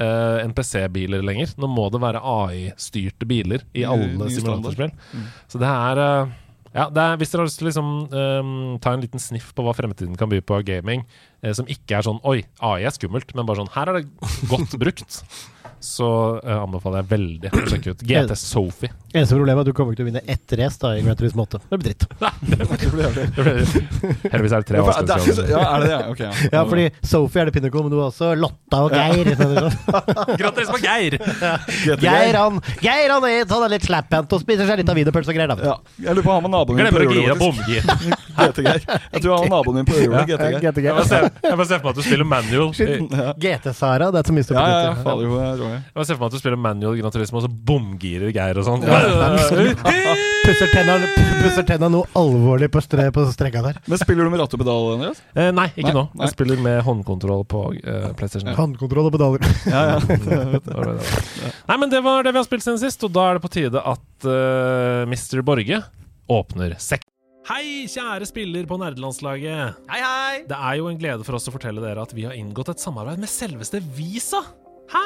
[SPEAKER 3] uh, NPC-biler lenger. Nå må det være AI-styrte biler i alle simulatorspill.
[SPEAKER 4] Mm.
[SPEAKER 3] Så det er uh, ja, det er, Hvis dere har lyst til å liksom, um, ta en liten sniff på hva fremtiden kan by på gaming, eh, som ikke er sånn Oi, AI er skummelt, men bare sånn Her er det godt brukt. så uh, anbefaler jeg veldig å sjekke ut GT Sophie.
[SPEAKER 1] Eneste problemet er at du kommer ikke til å vinne ett race da i Grand Turismo 8. Det blir dritt.
[SPEAKER 3] Heldigvis er det tre
[SPEAKER 4] Ja, spesielt det er ikke ja, er det det? Ok, ja.
[SPEAKER 1] Ja, fordi Sophie er det pinnacle, men du har også Lotta og Geir.
[SPEAKER 3] Gratulerer med Geir!
[SPEAKER 1] Geir han Geir han er, han er litt slaphandt og spiser seg litt av wienerpølse og greier. da.
[SPEAKER 4] Ja, jeg lurer på om han var naboen min
[SPEAKER 3] Glemmer å gire bomgir.
[SPEAKER 4] GT-Geir. Jeg tror han var naboen min på øyehjulet. GT-Geir.
[SPEAKER 3] Jeg får se for meg at du spiller manual.
[SPEAKER 1] GT-Sara, det er så mye
[SPEAKER 4] Ja, ja, ja, Roy?
[SPEAKER 3] bare ser for meg at du spiller manual Gran Turismo, og så bomgirer Geir og sånn.
[SPEAKER 1] Pusser tenna, pusser tenna noe alvorlig på, stre, på strekka der.
[SPEAKER 4] Men spiller du med ratt og pedal, Andreas?
[SPEAKER 3] Eh, nei, ikke
[SPEAKER 4] Nei,
[SPEAKER 3] nå.
[SPEAKER 4] nei.
[SPEAKER 3] Jeg spiller med håndkontroll på uh, PlayStation.
[SPEAKER 1] Håndkontroll og pedaler.
[SPEAKER 4] Ja, ja.
[SPEAKER 3] Nei, men det var det vi har spilt siden sist, og da er det på tide at uh, Mr. Borge åpner sekk. Hei, kjære spiller på nerdelandslaget.
[SPEAKER 5] Hei, hei!
[SPEAKER 3] Det er jo en glede for oss å fortelle dere at vi har inngått et samarbeid med selveste Visa. Hæ?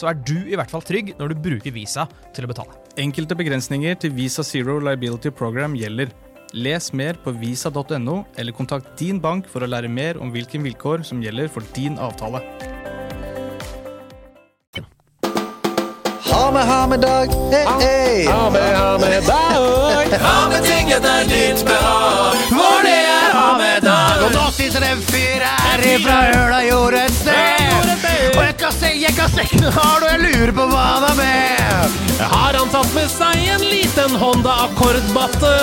[SPEAKER 5] så er du i hvert fall trygg når du bruker Visa til å betale.
[SPEAKER 6] Enkelte begrensninger til Visa Zero Liability Program gjelder. Les mer på visa.no, eller kontakt din bank for å lære mer om hvilke vilkår som gjelder for din avtale.
[SPEAKER 7] Ha med, ha med dag. Hey, hey.
[SPEAKER 3] Ha med, ha med dag.
[SPEAKER 2] Ha med ting etter ditt behag. For det dag.
[SPEAKER 1] Og nå sitter det en fyr her ifra Høla gjorde et sted. Og jeg kan se, jeg kan se har du, jeg lurer på hva han har med.
[SPEAKER 3] Har han tatt med seg en liten Honda Accord-batte?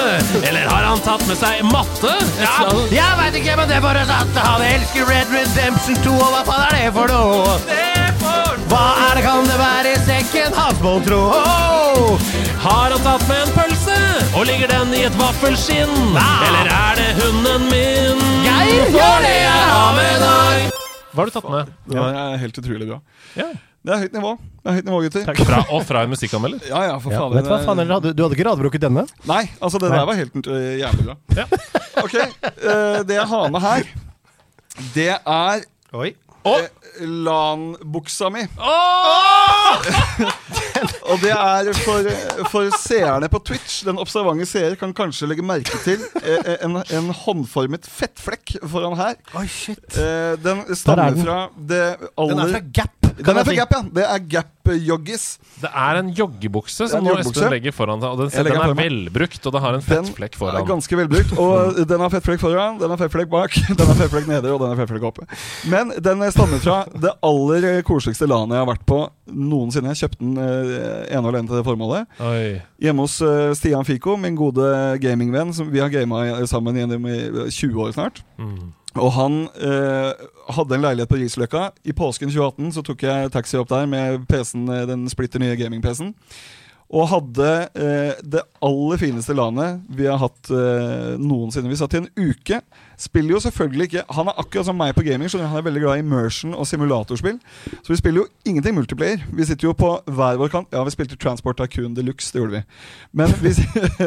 [SPEAKER 3] Eller har han tatt med seg matte?
[SPEAKER 1] Ja, jeg veit ikke, men det er bare sant. han elsker Red Redemption 2, og hva faen er det for noe? Hva er det kan det være i sekken hans, mon tro?
[SPEAKER 3] Har han tatt med en pølse? Og ligger den i et vaffelskinn? Eller er det hunden min?
[SPEAKER 1] Geir,
[SPEAKER 3] For det jeg har med deg. Hva har du tatt med?
[SPEAKER 4] Det er helt utrolig bra.
[SPEAKER 3] Ja.
[SPEAKER 4] Det er høyt nivå. Det er høyt nivå, gutter.
[SPEAKER 3] Fra, og fra en musikkanmelder?
[SPEAKER 4] Ja, ja, for
[SPEAKER 1] Ja,
[SPEAKER 4] faen.
[SPEAKER 1] vet du hva faen er det? Du, hadde ikke radbrukket denne?
[SPEAKER 4] Nei, altså det der var helt uh, jævlig bra.
[SPEAKER 3] Ja.
[SPEAKER 4] Ok, uh, det jeg har med her, det er
[SPEAKER 5] Oi.
[SPEAKER 4] Eh, LAN-buksa mi. Og det er for, for seerne på Twitch. Den observante seer kan kanskje legge merke til eh, en, en håndformet fettflekk foran her.
[SPEAKER 1] Oh, shit.
[SPEAKER 4] Eh, den
[SPEAKER 1] er
[SPEAKER 4] stammer
[SPEAKER 1] den.
[SPEAKER 4] fra det
[SPEAKER 1] Den er fra Gap.
[SPEAKER 4] Den er fra. Gap, ja. Det er Gap-joggis.
[SPEAKER 3] Det er en joggebukse som
[SPEAKER 4] en joggebukse.
[SPEAKER 3] Espen legger foran seg. Og den, den er velbrukt, og det har en fettflekk foran.
[SPEAKER 4] Den er ganske velbrukt. Og den har fettflekk foran, den har fettflekk bak, den har fettflekk nede, og den har fettflekk oppe. Men den stammer fra det aller koseligste landet jeg har vært på noensinne. Jeg kjøpte den eh, ene og alene til det formålet.
[SPEAKER 3] Oi.
[SPEAKER 4] Hjemme hos eh, Stian Fico, min gode gamingvenn. som Vi har gama sammen gjennom i 20 år snart.
[SPEAKER 3] Mm.
[SPEAKER 4] Og han eh, hadde en leilighet på Risløkka. I påsken 2018 så tok jeg taxi opp der med PC-en, eh, den splitter nye gaming-PC-en. Og hadde eh, det aller fineste landet vi har hatt eh, noensinne. Vi satt i en uke. Spiller jo selvfølgelig ikke Han er akkurat som meg på gaming. skjønner Han er veldig glad i immersion og simulatorspill. Så vi spiller jo ingenting multiplayer. Vi sitter jo på hver vår kant. Ja, vi spilte Transport Tycoon Deluxe, det gjorde vi. Men hvis,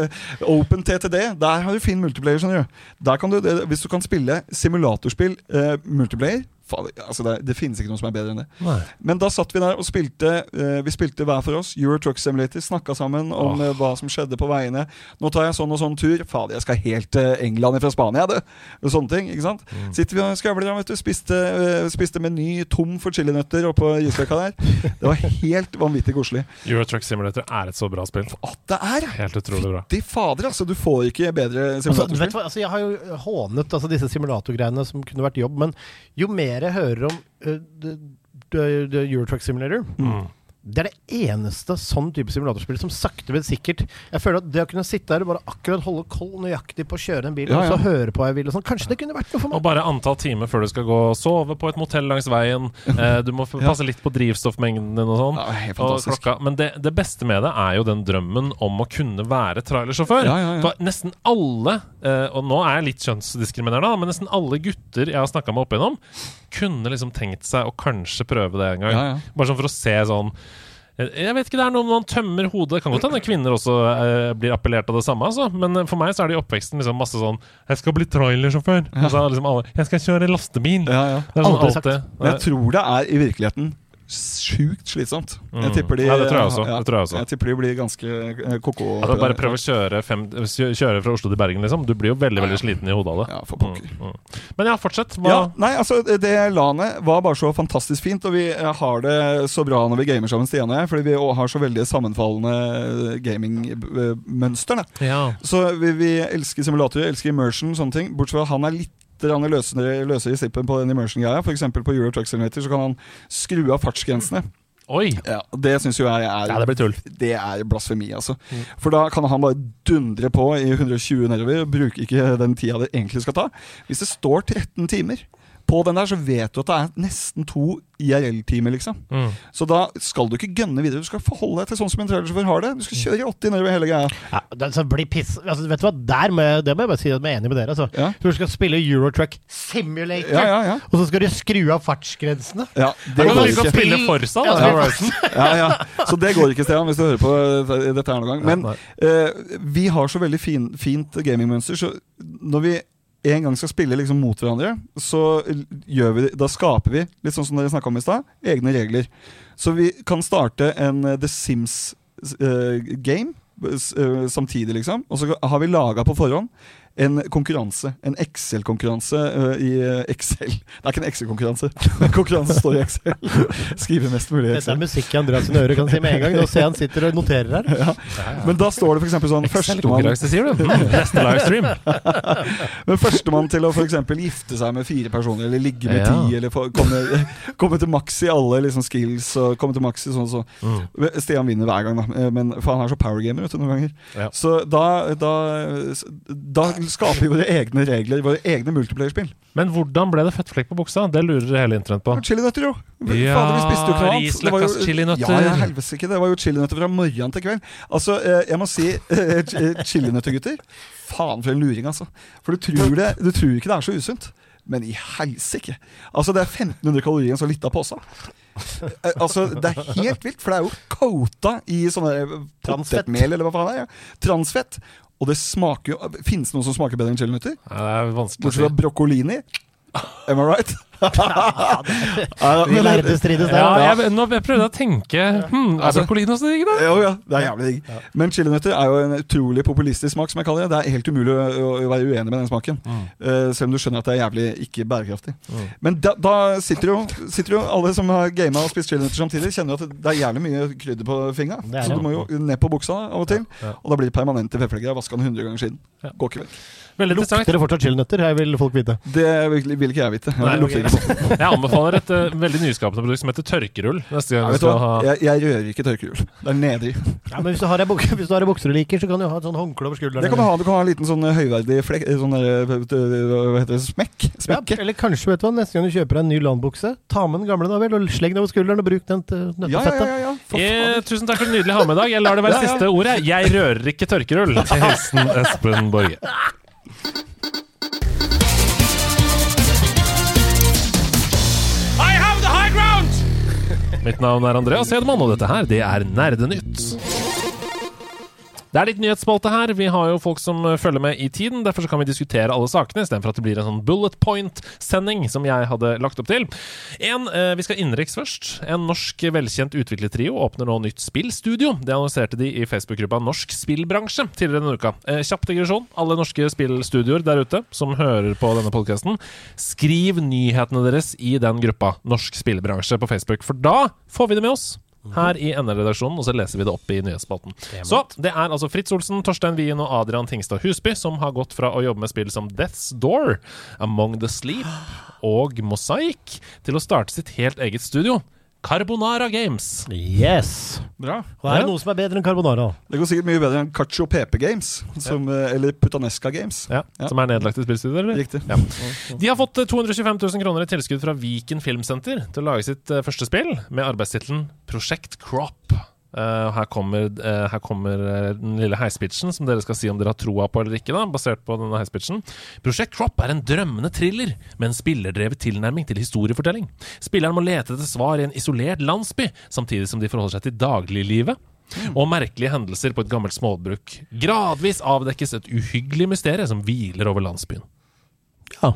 [SPEAKER 4] Open TTD, der har du fin multiplayer. du Der kan du, Hvis du kan spille simulatorspill eh, multiplayer altså det, det finnes ikke noe som er bedre enn det.
[SPEAKER 3] Nei.
[SPEAKER 4] Men da satt vi der og spilte uh, Vi spilte hver for oss. Euro Truck Simulator. Snakka sammen om
[SPEAKER 3] oh.
[SPEAKER 4] eh, hva som skjedde på veiene. Nå tar jeg sånn og sånn tur. Fader, jeg skal helt til England fra Spania, du. Og sånne ting. ikke sant?
[SPEAKER 3] Mm.
[SPEAKER 4] Sitter vi og skravler, da, vet du. Spiste, eh, spiste meny tom for chilinøtter oppå Gisløkka der. Det var helt vanvittig koselig.
[SPEAKER 3] Euro Truck Simulator er et så bra spill.
[SPEAKER 4] At det er!
[SPEAKER 3] Helt utrolig bra.
[SPEAKER 4] Fytti fader, altså. Du får ikke bedre
[SPEAKER 1] Altså,
[SPEAKER 4] simulatorspill.
[SPEAKER 1] Altså, altså, jeg har jo hånet altså, disse simulatorgreiene som kunne vært jobb, men jo mer jeg hører om uh, the, the, the Eurotruck Simulator
[SPEAKER 3] Mm.
[SPEAKER 1] Det er det eneste sånn type simulatorspill som sakte, men sikkert Jeg føler at det å kunne sitte der og bare akkurat holde koll nøyaktig på å kjøre en bil,
[SPEAKER 4] Ja,
[SPEAKER 1] og så høre på hva jeg vil og sånn, kanskje det kunne vært noe for
[SPEAKER 3] Og
[SPEAKER 1] meg?
[SPEAKER 3] bare antall timer før du skal gå og sove på et motell langs veien. Eh, du må f- passe litt på drivstoffmengden din og sånn.
[SPEAKER 4] Ja,
[SPEAKER 3] Og klokka. Men det, det beste med det er jo den drømmen om å kunne være trailersjåfør.
[SPEAKER 4] Ja, ja, ja.
[SPEAKER 3] For nesten alle, eh, og nå er jeg litt kjønnsdiskriminerende, men nesten alle gutter jeg har snakka med opp igjennom, kunne liksom tenkt seg å kanskje prøve det en gang.
[SPEAKER 4] Ja, ja.
[SPEAKER 3] Bare sånn for å se sånn jeg vet ikke, Det er noe man tømmer hodet. Det kan godt hende kvinner også eh, blir appellert av det samme. Altså. Men eh, for meg så er det i oppveksten liksom masse sånn 'Jeg skal bli trailersjåfør'. Og så er liksom alle 'Jeg skal kjøre lastebil'.
[SPEAKER 4] Ja, ja.
[SPEAKER 3] Det er sånn
[SPEAKER 1] Aldri sagt.
[SPEAKER 4] Men jeg tror det er i virkeligheten sjukt slitsomt. Jeg
[SPEAKER 3] Mm.
[SPEAKER 4] tipper de
[SPEAKER 3] Ja, det tror jeg også. Det tror jeg også.
[SPEAKER 4] Jeg tipper de blir ganske eh, ko-ko.
[SPEAKER 3] Altså, bare prøv å kjøre, fem, kjøre fra Oslo til Bergen, liksom. Du blir jo veldig veldig sliten i hodet av det.
[SPEAKER 4] Ja, for pokker.
[SPEAKER 3] Mm, mm. Men ja, fortsett. Hva?
[SPEAKER 4] Ja, nei, altså Det landet var bare så fantastisk fint, og vi eh, har det så bra når vi gamer sammen, Stian og jeg, fordi vi har så veldig sammenfallende gamingmønster. da.
[SPEAKER 3] Ja.
[SPEAKER 4] Så vi, vi elsker simulatorer, elsker immersion, sånne ting. Bortsett fra at han er litt grann løsere, løsere i sippen på den immersion-greia. Eksempel på Euro Truck Simulator så kan han skru av fartsgrensene.
[SPEAKER 3] Oi!
[SPEAKER 4] Ja, Det syns jo jeg er
[SPEAKER 3] Ja, det blir tull.
[SPEAKER 4] Det er blasfemi, altså. For da kan han bare dundre på i 120 nedover bruke ikke den tida det egentlig skal ta. Hvis det står 13 timer på den der, så vet du at det er nesten to IRL-timer, liksom.
[SPEAKER 3] Mm.
[SPEAKER 4] Så da skal du ikke gønne videre. Du skal forholde deg til sånn som en trailersjåfør har det. Du skal kjøre i 80 nedover hele greia.
[SPEAKER 1] Ja, det, blir piss, altså, vet du hva, der må jeg, det må jeg bare si at jeg er enig med dere. Altså.
[SPEAKER 4] Ja.
[SPEAKER 1] Du skal spille Eurotruck Simulator,
[SPEAKER 4] Ja, ja, ja.
[SPEAKER 1] og så skal du skru av fartsgrensene.
[SPEAKER 4] ja
[SPEAKER 3] Det
[SPEAKER 4] går
[SPEAKER 3] ikke
[SPEAKER 4] ikke.
[SPEAKER 3] spille Forsa, da.
[SPEAKER 1] Ja,
[SPEAKER 4] Ja, ja. Så det går ikke, Stian, hvis du hører på eh, dette her noen gang. Men eh, vi har så veldig fin, fint gamingmønster, så når vi en gang skal spille liksom mot hverandre, så gjør vi, da skaper vi, litt sånn som dere snakka om i stad, egne regler. Så vi kan starte en eh, The Sims-game samtidig, liksom. Og så har vi laga på forhånd en konkurranse. En Excel-konkurranse eh, i eh, Excel. Det er ikke en Excel-konkurranse. Men konkurranse står i Excel. Skrive mest mulig i Excel.
[SPEAKER 1] Dette er musikk i Andreas sine ører, kan si med en gang. Nå ser jeg han sitter og noterer her.
[SPEAKER 4] Men da står det eksempel sånn
[SPEAKER 3] Excel-konkurranse, sier du? Mm, Neste livestream.
[SPEAKER 4] Men førstemann til å eksempel gifte seg med fire personer, eller ligge med
[SPEAKER 3] Ja.
[SPEAKER 4] ti, eller komme, komme til maks i alle liksom, skills, og komme til maks i sånn og sånn.
[SPEAKER 3] Mm.
[SPEAKER 4] Stian vinner hver gang, da. Men, for han er så powergamer vet du, noen ganger.
[SPEAKER 3] Ja.
[SPEAKER 4] Så da, da, da skaper våre egne regler, våre egne multiplayer-spill.
[SPEAKER 3] Men hvordan ble det fettflekk på buksa? Det lurer hele internett på.
[SPEAKER 4] Chilinøtter, jo!
[SPEAKER 3] Ja, Risløkkas chilinøtter.
[SPEAKER 4] Ja, helvete ikke. Det var jo chilinøtter fra morgen til kveld. Altså, eh, jeg må si eh, eh, chilinøtter, gutter. Faen for en luring, altså. For du tror, det, du tror ikke det er så usunt. Men i helsike! Altså, det er 1500 kalorier i en så lita pose. Altså, det er helt vilt, for det er jo coata i sånne potetmel, eller hva faen det er. Ja. Transfett. Og det smaker jo Finnes det noe som smaker bedre enn chilinøtter?
[SPEAKER 3] Er
[SPEAKER 4] Bortsett fra broccolini. Am I right? Ja,
[SPEAKER 1] Vi lærde strides der.
[SPEAKER 3] Ja,
[SPEAKER 1] Ja,
[SPEAKER 3] jeg, nå jeg prøvde jeg å tenke hmm, Er
[SPEAKER 4] Altså-
[SPEAKER 3] brokkolini også digg, da?
[SPEAKER 4] Jo, ja, det er jævlig digg. Men chilinøtter er jo en utrolig populistisk smak, som jeg kaller det. Det er helt umulig å, å være uenig med den smaken. Eh, selv om du skjønner at det er jævlig ikke bærekraftig. Men da, da sitter, jo, sitter jo alle som har gama og spist chilinøtter samtidig, kjenner jo at det er jævlig mye krydder på fingra.
[SPEAKER 1] Er
[SPEAKER 4] Så du må jo ned på buksa av og til.
[SPEAKER 3] Ja.
[SPEAKER 4] Og da blir det permanente fettflekker. Jeg har vaska den 100 ganger siden.
[SPEAKER 3] Ja.
[SPEAKER 4] Går ikke vekk.
[SPEAKER 3] Veldig interessant.
[SPEAKER 1] Lukter det fortsatt chilinøtter? Her vil folk vite.
[SPEAKER 4] Det vil, vil ikke jeg vite.
[SPEAKER 3] Nei,
[SPEAKER 4] sånn.
[SPEAKER 3] Jeg anbefaler et uh, veldig nyskapende produkt som heter tørkerull. Neste gang
[SPEAKER 4] Ja,
[SPEAKER 3] vi skal ha
[SPEAKER 4] Jeg, jeg rører ikke tørkerull. Det er nedrig.
[SPEAKER 1] Ja, men hvis du har ei buk hvis du har ei bukse du liker, så kan du ha et sånn håndkle over skulderen.
[SPEAKER 4] Det kan du ha. Du kan ha en liten sånn høyverdig flekk, sånn der, hva heter det, smekk.
[SPEAKER 1] Ja, eller kanskje, vet du hva, neste gang du kjøper deg en ny landbukse, ta med den gamle da vel, og slegg den over skulderen og bruk den til
[SPEAKER 4] Ja, ja,
[SPEAKER 1] nøttefettet.
[SPEAKER 4] ja, ja.
[SPEAKER 3] Eh, tusen takk for en nydelig ha-med-dag. Jeg lar det være
[SPEAKER 4] Ja, ja.
[SPEAKER 3] siste ordet. Jeg rører ikke tørkerull. Hilsen Espen Borge. Mitt navn er Andreas Hedman, og dette her, det er Nerdenytt. Det er litt nyhetsspalte her. Vi har jo folk som eh, følger med i tiden. Derfor kan vi diskutere alle sakene, istedenfor at det blir en sånn bullet point-sending som jeg hadde lagt opp til. En, eh, Vi skal innenriks først. En norsk velkjent utviklertrio åpner nå nytt spillstudio. Det annonserte de i Facebook-gruppa Norsk spillbransje tidligere denne uka. Eh, kjapp digresjon. Alle norske spillstudioer der ute som hører på denne podkasten, skriv nyhetene deres i den gruppa Norsk spillbransje på Facebook, for da får vi det med oss her i NR-redaksjonen, og så leser vi det opp i nyhetsspalten. Så det er altså Fritz Olsen, Torstein Wien og Adrian Tingstad Husby som har gått fra å jobbe med spill som Death's Door, Among the Sleep og Mosaic til å starte sitt helt eget studio. Carbonara Games.
[SPEAKER 1] Yes!
[SPEAKER 4] Bra.
[SPEAKER 1] Og er
[SPEAKER 3] Ja.
[SPEAKER 1] det noe som er bedre enn carbonara?
[SPEAKER 4] Det går sikkert mye bedre enn Cacio Pepe Games. Som, eh, Eller Putanesca Games.
[SPEAKER 3] Ja,
[SPEAKER 4] Ja.
[SPEAKER 3] Som er nedlagt i spillstudio, eller?
[SPEAKER 4] Riktig.
[SPEAKER 3] Ja. De har fått eh, 225 000 kroner i tilskudd fra Viken Filmsenter til å lage sitt eh, første spill, med arbeidstittelen Prosjekt Crop. Eh, her kommer, uh, her kommer eh, den lille heispitchen, som dere skal si om dere har troa på eller ikke. da, basert på denne heispitchen. Prosjekt Crop er en drømmende thriller med en spillerdrevet tilnærming til historiefortelling. Spilleren må lete etter svar i en isolert landsby, samtidig som de forholder seg til dagliglivet og merkelige hendelser på et gammelt småbruk. Gradvis avdekkes et uhyggelig mysterium som hviler over landsbyen.
[SPEAKER 1] Ja.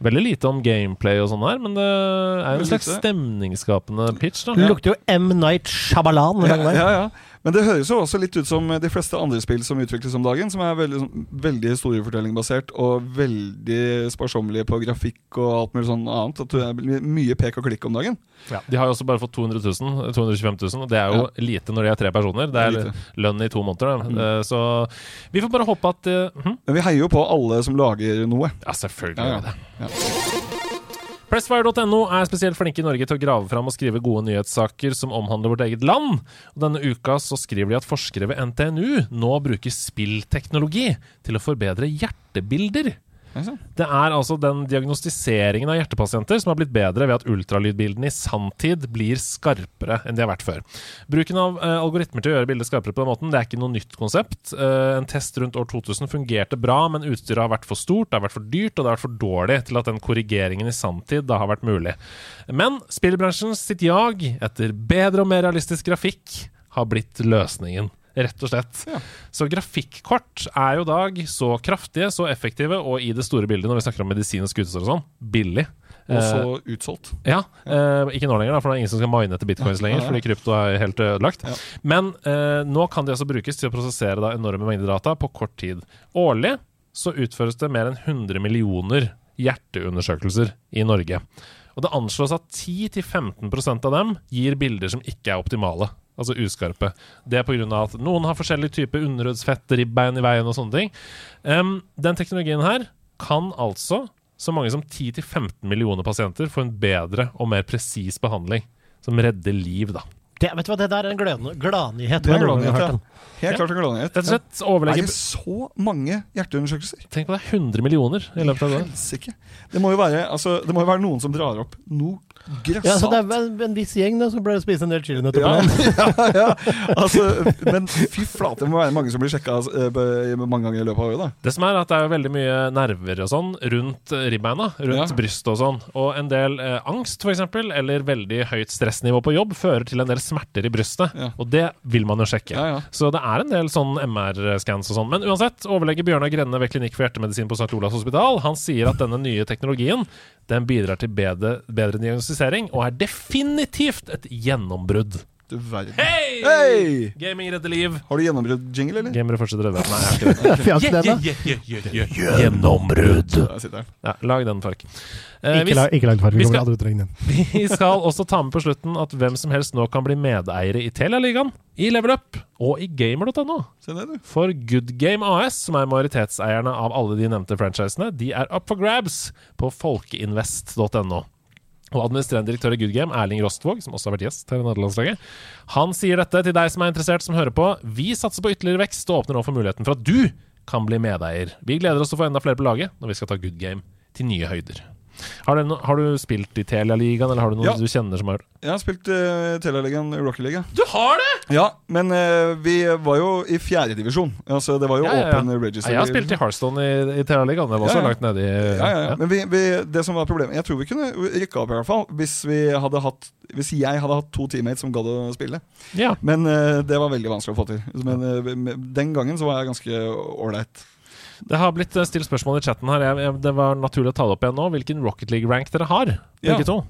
[SPEAKER 3] Veldig lite om gameplay og sånn her, men det er jo en slags stemningsskapende pitch. da
[SPEAKER 1] Det lukter jo M. Night Shyamalan.
[SPEAKER 4] Ja, ja, ja. Men det høres jo også litt ut som de fleste andre spill som utvikles om dagen, som er veldig, sånn, veldig historiefortellingbasert og veldig sparsommelige på grafikk og alt mulig sånn annet. At det er mye pek og klikk om dagen.
[SPEAKER 3] Ja, De har jo også bare fått 200 000, 225 000, og det er jo lite når de er tre personer. Det
[SPEAKER 4] er lite. Mm.
[SPEAKER 3] lønn i to måneder. da. Eh, Så vi får bare håpe at uh, hm?
[SPEAKER 4] Men vi heier jo på alle som lager noe.
[SPEAKER 3] Ja, selvfølgelig
[SPEAKER 4] Ja, ja.
[SPEAKER 3] Pressfire.no er spesielt flinke i Norge til å grave fram og skrive gode nyhetssaker som omhandler vårt eget land. Og denne uka så skriver de at forskere ved NTNU nå bruker spillteknologi til å forbedre hjertebilder.
[SPEAKER 4] Det
[SPEAKER 3] er altså den diagnostiseringen av hjertepasienter som har blitt bedre ved at ultralydbildene i sanntid blir skarpere enn de har vært før. Bruken av uh, algoritmer til å gjøre bildet skarpere på den måten, det er ikke noe nytt konsept. Uh, en test rundt år 2000 fungerte bra, men utstyret har vært for stort, det har vært for dyrt, og det har vært for dårlig til at den korrigeringen i sanntid da har vært mulig. Men spillbransjen sitt jag etter bedre og mer realistisk grafikk har blitt løsningen. Rett og slett.
[SPEAKER 4] Ja.
[SPEAKER 3] Så grafikkort er jo dag så kraftige, så effektive, og i det store bildet, når vi snakker om medisin og skuespill og sånn, billig.
[SPEAKER 4] Og
[SPEAKER 3] Eh,
[SPEAKER 4] så utsolgt.
[SPEAKER 3] ja, eh, ikke nå lenger, da, for det er ingen som skal mine etter bitcoins lenger, fordi krypto er helt ødelagt.
[SPEAKER 4] Ja.
[SPEAKER 3] Men eh, nå kan de altså brukes til å prosessere da, enorme mengder data på kort tid. Årlig så utføres det mer enn 100 millioner hjerteundersøkelser i Norge. Og det anslås at 10-15% av dem gir bilder som ikke er optimale. Altså uskarpe. Det er pga. at noen har forskjellig type underhudsfett, ribbein i veien og sånne ting. Um, den teknologien her kan altså så mange som 10-15 millioner pasienter få en bedre og mer presis behandling. Som redder liv, da.
[SPEAKER 1] Det, vet du hva, det der er en glad- gladnyhet.
[SPEAKER 4] Det er gladnyhet, ja. Helt
[SPEAKER 3] Ja.
[SPEAKER 4] klart en gladnyhet.
[SPEAKER 3] Rett og slett
[SPEAKER 4] Er
[SPEAKER 3] ikke
[SPEAKER 4] det så mange hjerteundersøkelser?
[SPEAKER 3] Tenk på det, 100 millioner i løpet av et
[SPEAKER 4] Det må jo være, altså, det må jo være noen som drar opp noe
[SPEAKER 1] Ja, så det er en, en viss gjeng da som pleier å spise en del chilinøtter
[SPEAKER 4] Ja, ja, ja. Altså, men fy flate, det må være mange som blir sjekka mange ganger i løpet av året. da
[SPEAKER 3] Det som er at det er veldig mye nerver og sånn rundt eh, ribbeina, rundt
[SPEAKER 4] Ja.
[SPEAKER 3] brystet og sånn. Og en del eh, angst, eksempel, eller veldig høyt stressnivå på jobb, fører til en del smerter i brystet.
[SPEAKER 4] Ja.
[SPEAKER 3] Og det vil man jo sjekke.
[SPEAKER 4] Ja, ja.
[SPEAKER 3] Så det er en del sånn MR-scans og sånn. Men uansett, overlege Bjørnar Grenne ved Klinikk for hjertemedisin på St. Olavs hospital, han sier at denne nye teknologien den bidrar til bedre, bedre diagnostisering, og er definitivt et gjennombrudd.
[SPEAKER 4] Du verden.
[SPEAKER 3] Hei!
[SPEAKER 4] Hey!
[SPEAKER 3] Gaming redder liv.
[SPEAKER 4] Har du gjennombrudd-jingle, eller?
[SPEAKER 3] Gamere fortsetter redde. Nei, jeg har ikke det.
[SPEAKER 1] Vi.
[SPEAKER 3] Gjennombrudd. Ja, lag den, Fark. Eh,
[SPEAKER 1] Ikke,
[SPEAKER 3] vi,
[SPEAKER 1] la, ikke langt farge.
[SPEAKER 3] vi
[SPEAKER 1] Vi
[SPEAKER 3] skal-
[SPEAKER 1] den.
[SPEAKER 3] vi skal også ta med på slutten at hvem som helst nå kan bli medeiere i Telialigaen, i Level Up og i gamer.no. For Good Game AS, som er majoritetseierne av alle de nevnte franchisene, de er up for grabs på folkeinvest.no. Og administrerende direktør i Good Game, Erling Rostvåg, som også har vært gjest her i nederlandslaget, han sier dette til deg som er interessert, som hører på. Vi satser på ytterligere vekst og åpner nå for muligheten for at du kan bli medeier. Vi gleder oss til å få enda flere på laget når vi skal ta Good Game til nye høyder. Har du, har du spilt i Telialigaen, eller har du noen
[SPEAKER 4] Ja.
[SPEAKER 3] du kjenner som har
[SPEAKER 4] Jeg har spilt uh, Telialigaen Rocky League.
[SPEAKER 3] Du har det?!
[SPEAKER 4] Ja, men uh, vi var jo i fjerdedivisjon. Altså, det var jo
[SPEAKER 3] Ja, ja, ja.
[SPEAKER 4] open register.
[SPEAKER 3] jeg har spilt i Hearthstone i, i Telialigaen. Det var
[SPEAKER 4] ja.
[SPEAKER 3] langt nedi i
[SPEAKER 4] Ja. Men vi, vi, det som var problemet Jeg tror vi kunne rykke opp, i hvert fall. Hvis, vi hadde hatt, hvis jeg hadde hatt to teammates som gadd å spille.
[SPEAKER 3] ja.
[SPEAKER 4] Men uh, det var veldig vanskelig å få til. Men eh, den gangen så var jeg ganske ålreit.
[SPEAKER 3] Det har blitt eh, stilt spørsmål i chatten her. Jeg, jeg, det var naturlig å ta det opp igjen nå. Hvilken Rocket League-rank dere har,
[SPEAKER 4] Ja.
[SPEAKER 3] to.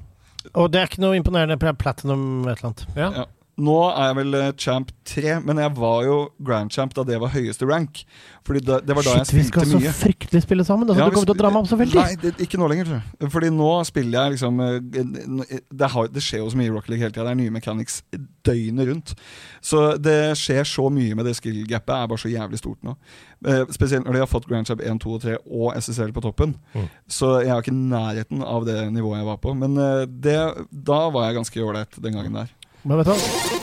[SPEAKER 1] Og det er ikke noe imponerende pl- platinum et eller annet.
[SPEAKER 3] Ja.
[SPEAKER 4] Ja. Nå er jeg vel eh, champ tre, men jeg var jo grand champ da det var høyeste rank. Fordi da, det var da
[SPEAKER 1] Shit, vi
[SPEAKER 4] jeg
[SPEAKER 1] skal
[SPEAKER 4] spilte
[SPEAKER 1] så fryktelig spille sammen. Altså,
[SPEAKER 4] Ja,
[SPEAKER 1] du kommer til å dra meg opp så veldig.
[SPEAKER 4] Nei, det, ikke nå lenger, tror jeg. Fordi nå spiller jeg liksom eh, Det, har, det skjer jo så mye i Rocket League hele tida. Det er nye mechanics døgnet rundt. Så det skjer så mye med det skill-gapet. er bare så jævlig stort nå. Eh, spesielt når de har fått Grand Champ 1, 2 og 3 og SSL på toppen.
[SPEAKER 3] Mm.
[SPEAKER 4] Så jeg er ikke i nærheten av det nivået jeg var på. Men eh, det, da var jeg ganske ålreit den gangen der.
[SPEAKER 1] Men vet du?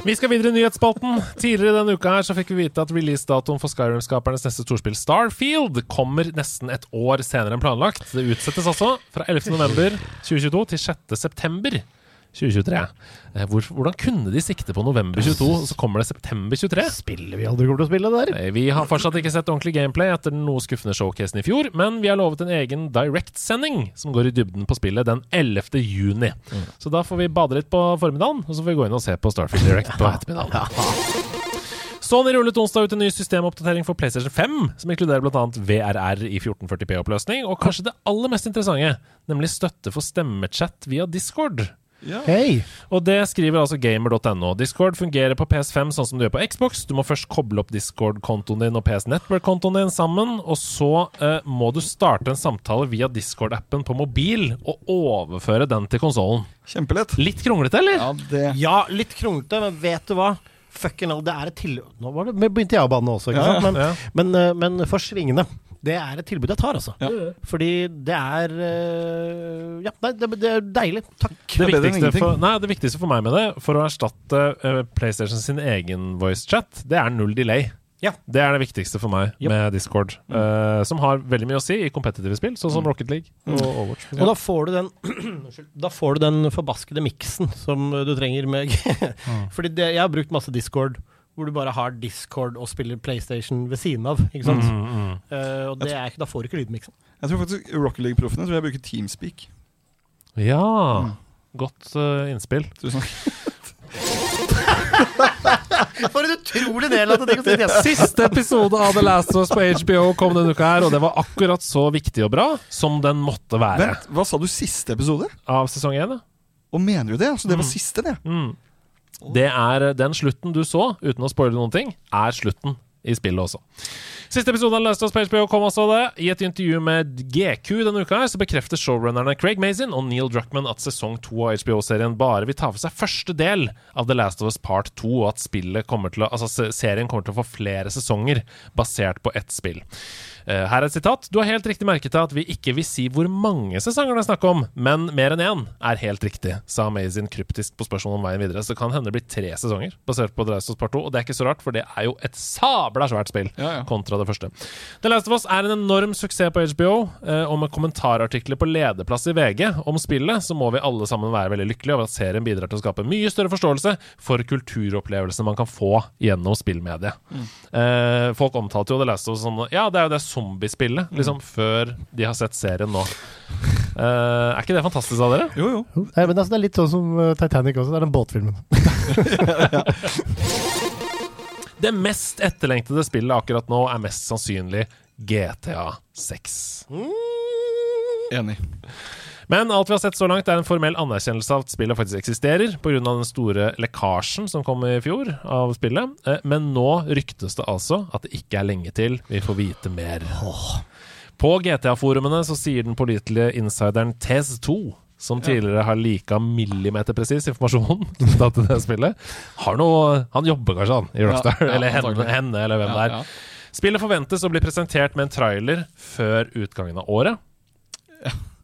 [SPEAKER 3] Vi skal videre i nyhetsspalten. Tidligere denne uka her så fikk vi vite at releasedatoen for Skyrim-skapernes neste storspill Starfield kommer nesten et år senere enn planlagt. Det utsettes altså fra 11. november 2022 til 6. september 2023. Eh, Hvor, hvordan kunne de sikte på november 22, og så kommer det september 23?
[SPEAKER 1] Spiller vi aldri kommer til å spille det der?
[SPEAKER 3] Eh, Vi har fortsatt ikke sett ordentlig gameplay etter den noe skuffende showcasen i fjor, men vi har lovet en egen direct-sending som går i dybden på spillet den 11. juni. Så da får vi bade litt på formiddagen, og så får vi gå inn og se på Starfield Direct på ettermiddagen. Sony rullet onsdag ut en ny systemoppdatering for PlayStation 5, som inkluderer bl.a. VRR i 1440p-oppløsning, og kanskje det aller mest interessante, nemlig støtte for stemmechat via Discord.
[SPEAKER 1] Hei!
[SPEAKER 3] Og det skriver altså gamer.no. Discord fungerer på PS5 sånn som du gjør på Xbox. Du må først koble opp Discord-kontoen din og PS Network-kontoen din sammen, og så eh, må du starte en samtale via Discord-appen på mobil og overføre den til konsollen.
[SPEAKER 4] Kjempelett.
[SPEAKER 3] Litt kronglete, eller?
[SPEAKER 4] Ja, det
[SPEAKER 1] Ja, litt kronglete, men vet du hva? Fucking all, det er et til... Nå var det, begynte jeg å banne også, ikke
[SPEAKER 4] Ja,
[SPEAKER 1] sant? Men,
[SPEAKER 3] ja.
[SPEAKER 1] men, men, men for. Det er et tilbud jeg tar, altså.
[SPEAKER 4] Ja.
[SPEAKER 1] Fordi det er eh, Ja, det, det er deilig. Takk.
[SPEAKER 3] Det
[SPEAKER 4] Det er
[SPEAKER 3] viktigste, for, nei, det viktigste for meg med det, for å erstatte eh, PlayStation sin egen voicechat, det er null delay.
[SPEAKER 1] Ja.
[SPEAKER 3] Det er det viktigste for meg
[SPEAKER 1] Yep.
[SPEAKER 3] med Discord, eh, som har veldig mye å si i kompetitive spill, sånn som Rocket League og Overwatch.
[SPEAKER 1] Og da får du den Da får du den forbaskede miksen som du trenger med Fordi det, jeg har brukt masse Discord, hvor du bare har Discord og spiller PlayStation ved siden av. Ikke sant?
[SPEAKER 3] Mm, mm.
[SPEAKER 1] Uh, og det er da får du ikke lydmiksen.
[SPEAKER 4] Jeg tror faktisk Rocket League-proffene tror jeg bruker Teamspeak.
[SPEAKER 3] Ja. Godt uh, innspill.
[SPEAKER 4] Tusen takk.
[SPEAKER 1] For en utrolig del ting å si!
[SPEAKER 3] Siste episode av The Last of Us på HBO kom denne uka her, og det var akkurat så viktig og bra som den måtte være.
[SPEAKER 4] Vent, hva sa du siste episode?
[SPEAKER 3] Av sesong én.
[SPEAKER 4] Og mener du det? Altså, det var siste, det?
[SPEAKER 3] Mm. Det er eh, den slutten du så, uten å spoile noen ting, er slutten i spillet også. Siste episode av Last of Us HBO kom også det. I et intervju med GQ denne uka her, så bekrefter showrunnerne Craig Mazin og Neil Druckmann at sesong to av HBO-serien bare vil ta for seg første del av The Last of Us Part 2, og at å, altså serien kommer til å få flere sesonger basert på ett spill. Eh, Her er et sitat. Du har helt riktig merket til at vi ikke vil si hvor mange sesonger det er snakk om, men mer enn én er helt riktig, sa Amazing kryptisk på spørsmål om veien videre. Så det kan hende det blir tre sesonger basert på The Last of Us Part 2, og det er ikke så rart, for det er jo et sabla svært spill
[SPEAKER 4] Ja, ja.
[SPEAKER 3] kontra det første. The Last of Us er en enorm suksess på HBO, eh, og med kommentarartikler på lederplass i VG om spillet, så må vi alle sammen være veldig lykkelige over at serien bidrar til å skape mye større forståelse for kulturopplevelsene man kan få gjennom spillmediet. Mm. folk omtalte jo The Last of Us som Ja, det er jo det zombiespillet, liksom, før de har sett serien nå. Uh, er ikke det fantastisk av dere?
[SPEAKER 4] Jo, jo.
[SPEAKER 1] Nei, men altså, det er litt sånn som uh, Titanic også. Det er den båtfilmen.
[SPEAKER 3] Det mest etterlengtede spillet akkurat nå er mest sannsynlig GTA 6.
[SPEAKER 4] Enig.
[SPEAKER 3] Men alt vi har sett så langt, er en formell anerkjennelse av at spillet faktisk eksisterer, pga. den store lekkasjen som kom i fjor av spillet. Eh, Men nå ryktes det altså at det ikke er lenge til vi får vite mer. På GTA-forumene så sier den pålitelige insideren Tez2 som tidligere har lika millimeterpresis informasjon knyttet til det spillet. Har noe Han jobber kanskje, han, i Rockstar.
[SPEAKER 4] Ja, ja,
[SPEAKER 3] eller henne, henne, eller hvem
[SPEAKER 4] Ja,
[SPEAKER 3] det er.
[SPEAKER 4] ja.
[SPEAKER 3] Spillet forventes å bli presentert med en trailer før utgangen av året.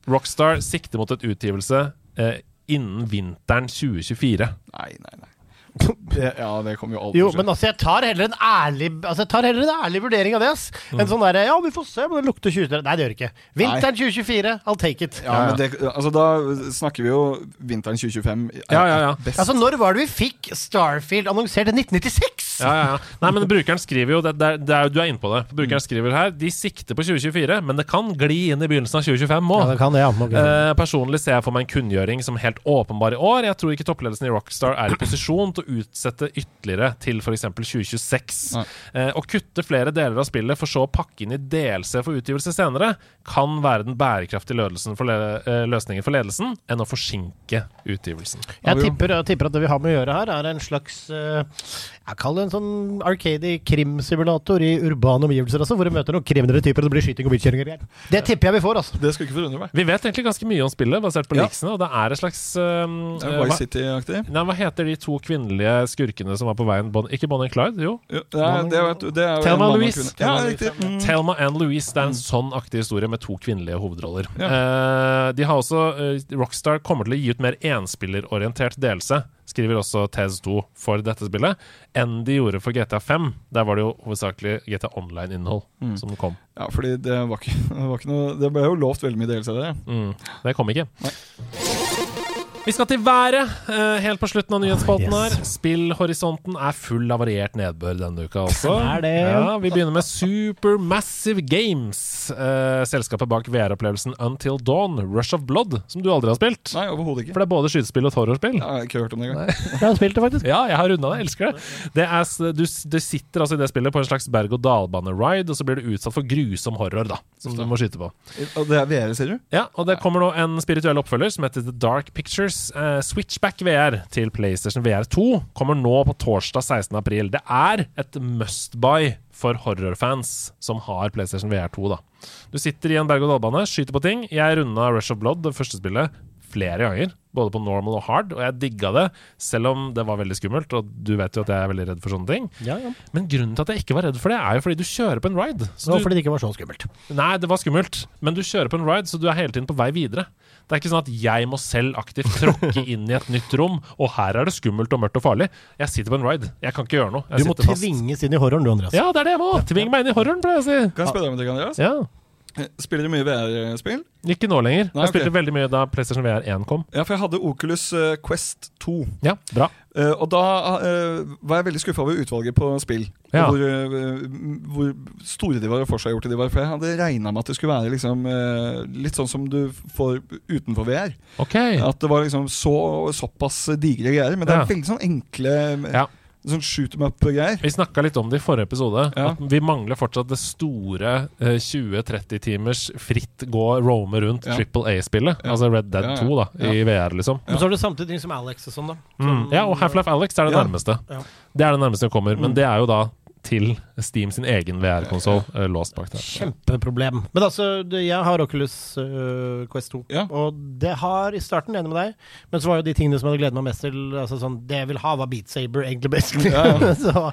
[SPEAKER 3] Rockstar sikter mot et utgivelse eh, innen vinteren 2024.
[SPEAKER 4] Nei, nei, nei. Det, ja, det kommer jo aldri
[SPEAKER 1] Jo,
[SPEAKER 4] til å skje.
[SPEAKER 1] men altså, jeg tar heller en ærlig Altså, jeg tar heller en ærlig vurdering av det, ass. En sånn derre Ja, vi får se, men det lukter 20 Nei, det gjør det ikke. Vinteren 2024, I'll take it.
[SPEAKER 4] Ja, men det, altså Da snakker vi jo vinteren 2025. er-
[SPEAKER 3] Ja, ja, ja.
[SPEAKER 4] Best.
[SPEAKER 1] Altså, når var det vi fikk Starfield annonsert? i 1996?
[SPEAKER 3] Ja, ja, ja. Nei, men brukeren skriver jo det, det, det Du er inne på det. Brukeren skriver her De sikter på 2024, men det kan gli inn i begynnelsen av 2025 òg.
[SPEAKER 1] Ja, det kan det, ja. Ok.
[SPEAKER 3] Eh, personlig ser jeg for meg en kunngjøring som helt åpenbar i år. Jeg tror ikke toppledelsen i Rockstar er i posisjon til å utsette ytterligere til f.eks. 2026.
[SPEAKER 4] Nei.
[SPEAKER 3] Eh, å kutte flere deler av spillet for så å pakke inn i DLC for utgivelse senere, kan være den bærekraftige for eh, løsningen for ledelsen enn å forsinke utgivelsen.
[SPEAKER 1] Jeg tipper, jeg tipper at det vi har med å gjøre her, er en slags eh, Jeg kaller det en sånn arcade krimsimulator i urbane omgivelser, altså, hvor du møter noen kriminelle typer, og det blir skyting og bilkjøringer. Det tipper jeg vi får, altså.
[SPEAKER 4] Det skulle ikke forundre meg.
[SPEAKER 3] Vi vet egentlig ganske mye om spillet, basert på
[SPEAKER 4] Ja.
[SPEAKER 3] leaksene, og det er et slags
[SPEAKER 4] um, er
[SPEAKER 3] eh,
[SPEAKER 4] Vice City-aktig.
[SPEAKER 3] nei, hva heter de to kvinnelige skurkene som var på veien? Bon, ikke Bonnie and Clyde, jo.
[SPEAKER 4] Jo, det er, det er, det er
[SPEAKER 3] Thelma
[SPEAKER 4] and og
[SPEAKER 3] Louise.
[SPEAKER 4] Ja, riktig. Mm.
[SPEAKER 3] Thelma and Louise. Det er en sånn aktig historie med to kvinnelige hovedroller.
[SPEAKER 4] Ja.
[SPEAKER 3] Uh, de har også uh, Rockstar kommer til å gi ut mer enspillerorientert delelse, skriver også Tez2 for dette spillet, enn de gjorde for GTA 5. Der var det jo hovedsakelig GTA Online-innhold
[SPEAKER 4] Mm.
[SPEAKER 3] som kom.
[SPEAKER 4] Ja, fordi det var ikke, det var ikke noe Det ble jo lovt veldig mye delelse av det.
[SPEAKER 3] Mm. Det kom ikke.
[SPEAKER 4] Nei.
[SPEAKER 3] Vi skal til været, eh, helt på slutten av nyhetsspalten her. Spillhorisonten er full av variert nedbør denne uka også. Ja, vi begynner med Supermassive Games. Eh, selskapet bak VR-opplevelsen Until Dawn, Rush of Blood, som du aldri har spilt.
[SPEAKER 4] Nei, overhodet ikke.
[SPEAKER 3] For det er både skytespill og horrorspill. horrorspill.
[SPEAKER 4] Jeg har ikke hørt om det engang.
[SPEAKER 1] Jeg har spilt det, faktisk.
[SPEAKER 3] Ja, jeg har runda det. Elsker det. det er, du, du sitter altså i det spillet på en slags berg-og-dal-bane-ride, og så blir du utsatt for grusom horror, da, som du må skyte på.
[SPEAKER 4] Og det er VR, sier du?
[SPEAKER 3] Ja, og det kommer nå en spirituell oppfølger som heter The Dark Pictures. Eh, Switchback VR til PlayStation VR 2 kommer nå på torsdag 16. april. Det er et must-buy for horrorfans som har PlayStation VR 2. da. Du sitter i en berg-og-dal-bane, skyter på ting. Jeg runda Rush of Blood, det første spillet, flere ganger. Både på normal og hard, og jeg digga det, selv om det var veldig skummelt. Og du vet jo at jeg er veldig redd for sånne ting.
[SPEAKER 1] Ja, ja.
[SPEAKER 3] Men grunnen til at jeg ikke var redd for det, er jo fordi du kjører på en ride. Så
[SPEAKER 1] Nå,
[SPEAKER 3] du,
[SPEAKER 1] fordi det ikke var så skummelt.
[SPEAKER 3] Nei, det var skummelt, men du kjører på en ride, så du er hele tiden på vei videre. Det er ikke sånn at jeg må selv aktivt tråkke inn i et nytt rom, og her er det skummelt og mørkt og farlig. Jeg sitter på en ride. Jeg kan ikke gjøre noe. Jeg
[SPEAKER 1] Du må tvinges inn i horroren, du, Andreas.
[SPEAKER 3] Ja, det er det jeg må! Tving meg inn i horroren, pleier jeg å si.
[SPEAKER 4] Kan jeg spørre deg om det, Andreas?
[SPEAKER 3] Ja.
[SPEAKER 4] Spiller du mye VR-spill?
[SPEAKER 3] Ikke nå lenger.
[SPEAKER 4] Nei,
[SPEAKER 3] Jeg spilte
[SPEAKER 4] okay.
[SPEAKER 3] veldig mye da PlayStation VR 1 kom.
[SPEAKER 4] Ja, for jeg hadde Oculus eh, Quest 2.
[SPEAKER 3] Ja, bra.
[SPEAKER 4] Uh, og da uh, var jeg veldig skuffa over utvalget på spill.
[SPEAKER 3] Ja.
[SPEAKER 4] Hvor, uh, hvor store de var, og forseggjorte de var. For jeg hadde regna med at det skulle være liksom, litt sånn som du får utenfor VR.
[SPEAKER 3] Ok.
[SPEAKER 4] At det var liksom så, såpass digre greier. Men det er
[SPEAKER 3] Ja.
[SPEAKER 4] veldig sånn enkle
[SPEAKER 3] Ja.
[SPEAKER 4] Sånn shoot them up-greier.
[SPEAKER 3] Vi snakka litt om det i forrige episode.
[SPEAKER 4] Ja.
[SPEAKER 3] At vi mangler fortsatt det store eh, 20-30 timers fritt gå roame rundt
[SPEAKER 4] Ja.
[SPEAKER 3] Triple A-spillet.
[SPEAKER 4] Ja.
[SPEAKER 3] Altså Red Dead
[SPEAKER 4] Ja, ja.
[SPEAKER 3] 2 da, i VR, liksom.
[SPEAKER 1] Men så er det samtidig ting som Alex og sånn, da.
[SPEAKER 3] Mm. Ja, og Half-Life Alex er det
[SPEAKER 4] Ja.
[SPEAKER 3] nærmeste.
[SPEAKER 1] Ja.
[SPEAKER 3] Det er det nærmeste som kommer. Men
[SPEAKER 4] Mm.
[SPEAKER 3] det er jo da til Steam sin egen VR-konsoll låst bak der.
[SPEAKER 1] Kjempeproblem. Men altså, jeg har Oculus uh, Quest 2,
[SPEAKER 4] Ja.
[SPEAKER 1] og det har i starten, enig med deg, men så var jo de tingene som jeg hadde gledet meg mest til, altså sånn, det jeg vil ha var Beat Saber, egentlig best. så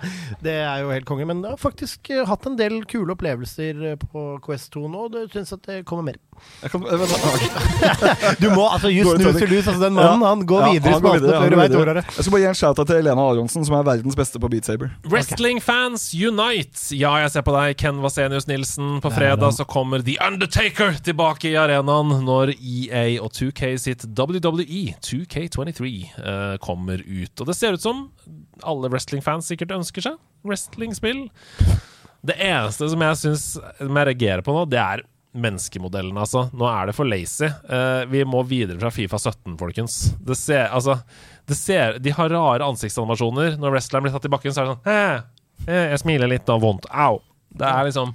[SPEAKER 1] det er jo helt konge. Men jeg har faktisk øh, hatt en del kule opplevelser på Quest 2 nå, og det syns at det kommer mer.
[SPEAKER 4] Jeg kan, jeg, vent, ok.
[SPEAKER 1] Du må, altså,
[SPEAKER 4] just
[SPEAKER 1] you lose, altså den mannen,
[SPEAKER 4] Ja.
[SPEAKER 1] han går
[SPEAKER 4] Ja,
[SPEAKER 1] videre
[SPEAKER 4] han går videre, han
[SPEAKER 1] før du
[SPEAKER 4] går
[SPEAKER 1] veit ordet.
[SPEAKER 4] Jeg skal bare gi en shout-out til Elena Aronsen, som er verdens beste på Beat Saber.
[SPEAKER 3] Wrestling-fans unite! Ja, jeg ser på deg, Ken Vasenius Nilsen. På fredag så kommer The Undertaker tilbake i arenaen når EA og 2K sitt WWE 2K23 uh, kommer ut. Og det ser ut som alle wrestling-fans sikkert ønsker seg. Wrestling-spill. Det eneste som jeg syns jeg reagerer på nå, det er menneskemodellen, altså. Nå er det for lazy. Uh, vi må videre fra Fifa 17, folkens. Det ser, altså, det ser, de har rare ansiktsanimasjoner. Når wrestleren blir tatt i bakken, så er det sånn «Hæ? Jeg smiler litt da. vondt. Au. Det er liksom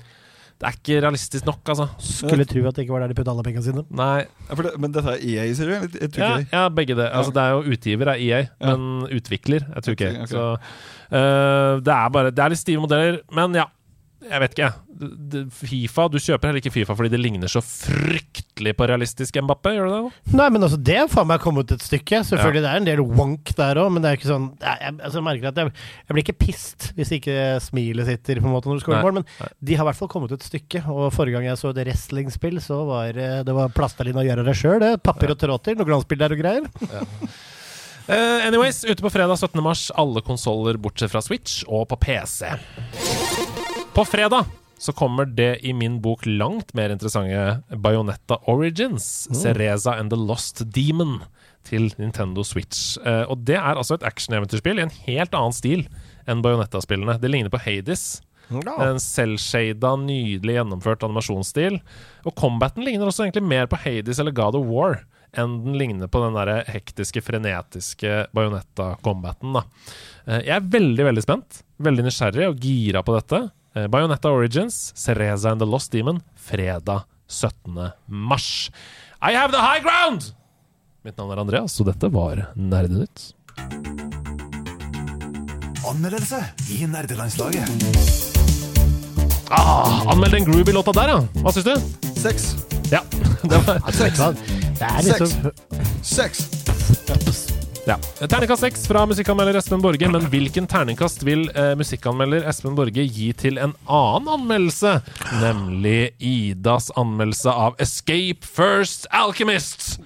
[SPEAKER 3] Det er ikke realistisk nok, altså.
[SPEAKER 1] Skulle tro at det ikke var der de putta alle pengene sine.
[SPEAKER 3] Nei.
[SPEAKER 4] Ja, for det, men dette er EA, sier du? Jeg, jeg
[SPEAKER 3] Ja, ja begge det. Altså, det er jo utgiver er EA,
[SPEAKER 4] Ja.
[SPEAKER 3] men utvikler er 2K.
[SPEAKER 4] Okay, okay.
[SPEAKER 3] Så uh, det er bare Det er litt stive modeller, men ja. Jeg vet ikke. Fifa, Du kjøper heller ikke Fifa fordi det ligner så fryktelig på realistisk Mbappé, gjør du det?
[SPEAKER 1] Nei, men altså, det er faen meg kommet et stykke. Selvfølgelig, det er en del wonk der òg, men det er ikke sånn Jeg, altså, jeg merker at jeg, jeg blir ikke pissed hvis ikke smilet sitter på en måte når du
[SPEAKER 3] Nei,
[SPEAKER 1] mål, men
[SPEAKER 3] nei.
[SPEAKER 1] de har i hvert fall kommet et stykke. Og forrige gang jeg så et wrestlingspill, så var eh, det var plastelina å gjøre det sjøl, det. Papir og tråd til, noe der og greier.
[SPEAKER 3] Eh, anyways, ute på fredag 17. mars, alle konsoller bortsett fra Switch og på PC. På fredag så kommer det i min bok langt mer interessante Bayonetta Origins, Cereza and the Lost Demon, til Nintendo Switch. Eh, og det er altså et actioneventyrspill i en helt annen stil enn Bayonetta-spillene. Det ligner på Hades. En selvshada, nydelig gjennomført animasjonsstil. Og combaten ligner også egentlig mer på Hades eller God of War enn den ligner på den der hektiske, frenetiske Bajonetta-combaten. Eh, Jeg er veldig, veldig spent. Veldig nysgjerrig og gira på dette. Eh, Bayonetta Origins, Cereza and the Lost Demon, fredag 17. mars. I have the high ground! Mitt navn er Andreas, og dette var Nerdenytt.
[SPEAKER 7] Anmeldelse i nerdelandslaget.
[SPEAKER 3] Ah, anmeld den groovy låta der, ja. Hva syns du?
[SPEAKER 4] Seks.
[SPEAKER 3] Ja. Det var,
[SPEAKER 1] Det er liksom
[SPEAKER 4] Seks.
[SPEAKER 3] Ja. Terningkast seks fra musikkanmelder Espen Borge. Men hvilken terningkast vil eh, musikkanmelder Espen Borge gi til en annen anmeldelse? Nemlig Idas anmeldelse av Escape First Alchemist.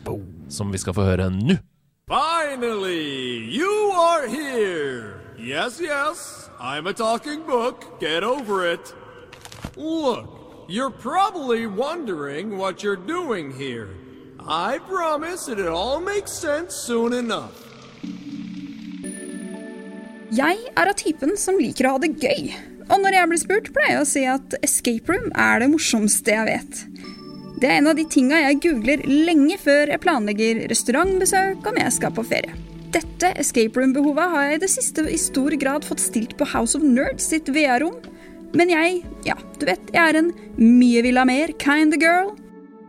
[SPEAKER 3] Som vi skal få høre nå.
[SPEAKER 2] Finally, you are here. Yes, yes, I'm a talking book. Get over it. Look, you're probably wondering what you're doing here. I promise it'll all make sense soon enough.
[SPEAKER 8] Jeg er av typen som liker å ha det gøy. Og når jeg blir spurt, pleier jeg å si at escape room er det morsomste jeg vet. Det er en av de tinga jeg googler lenge før jeg planlegger restaurantbesøk om jeg skal på ferie. Dette escape room-behovet har jeg i det siste i stor grad fått stilt på House of Nerds sitt VR-rom. Men jeg, ja, du vet, jeg er en mye vil ha mer kind of girl.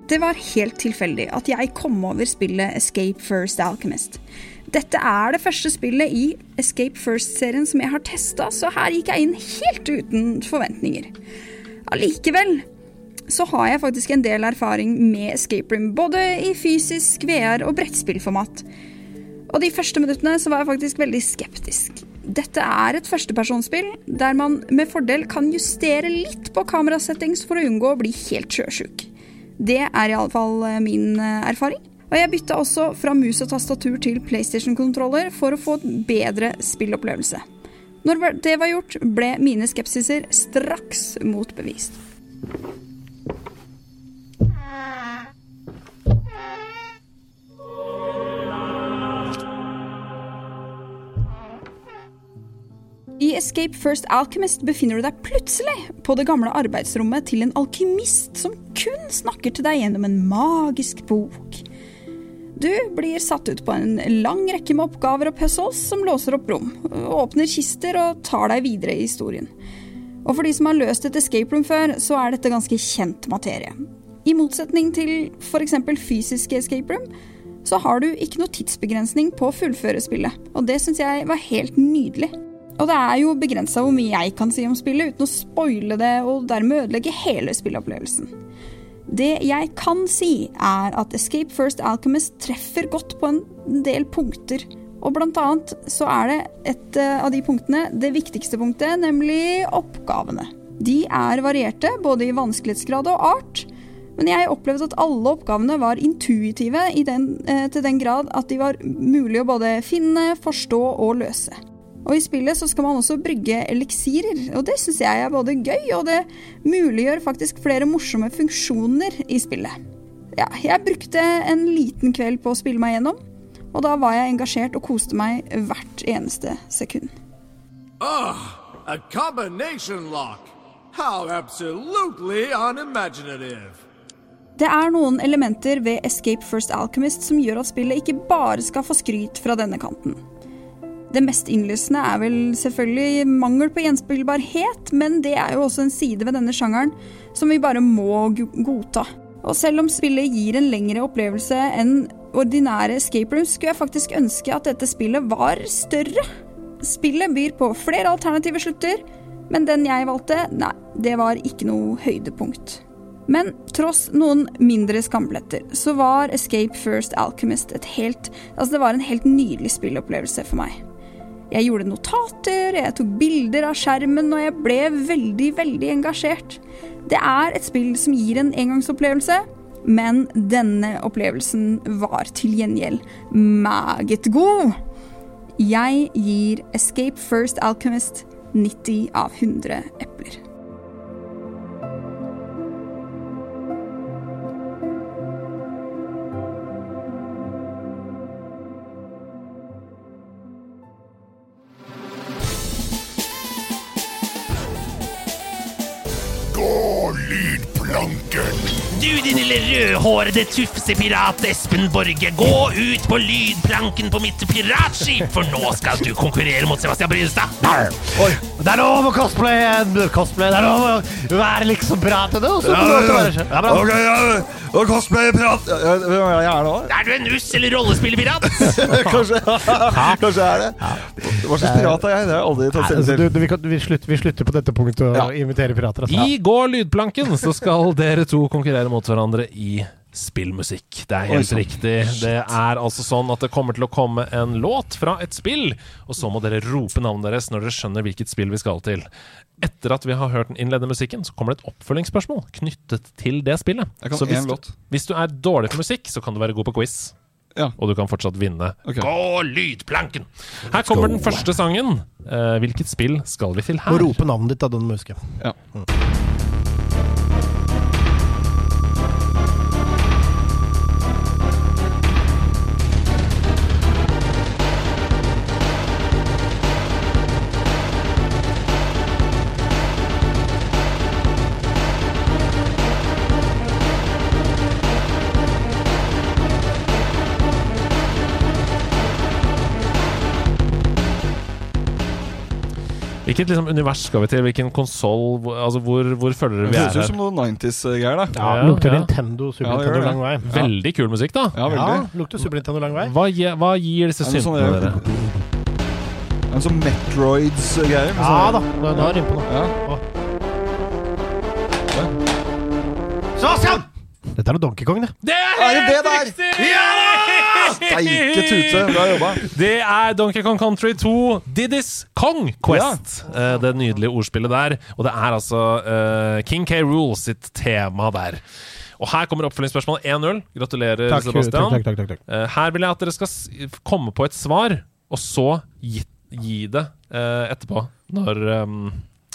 [SPEAKER 8] Det var helt tilfeldig at jeg kom over spillet Escape First Alchemist. Dette er det første spillet i Escape First-serien som jeg har testa, så her gikk jeg inn helt uten forventninger. Allikevel så har jeg faktisk en del erfaring med escape room, både i fysisk VR og brettspillformat. Og de første minuttene så var jeg faktisk veldig skeptisk. Dette er et førstepersonsspill der man med fordel kan justere litt på kamerasettings for å unngå å bli helt sjøsjuk. Det er iallfall min eh, erfaring. Og jeg bytta også fra mus og tastatur til PlayStation-kontroller for å få et bedre spillopplevelse. Når det var gjort, ble mine skepsiser straks motbevist. I Escape First Alchemist befinner du deg plutselig på det gamle arbeidsrommet til en alkymist som kun snakker til deg gjennom en magisk bok. Du blir satt ut på en lang rekke med oppgaver og puzzles som låser opp rom, åpner kister og tar deg videre i historien. Og for de som har løst et escape room før, så er dette ganske kjent materie. I motsetning til f.eks. fysiske escape room, så har du ikke noe tidsbegrensning på å fullføre spillet, og det syns jeg var helt nydelig. Og det er jo begrensa hvor mye jeg kan si om spillet uten å spoile det og dermed ødelegge hele spilleopplevelsen. Det jeg kan si, er at Escape First Alchemist treffer godt på en del punkter. Og blant annet så er det et eh, av de punktene det viktigste punktet, nemlig oppgavene. De er varierte, både i vanskelighetsgrad og art. Men jeg opplevde at alle oppgavene var intuitive den, eh, til den grad at de var mulig å både finne, forstå og løse. Og i spillet så skal man også brygge eliksirer, og det syns jeg er både gøy, og det muliggjør faktisk flere morsomme funksjoner i spillet. Ja, jeg brukte en liten kveld på å spille meg gjennom, og da var jeg engasjert og koste meg hvert eneste sekund.
[SPEAKER 2] Oh, a combination lock. How absolutely unimaginative.
[SPEAKER 8] Det er noen elementer ved Escape First Alchemist som gjør at spillet ikke bare skal få skryt fra denne kanten. Det mest innlysende er vel selvfølgelig mangel på gjenspillbarhet, men det er jo også en side ved denne sjangeren som vi bare må godta. Og selv om spillet gir en lengre opplevelse enn ordinære escape rooms, skulle jeg faktisk ønske at dette spillet var større. Spillet byr på flere alternative slutter, men den jeg valgte, nei, det var ikke noe høydepunkt. Men tross noen mindre skampletter, så var Escape First Alchemist et helt Altså, det var en helt nydelig spillopplevelse for meg. Jeg gjorde notater, jeg tok bilder av skjermen, og jeg ble veldig, veldig engasjert. Det er et spill som gir en engangsopplevelse, men denne opplevelsen var til gjengjeld meget god. Jeg gir Escape First Alchemist 90 av 100 epler.
[SPEAKER 7] Lydplanken!
[SPEAKER 9] Du din lille rødhårede tufsepirat Espen Borge, gå ut på lydplanken på mitt piratskip, for nå skal du konkurrere mot Sebastian Brynstad.
[SPEAKER 1] Oi, det er lov å cosplaye! cosplay. Det er lov å være liksom bra til det. Og så får du lov til å være ja, bra.
[SPEAKER 4] Ok, ja, og cosplay-prat. Ja, ja, Hvem er jeg er nå?
[SPEAKER 9] Er du en nuss eller rollespillpirat?
[SPEAKER 4] Kanskje, kanskje jeg er det. Hva slags pirat er jeg? Det har jeg aldri tatt stilling til.
[SPEAKER 1] du, du, vi, kan, vi, slutter, vi slutter på dette punktet å
[SPEAKER 4] Ja.
[SPEAKER 1] invitere pirater. Altså.
[SPEAKER 3] I går lydplanken så skal dere to konkurrere mot hverandre i spillmusikk. Det er helt
[SPEAKER 4] Oi,
[SPEAKER 3] riktig. Det er altså sånn at det kommer til å komme en låt fra et spill, og så må dere rope navnet deres når dere skjønner hvilket spill vi skal til. Etter at vi har hørt den innledende musikken, så kommer det et oppfølgingsspørsmål knyttet til det spillet. Så hvis,
[SPEAKER 4] én
[SPEAKER 3] hvis du er dårlig på musikk, så kan du være god på quiz.
[SPEAKER 4] Ja.
[SPEAKER 3] Og du kan fortsatt vinne.
[SPEAKER 4] Okay.
[SPEAKER 3] Gå lydplanken! Her kommer den første sangen. Eh, hvilket spill skal vi til
[SPEAKER 1] Må
[SPEAKER 3] her?
[SPEAKER 1] rope navnet ditt, da, den må huske.
[SPEAKER 4] Ja.
[SPEAKER 3] Hvilket liksom, univers skal vi til? Hvilken konsoll? Altså, hvor, hvor føler dere
[SPEAKER 4] Det
[SPEAKER 3] vi
[SPEAKER 4] høres
[SPEAKER 3] er
[SPEAKER 4] ut som noe 90s-greier, da.
[SPEAKER 1] Ja,
[SPEAKER 3] Ja,
[SPEAKER 1] lukter
[SPEAKER 3] ja.
[SPEAKER 1] Nintendo, Super
[SPEAKER 4] Ja,
[SPEAKER 1] Nintendo lang vei.
[SPEAKER 3] Veldig kul musikk, da.
[SPEAKER 4] Ja, veldig.
[SPEAKER 1] Ja, lukter Super Nintendo lang vei.
[SPEAKER 3] Hva, hva gir disse
[SPEAKER 4] Er det sånn
[SPEAKER 3] syntene
[SPEAKER 4] det-
[SPEAKER 3] dere?
[SPEAKER 4] En sånn Metroids-greier.
[SPEAKER 1] Ja
[SPEAKER 4] sånn-
[SPEAKER 1] da, nå er det innpå noe.
[SPEAKER 4] Ja.
[SPEAKER 1] Sebastian! Dette er noe Donkey Kong, det.
[SPEAKER 3] Det er
[SPEAKER 4] Er det
[SPEAKER 3] helt
[SPEAKER 4] det der?
[SPEAKER 3] riktig! Ja!
[SPEAKER 4] Steike tute, bra jobba.
[SPEAKER 3] Det er Donkey Kong Country 2 Diddy's Kong Quest. Eh, det nydelige ordspillet der. Og det er altså uh, King K. Rule sitt tema der. Og her kommer oppfølgingsspørsmål 1-0. Gratulerer,
[SPEAKER 1] Takk,
[SPEAKER 3] Sebastian.
[SPEAKER 1] takk, takk, takk, takk.
[SPEAKER 3] Eh, her vil jeg at dere skal s komme på et svar, og så gi, gi det uh, etterpå. Når um,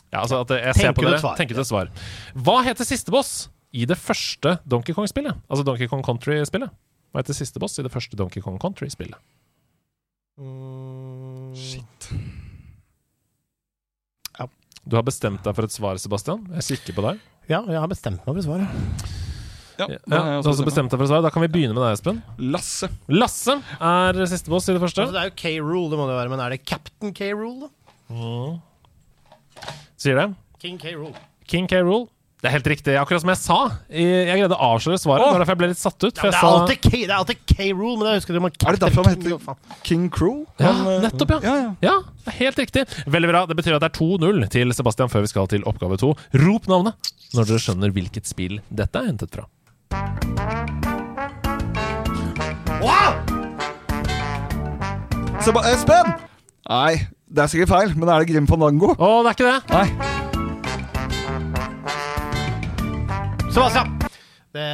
[SPEAKER 3] Ja, altså at jeg ser
[SPEAKER 1] Tenker
[SPEAKER 3] på dere. Tenker ut et svar. Hva heter siste boss i det første Donkey Kong-spillet? Altså Donkey Kong Country-spillet. Hva heter siste boss i det første Donkey Kong Country-spillet?
[SPEAKER 4] Shit.
[SPEAKER 3] Du har bestemt deg for et svar, Sebastian. Jeg kikker på deg.
[SPEAKER 1] Ja, jeg har bestemt meg for svaret.
[SPEAKER 4] Ja,
[SPEAKER 3] Ja,
[SPEAKER 4] da
[SPEAKER 3] du har også
[SPEAKER 4] bestemt
[SPEAKER 3] deg for et svar. Da kan vi begynne med deg, Espen.
[SPEAKER 4] Lasse.
[SPEAKER 3] Lasse er siste boss i det første.
[SPEAKER 1] Altså, det er jo K-Rule, det må det være, men er det Captain K-Rule, da?
[SPEAKER 3] Sier det.
[SPEAKER 1] King K-Rule.
[SPEAKER 3] King K. Rule. Det er helt riktig. Akkurat som jeg sa. Jeg greide å avsløre svaret. Det var derfor jeg ble litt satt ut.
[SPEAKER 1] Ja, det,
[SPEAKER 3] jeg
[SPEAKER 1] er
[SPEAKER 3] sa
[SPEAKER 1] alltid K, det er alltid K-Rule, men jeg husker det man
[SPEAKER 4] Er det derfor han heter. King Crew?
[SPEAKER 3] Ja,
[SPEAKER 4] Han, eh,
[SPEAKER 3] nettopp, ja.
[SPEAKER 4] ja, ja.
[SPEAKER 3] Ja, helt riktig. Veldig bra. Det betyr at det er 2-0 til Sebastian før vi skal til oppgave to. Rop navnet når dere skjønner hvilket spill dette er hentet fra.
[SPEAKER 4] Seba Espen! Nei, det er sikkert feil, men er det Grim Fandango?
[SPEAKER 3] Å, det er ikke det!
[SPEAKER 4] Nei.
[SPEAKER 1] Sebastian! Det,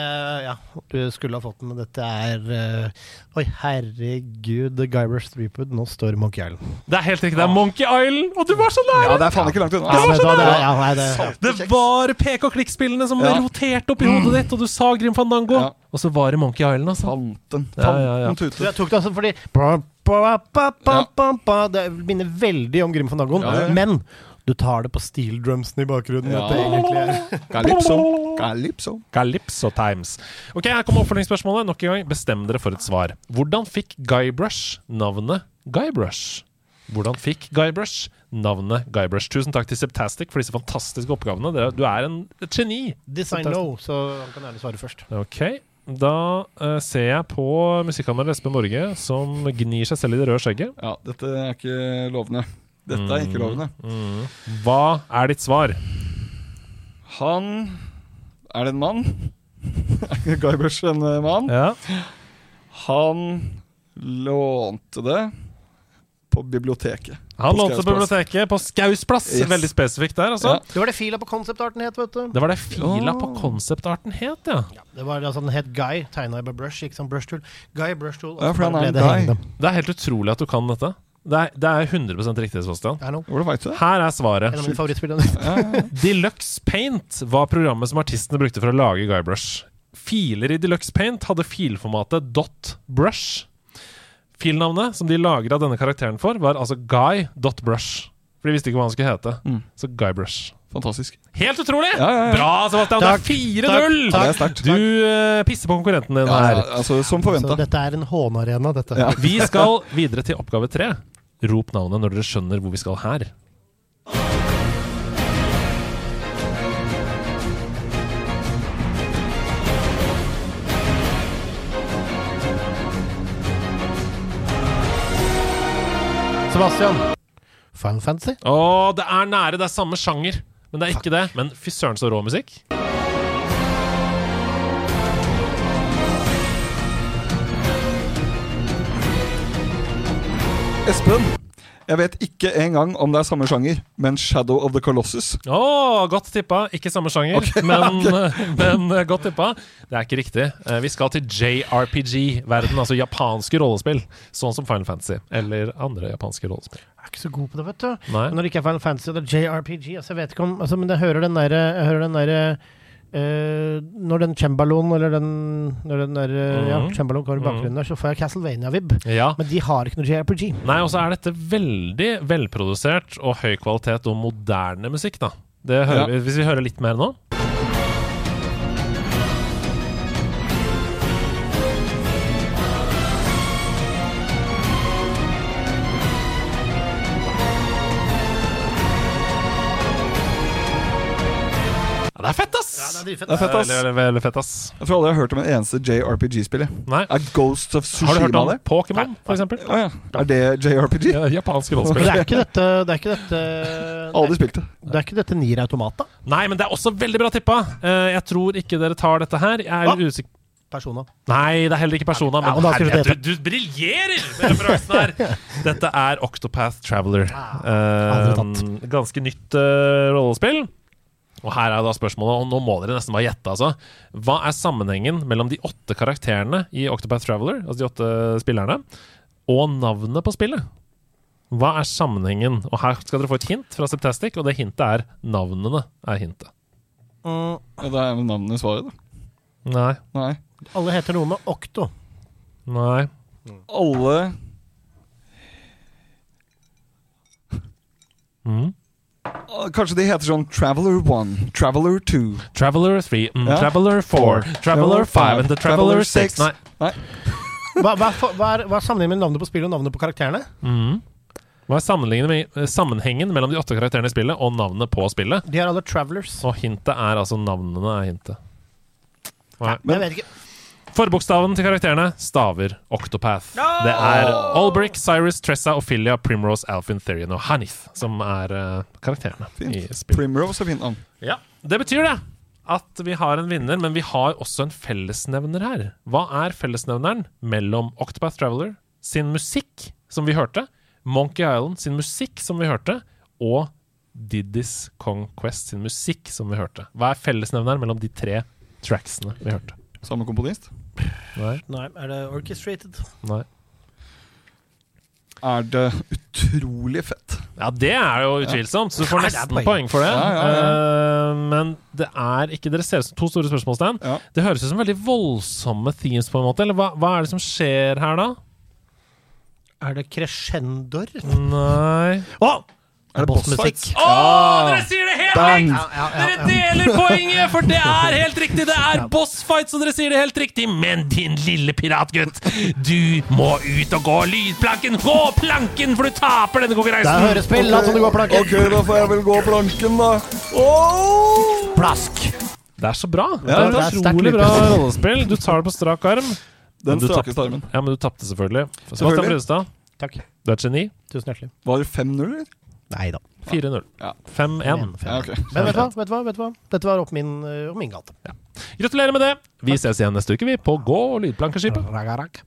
[SPEAKER 1] ja, du skulle ha fått den, men dette er uh, Oi, herregud. The Guybrush Threepwood. Nå står Monkey Island.
[SPEAKER 3] Det er helt riktig. Det er Monkey Island! Og du var så nære!
[SPEAKER 4] Ja, det er faen ikke langt unna.
[SPEAKER 1] Ja, det, ja, nei, det,
[SPEAKER 3] Det var pek og klikk-spillene som
[SPEAKER 4] Ja.
[SPEAKER 3] roterte i hodet ditt, og du sa Grim Fandango.
[SPEAKER 4] Ja.
[SPEAKER 3] Og så var det Monkey Island, altså.
[SPEAKER 4] Fanten.
[SPEAKER 3] Ja, ja, ja.
[SPEAKER 4] Tute.
[SPEAKER 1] jeg tok det altså fordi ba, ba, ba, ba, ba, ba, Det minner veldig om Grim Fandangoen,
[SPEAKER 4] Ja, ja.
[SPEAKER 1] men du tar det på steel drumsen i bakgrunnen.
[SPEAKER 4] Ja.
[SPEAKER 1] Det egentlig er
[SPEAKER 4] Calypso. Calypso.
[SPEAKER 3] Calypso Times. Ok, Her kommer oppfølgingsspørsmålet. Nok en gang, Bestem dere for et svar. Hvordan fikk Guybrush navnet Guybrush? Hvordan fikk Guybrush navnet Guybrush? Tusen takk til Septastic for disse fantastiske oppgavene. Du er en, et geni.
[SPEAKER 1] Design no, så han kan gjerne svare først.
[SPEAKER 3] Ok, Da uh, ser jeg på musikkanmelder Espen Borge, som gnir seg selv i det røde skjegget.
[SPEAKER 4] Ja, dette er ikke lovende. Dette er ikke lovende.
[SPEAKER 3] Mm. Hva er ditt svar?
[SPEAKER 4] Han Er det en mann? Er Guybrush en eh, mann?
[SPEAKER 3] Ja.
[SPEAKER 4] Han lånte det på biblioteket.
[SPEAKER 3] Han
[SPEAKER 4] På
[SPEAKER 3] lånte
[SPEAKER 4] Skaus
[SPEAKER 3] på biblioteket på Skaus plass.
[SPEAKER 4] Yes.
[SPEAKER 3] Veldig spesifikt der, altså.
[SPEAKER 4] Ja.
[SPEAKER 1] Det var det fila på konseptarten het, vet du.
[SPEAKER 3] Det var det fila på konseptarten het, ja.
[SPEAKER 1] Det var altså Den het Guy, tegna i Brush, ikke sant? brushtool. Guy, brushtool.
[SPEAKER 4] Ja,
[SPEAKER 1] og så
[SPEAKER 4] han er
[SPEAKER 1] ble
[SPEAKER 4] en
[SPEAKER 1] det
[SPEAKER 4] guy.
[SPEAKER 1] hengende.
[SPEAKER 3] Det er helt utrolig at du kan dette. Det er, det er 100 riktig, Sebastian. Her er svaret.
[SPEAKER 1] En av.
[SPEAKER 3] Deluxe Paint var programmet som artistene brukte for å lage Guybrush. Filer i Deluxe Paint hadde filformatet .brush. Filnavnet som de lagra denne karakteren for, var altså Guy.brush. For de visste ikke hva han skulle hete.
[SPEAKER 4] Mm.
[SPEAKER 3] Så Guybrush.
[SPEAKER 4] Fantastisk.
[SPEAKER 3] Helt utrolig!
[SPEAKER 4] Ja, ja, ja.
[SPEAKER 3] Bra, Sebastian!
[SPEAKER 1] Takk,
[SPEAKER 3] det er 4-0!
[SPEAKER 1] takk,
[SPEAKER 4] Ja, det er sterkt.
[SPEAKER 3] Du uh, pisser på konkurrenten din
[SPEAKER 4] Ja,
[SPEAKER 3] her.
[SPEAKER 4] ja, altså, som forventa.
[SPEAKER 1] dette er en hånearena, dette.
[SPEAKER 4] Ja.
[SPEAKER 3] Vi skal videre til oppgave tre. Rop navnet når dere skjønner hvor vi skal her.
[SPEAKER 1] Sebastian. Final Fantasy?
[SPEAKER 3] Å, det er nære. Det er samme sjanger. Men det er ikke det. Men fy søren, så rå musikk.
[SPEAKER 4] Espen, jeg vet ikke engang om det er samme sjanger, men Shadow of the Colossus.
[SPEAKER 3] Oh, godt tippa. Ikke samme sjanger, men, men eh, godt tippa. Det er ikke riktig. Eh, Vi skal til JRPG-verden, altså japanske rollespill. Sånn som Final Fantasy eller andre japanske rollespill.
[SPEAKER 1] Jeg er ikke så god på det, vet du.
[SPEAKER 3] Nei.
[SPEAKER 1] Når det ikke er Final Fantasy, eller er JRPG. Altså, jeg vet ikke om altså, Men jeg hører den derre Eh, Når den cembaloen eller den Når den der, eh, ja,
[SPEAKER 3] Mhm.
[SPEAKER 1] cembaloen kommer i bakgrunnen der, så får jeg Castlevania-vib.
[SPEAKER 3] Ja.
[SPEAKER 1] Men de har ikke noe JRPG.
[SPEAKER 3] Nei, og så er dette veldig velprodusert og høy kvalitet og moderne musikk, da. Det hører
[SPEAKER 4] Ja.
[SPEAKER 3] vi, hvis vi hører litt mer nå.
[SPEAKER 1] Dritfett.
[SPEAKER 4] Det er fett, ass.
[SPEAKER 3] Veldig, veldig, veldig fett, ass.
[SPEAKER 4] Jeg tror aldri jeg har hørt om en eneste JRPG-spill.
[SPEAKER 3] Nei.
[SPEAKER 4] Er Ghost of
[SPEAKER 3] Har du hørt om
[SPEAKER 4] det?
[SPEAKER 3] Pokémon, for eksempel?
[SPEAKER 4] Å ja. Er det JRPG?
[SPEAKER 3] Ja, japanske
[SPEAKER 1] Men
[SPEAKER 3] rollespill.
[SPEAKER 1] det er ikke dette Det er ikke dette
[SPEAKER 4] Aldri spilt det.
[SPEAKER 1] Det er ikke dette Nier Automata.
[SPEAKER 3] Nei, men det er også veldig bra tippa. Eh, jeg tror ikke dere tar dette her. Jeg er usikker
[SPEAKER 1] Persona.
[SPEAKER 3] Nei, det er heller ikke Persona.
[SPEAKER 1] Ja,
[SPEAKER 3] Men
[SPEAKER 1] og da
[SPEAKER 3] herlighet, du, du briljerer med referansen her! Dette er Octopath Traveler.
[SPEAKER 1] aldri
[SPEAKER 3] Eh, ganske nytt eh, rollespill. Og her er da spørsmålet, og nå må dere nesten bare gjette, altså. Hva er sammenhengen mellom de åtte karakterene i Octopath Traveler, altså de åtte spillerne, og navnet på spillet? Hva er sammenhengen? Og her skal dere få et hint fra Septastic, og det hintet er navnene er hintet.
[SPEAKER 1] Mm,
[SPEAKER 4] Ja, Da er navnet svaret, da.
[SPEAKER 3] Nei.
[SPEAKER 4] Nei.
[SPEAKER 1] alle heter noe med Okto.
[SPEAKER 3] Nei.
[SPEAKER 4] Alle
[SPEAKER 3] Mm.
[SPEAKER 4] Kanskje de heter sånn Traveler 1, Traveler 2
[SPEAKER 3] Traveler 3, mm,
[SPEAKER 4] Ja.
[SPEAKER 3] Traveler 4, Traveler 5 and the Traveler 6. Nei.
[SPEAKER 1] Hva, hva, er for- hva, er, hva er sammenhengen mellom navnet på spillet og navnet på karakterene?
[SPEAKER 3] Mm. Hva er med, sammenhengen mellom de åtte karakterene i spillet og navnet på spillet?
[SPEAKER 1] De har alle Travelers.
[SPEAKER 3] Og hintet er altså navnene er hintet. Nei.
[SPEAKER 1] Men jeg vet ikke.
[SPEAKER 3] Forbokstaven til karakterene staver Octopath. Det er Albrick, Cyrus, Tressa, Ophelia, Primrose, Alfin, Therian og Hanith som er uh, karakterene i spillet.
[SPEAKER 4] Primrose er fint navn.
[SPEAKER 3] Ja, Det betyr det at vi har en vinner, men vi har også en fellesnevner her. Hva er fellesnevneren mellom Octopath Traveler sin musikk, som vi hørte, Monkey Island sin musikk, som vi hørte, og Diddy's Conquest sin musikk, som vi hørte? Hva er fellesnevneren mellom de tre tracksene vi hørte?
[SPEAKER 4] Samme komponist.
[SPEAKER 3] Nei.
[SPEAKER 1] Nei, er det orchestrated?
[SPEAKER 3] Nei.
[SPEAKER 4] Er det utrolig fett?
[SPEAKER 3] Ja, det er jo utvilsomt, så du får
[SPEAKER 1] Ja,
[SPEAKER 3] nesten
[SPEAKER 1] poeng.
[SPEAKER 3] for det.
[SPEAKER 4] Ja, ja,
[SPEAKER 3] Eh, men det er ikke Dere ser ut som to store spørsmålstegn.
[SPEAKER 4] Ja.
[SPEAKER 3] Det høres ut som veldig voldsomme themes, på en måte. Eller hva, hva er det som skjer her, da?
[SPEAKER 1] Er det crescendoer?
[SPEAKER 3] Nei
[SPEAKER 1] Å!
[SPEAKER 4] Er det bossfights?
[SPEAKER 3] Å, dere sier det helt
[SPEAKER 4] Bang!
[SPEAKER 3] riktig! Dere deler poenget, for det er helt riktig! Det er bossfight, så dere sier det helt riktig. Men din lille piratgutt, du må ut og gå lydplanken! Gå planken, for du taper denne
[SPEAKER 1] Det
[SPEAKER 3] konkurransen!
[SPEAKER 1] som du går planken.
[SPEAKER 4] Ok, da får jeg vel gå planken, da. Åh!
[SPEAKER 1] Plask.
[SPEAKER 3] Det er så bra.
[SPEAKER 4] Ja,
[SPEAKER 3] det er utrolig bra rollespill. Du tar det på strak arm.
[SPEAKER 4] Den strakeste armen.
[SPEAKER 3] Ja, men du tapte selvfølgelig. Sebastian
[SPEAKER 4] Selvfølgelig.
[SPEAKER 1] Takk.
[SPEAKER 3] du er et geni.
[SPEAKER 1] Tusen hjertelig.
[SPEAKER 4] Var det 5-0, eller?
[SPEAKER 1] Nei da.
[SPEAKER 3] 4-0.
[SPEAKER 4] Ja.
[SPEAKER 3] 5-1.
[SPEAKER 4] Ja, ok.
[SPEAKER 1] Men vet du hva? Vet du hva? Vet hva? Dette var opp min, uh, opp min gate.
[SPEAKER 3] Gratulerer med det. Vi ses igjen neste uke, vi, på Gå- og lydplankeskipet.
[SPEAKER 1] Ragarak.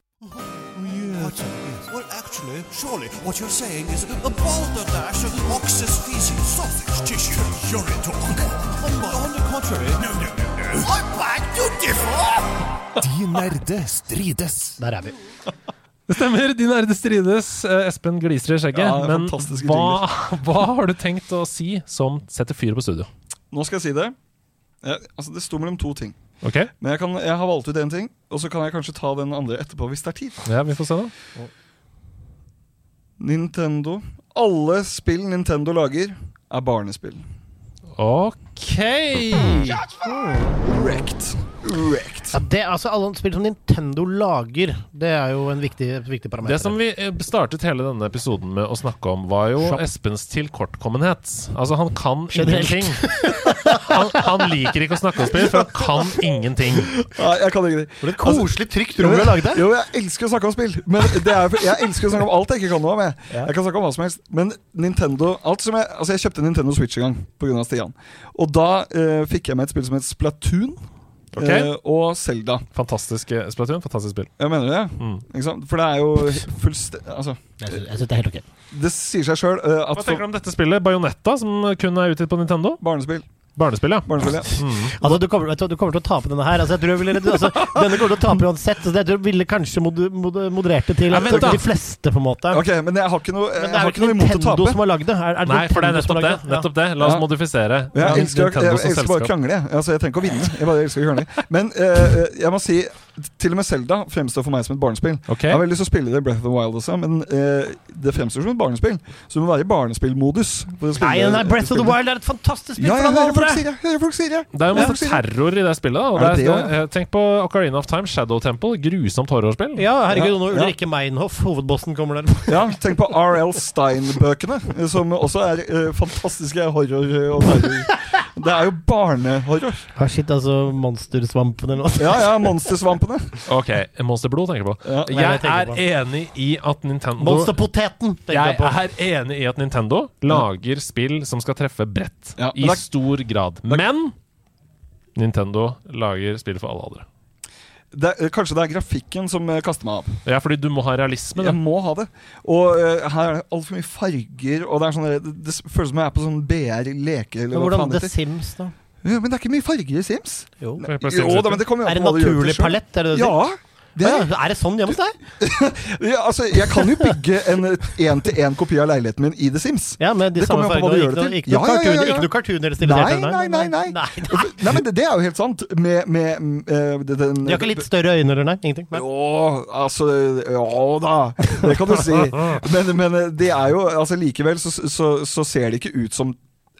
[SPEAKER 7] Well, actually, surely what you're saying is a balderdash of ox's feces, sausage tissue, urine talk. On, on the contrary, no, no, no, no. I'm back to differ! De nerde strides.
[SPEAKER 1] Der er vi.
[SPEAKER 3] Det stemmer. Din ærede strides. Eh, Espen gliser i skjegget.
[SPEAKER 4] Ja,
[SPEAKER 3] men hva, hva har du tenkt å si som setter fyr på studio?
[SPEAKER 4] Nå skal jeg si det. Jeg, altså, det sto mellom to ting.
[SPEAKER 3] Okay.
[SPEAKER 4] Men jeg, kan, jeg har valgt ut én ting, og så kan jeg kanskje ta den andre etterpå hvis det er tid.
[SPEAKER 3] Ja, vi får se, da.
[SPEAKER 4] Nintendo. Alle spill Nintendo lager, er barnespill.
[SPEAKER 3] Ok!
[SPEAKER 4] Wrecked. Wrecked.
[SPEAKER 1] Ja, det, altså, alle spill som Nintendo lager, det er jo en viktig, viktig parameter.
[SPEAKER 3] Det som vi eh, startet hele denne episoden med å snakke om, var jo
[SPEAKER 1] Shop.
[SPEAKER 3] Espens tilkortkommenhet. Altså, han kan
[SPEAKER 1] Generelt.
[SPEAKER 3] ingenting. Han, han liker ikke å snakke om spill, for han kan ingenting.
[SPEAKER 4] Ja, jeg kan det.
[SPEAKER 1] For et koselig, trygt rom vi har laget der.
[SPEAKER 4] Jo, jeg elsker å snakke om spill. Men det er, jeg elsker å snakke om alt jeg ikke kan noe om. Jeg, jeg kan snakke om hva som helst. Men Nintendo alt som jeg, Altså jeg kjøpte Nintendo Switch en gang pga. Stian. Og da uh, fikk jeg med et spill som het Splatoon.
[SPEAKER 3] Ok?
[SPEAKER 4] Uh, og Selda.
[SPEAKER 3] Fantastisk eh, Splatoon, fantastisk spill.
[SPEAKER 4] Jeg mener det.
[SPEAKER 3] Mm.
[SPEAKER 4] Ikke sant? For det er jo fullstendig Altså,
[SPEAKER 1] Jeg syns synes det er helt ok.
[SPEAKER 4] det sier seg sjøl uh,
[SPEAKER 3] Hva tenker du om dette spillet? Bajonetta, som kun er utgitt på Nintendo?
[SPEAKER 4] Barnespill.
[SPEAKER 3] Barnespill, ja.
[SPEAKER 4] Barnespill, ja.
[SPEAKER 1] Altså, du, kommer, du, kommer til å tape denne her. Altså, jeg tror jeg ville, altså, denne kommer til å tape uansett. Altså, jeg tror jeg ville kanskje mod, mod, moderert det til
[SPEAKER 3] Ja, men,
[SPEAKER 1] de fleste, på en måte.
[SPEAKER 4] Ok, men jeg har ikke noe,
[SPEAKER 1] Men
[SPEAKER 4] jeg
[SPEAKER 1] det er
[SPEAKER 4] har
[SPEAKER 1] jo
[SPEAKER 4] ikke noe imot å
[SPEAKER 1] Nintendo
[SPEAKER 4] tape.
[SPEAKER 1] som har lagd det. Er, er det
[SPEAKER 3] Nei, for det er nettopp det. Nettopp det. La oss
[SPEAKER 4] Ja.
[SPEAKER 3] modifisere.
[SPEAKER 4] Jeg elsker, jeg,
[SPEAKER 3] jeg
[SPEAKER 4] elsker bare å krangle. jeg. Altså, jeg trenger ikke å vinne. Jeg bare elsker å krangle. Men uh, jeg må si til og med Selda fremstår for meg som et barnespill.
[SPEAKER 3] Okay.
[SPEAKER 4] Jeg har veldig lyst til å spille det i Breath of the Wild også, men eh, det fremstår som et barnespill. Så du må være i barnespillmodus. for å spille-
[SPEAKER 1] Nei, nei, Breath of the
[SPEAKER 4] spille.
[SPEAKER 1] Wild er et fantastisk spill
[SPEAKER 4] Ja, jeg hører folk sier det! Jeg hører folk sier det.
[SPEAKER 3] Det er jo
[SPEAKER 4] Ja.
[SPEAKER 3] masse terror i det spillet. da og
[SPEAKER 4] Er det
[SPEAKER 3] det er, eh, Tenk på Ocarina of Time, Shadow Temple. Grusomt horrorspill.
[SPEAKER 1] Ja, herregud,
[SPEAKER 4] Ja,
[SPEAKER 1] nå
[SPEAKER 4] ja.
[SPEAKER 1] Ulrikke Meinhof, hovedbossen, kommer der.
[SPEAKER 4] Ja, Tenk på R.L. Stein-bøkene, som også er eh, fantastiske horror og terror. Det er jo barnehorror.
[SPEAKER 1] Ah, shit, altså Monstersvampene eller noe.
[SPEAKER 4] Ja, ja, Monstersvampene.
[SPEAKER 3] Ok, Monsterblod tenker jeg på.
[SPEAKER 4] Ja.
[SPEAKER 1] Nei, jeg
[SPEAKER 3] Jeg
[SPEAKER 1] tenker
[SPEAKER 3] er
[SPEAKER 1] på-
[SPEAKER 3] enig i at Nintendo
[SPEAKER 1] Monsterpoteten, tenker jeg
[SPEAKER 3] Jeg
[SPEAKER 1] på.
[SPEAKER 3] er enig i at Nintendo lager spill som skal treffe bredt.
[SPEAKER 4] Ja, men
[SPEAKER 3] I
[SPEAKER 4] det er-
[SPEAKER 3] stor grad. Men Nintendo lager spill for alle aldre.
[SPEAKER 4] Det er, kanskje det er grafikken som eh, kaster meg av.
[SPEAKER 3] Ja, fordi du må ha realisme.
[SPEAKER 4] Jeg må ha det. Og uh, her er det altfor mye farger, og det er sånn det, det føles som jeg er på sånn BR-leke.
[SPEAKER 1] Men
[SPEAKER 4] eller hva
[SPEAKER 1] hvordan The
[SPEAKER 4] det.
[SPEAKER 1] Sims, da?
[SPEAKER 4] Ja, men det er ikke mye farger i Sims.
[SPEAKER 1] Jo.
[SPEAKER 4] Jo da, men det kommer jo
[SPEAKER 1] Er
[SPEAKER 4] an
[SPEAKER 1] det
[SPEAKER 4] på hva du gjør
[SPEAKER 1] naturlig palett? Er det det du sier?
[SPEAKER 4] Ja. Det
[SPEAKER 1] Ja,
[SPEAKER 4] er,
[SPEAKER 1] det sånn hjemme hos deg?
[SPEAKER 4] ja, altså, jeg kan jo bygge en én-til-én kopi av leiligheten min i The Sims.
[SPEAKER 1] Ja, med de
[SPEAKER 4] Det
[SPEAKER 1] samme fargene. Ikke noe, noe ikke noe cartoon eller stilisert?
[SPEAKER 4] Nei, nei, nei, nei.
[SPEAKER 1] nei.
[SPEAKER 4] Nei, men det, det er jo helt sant. Med, med eh, det- den,
[SPEAKER 1] De har ikke litt større øyne eller nei? Ingenting? Nei.
[SPEAKER 4] Jo, altså Ja da, det kan du si. Men, men det er jo altså Likevel så, så, så ser det ikke ut som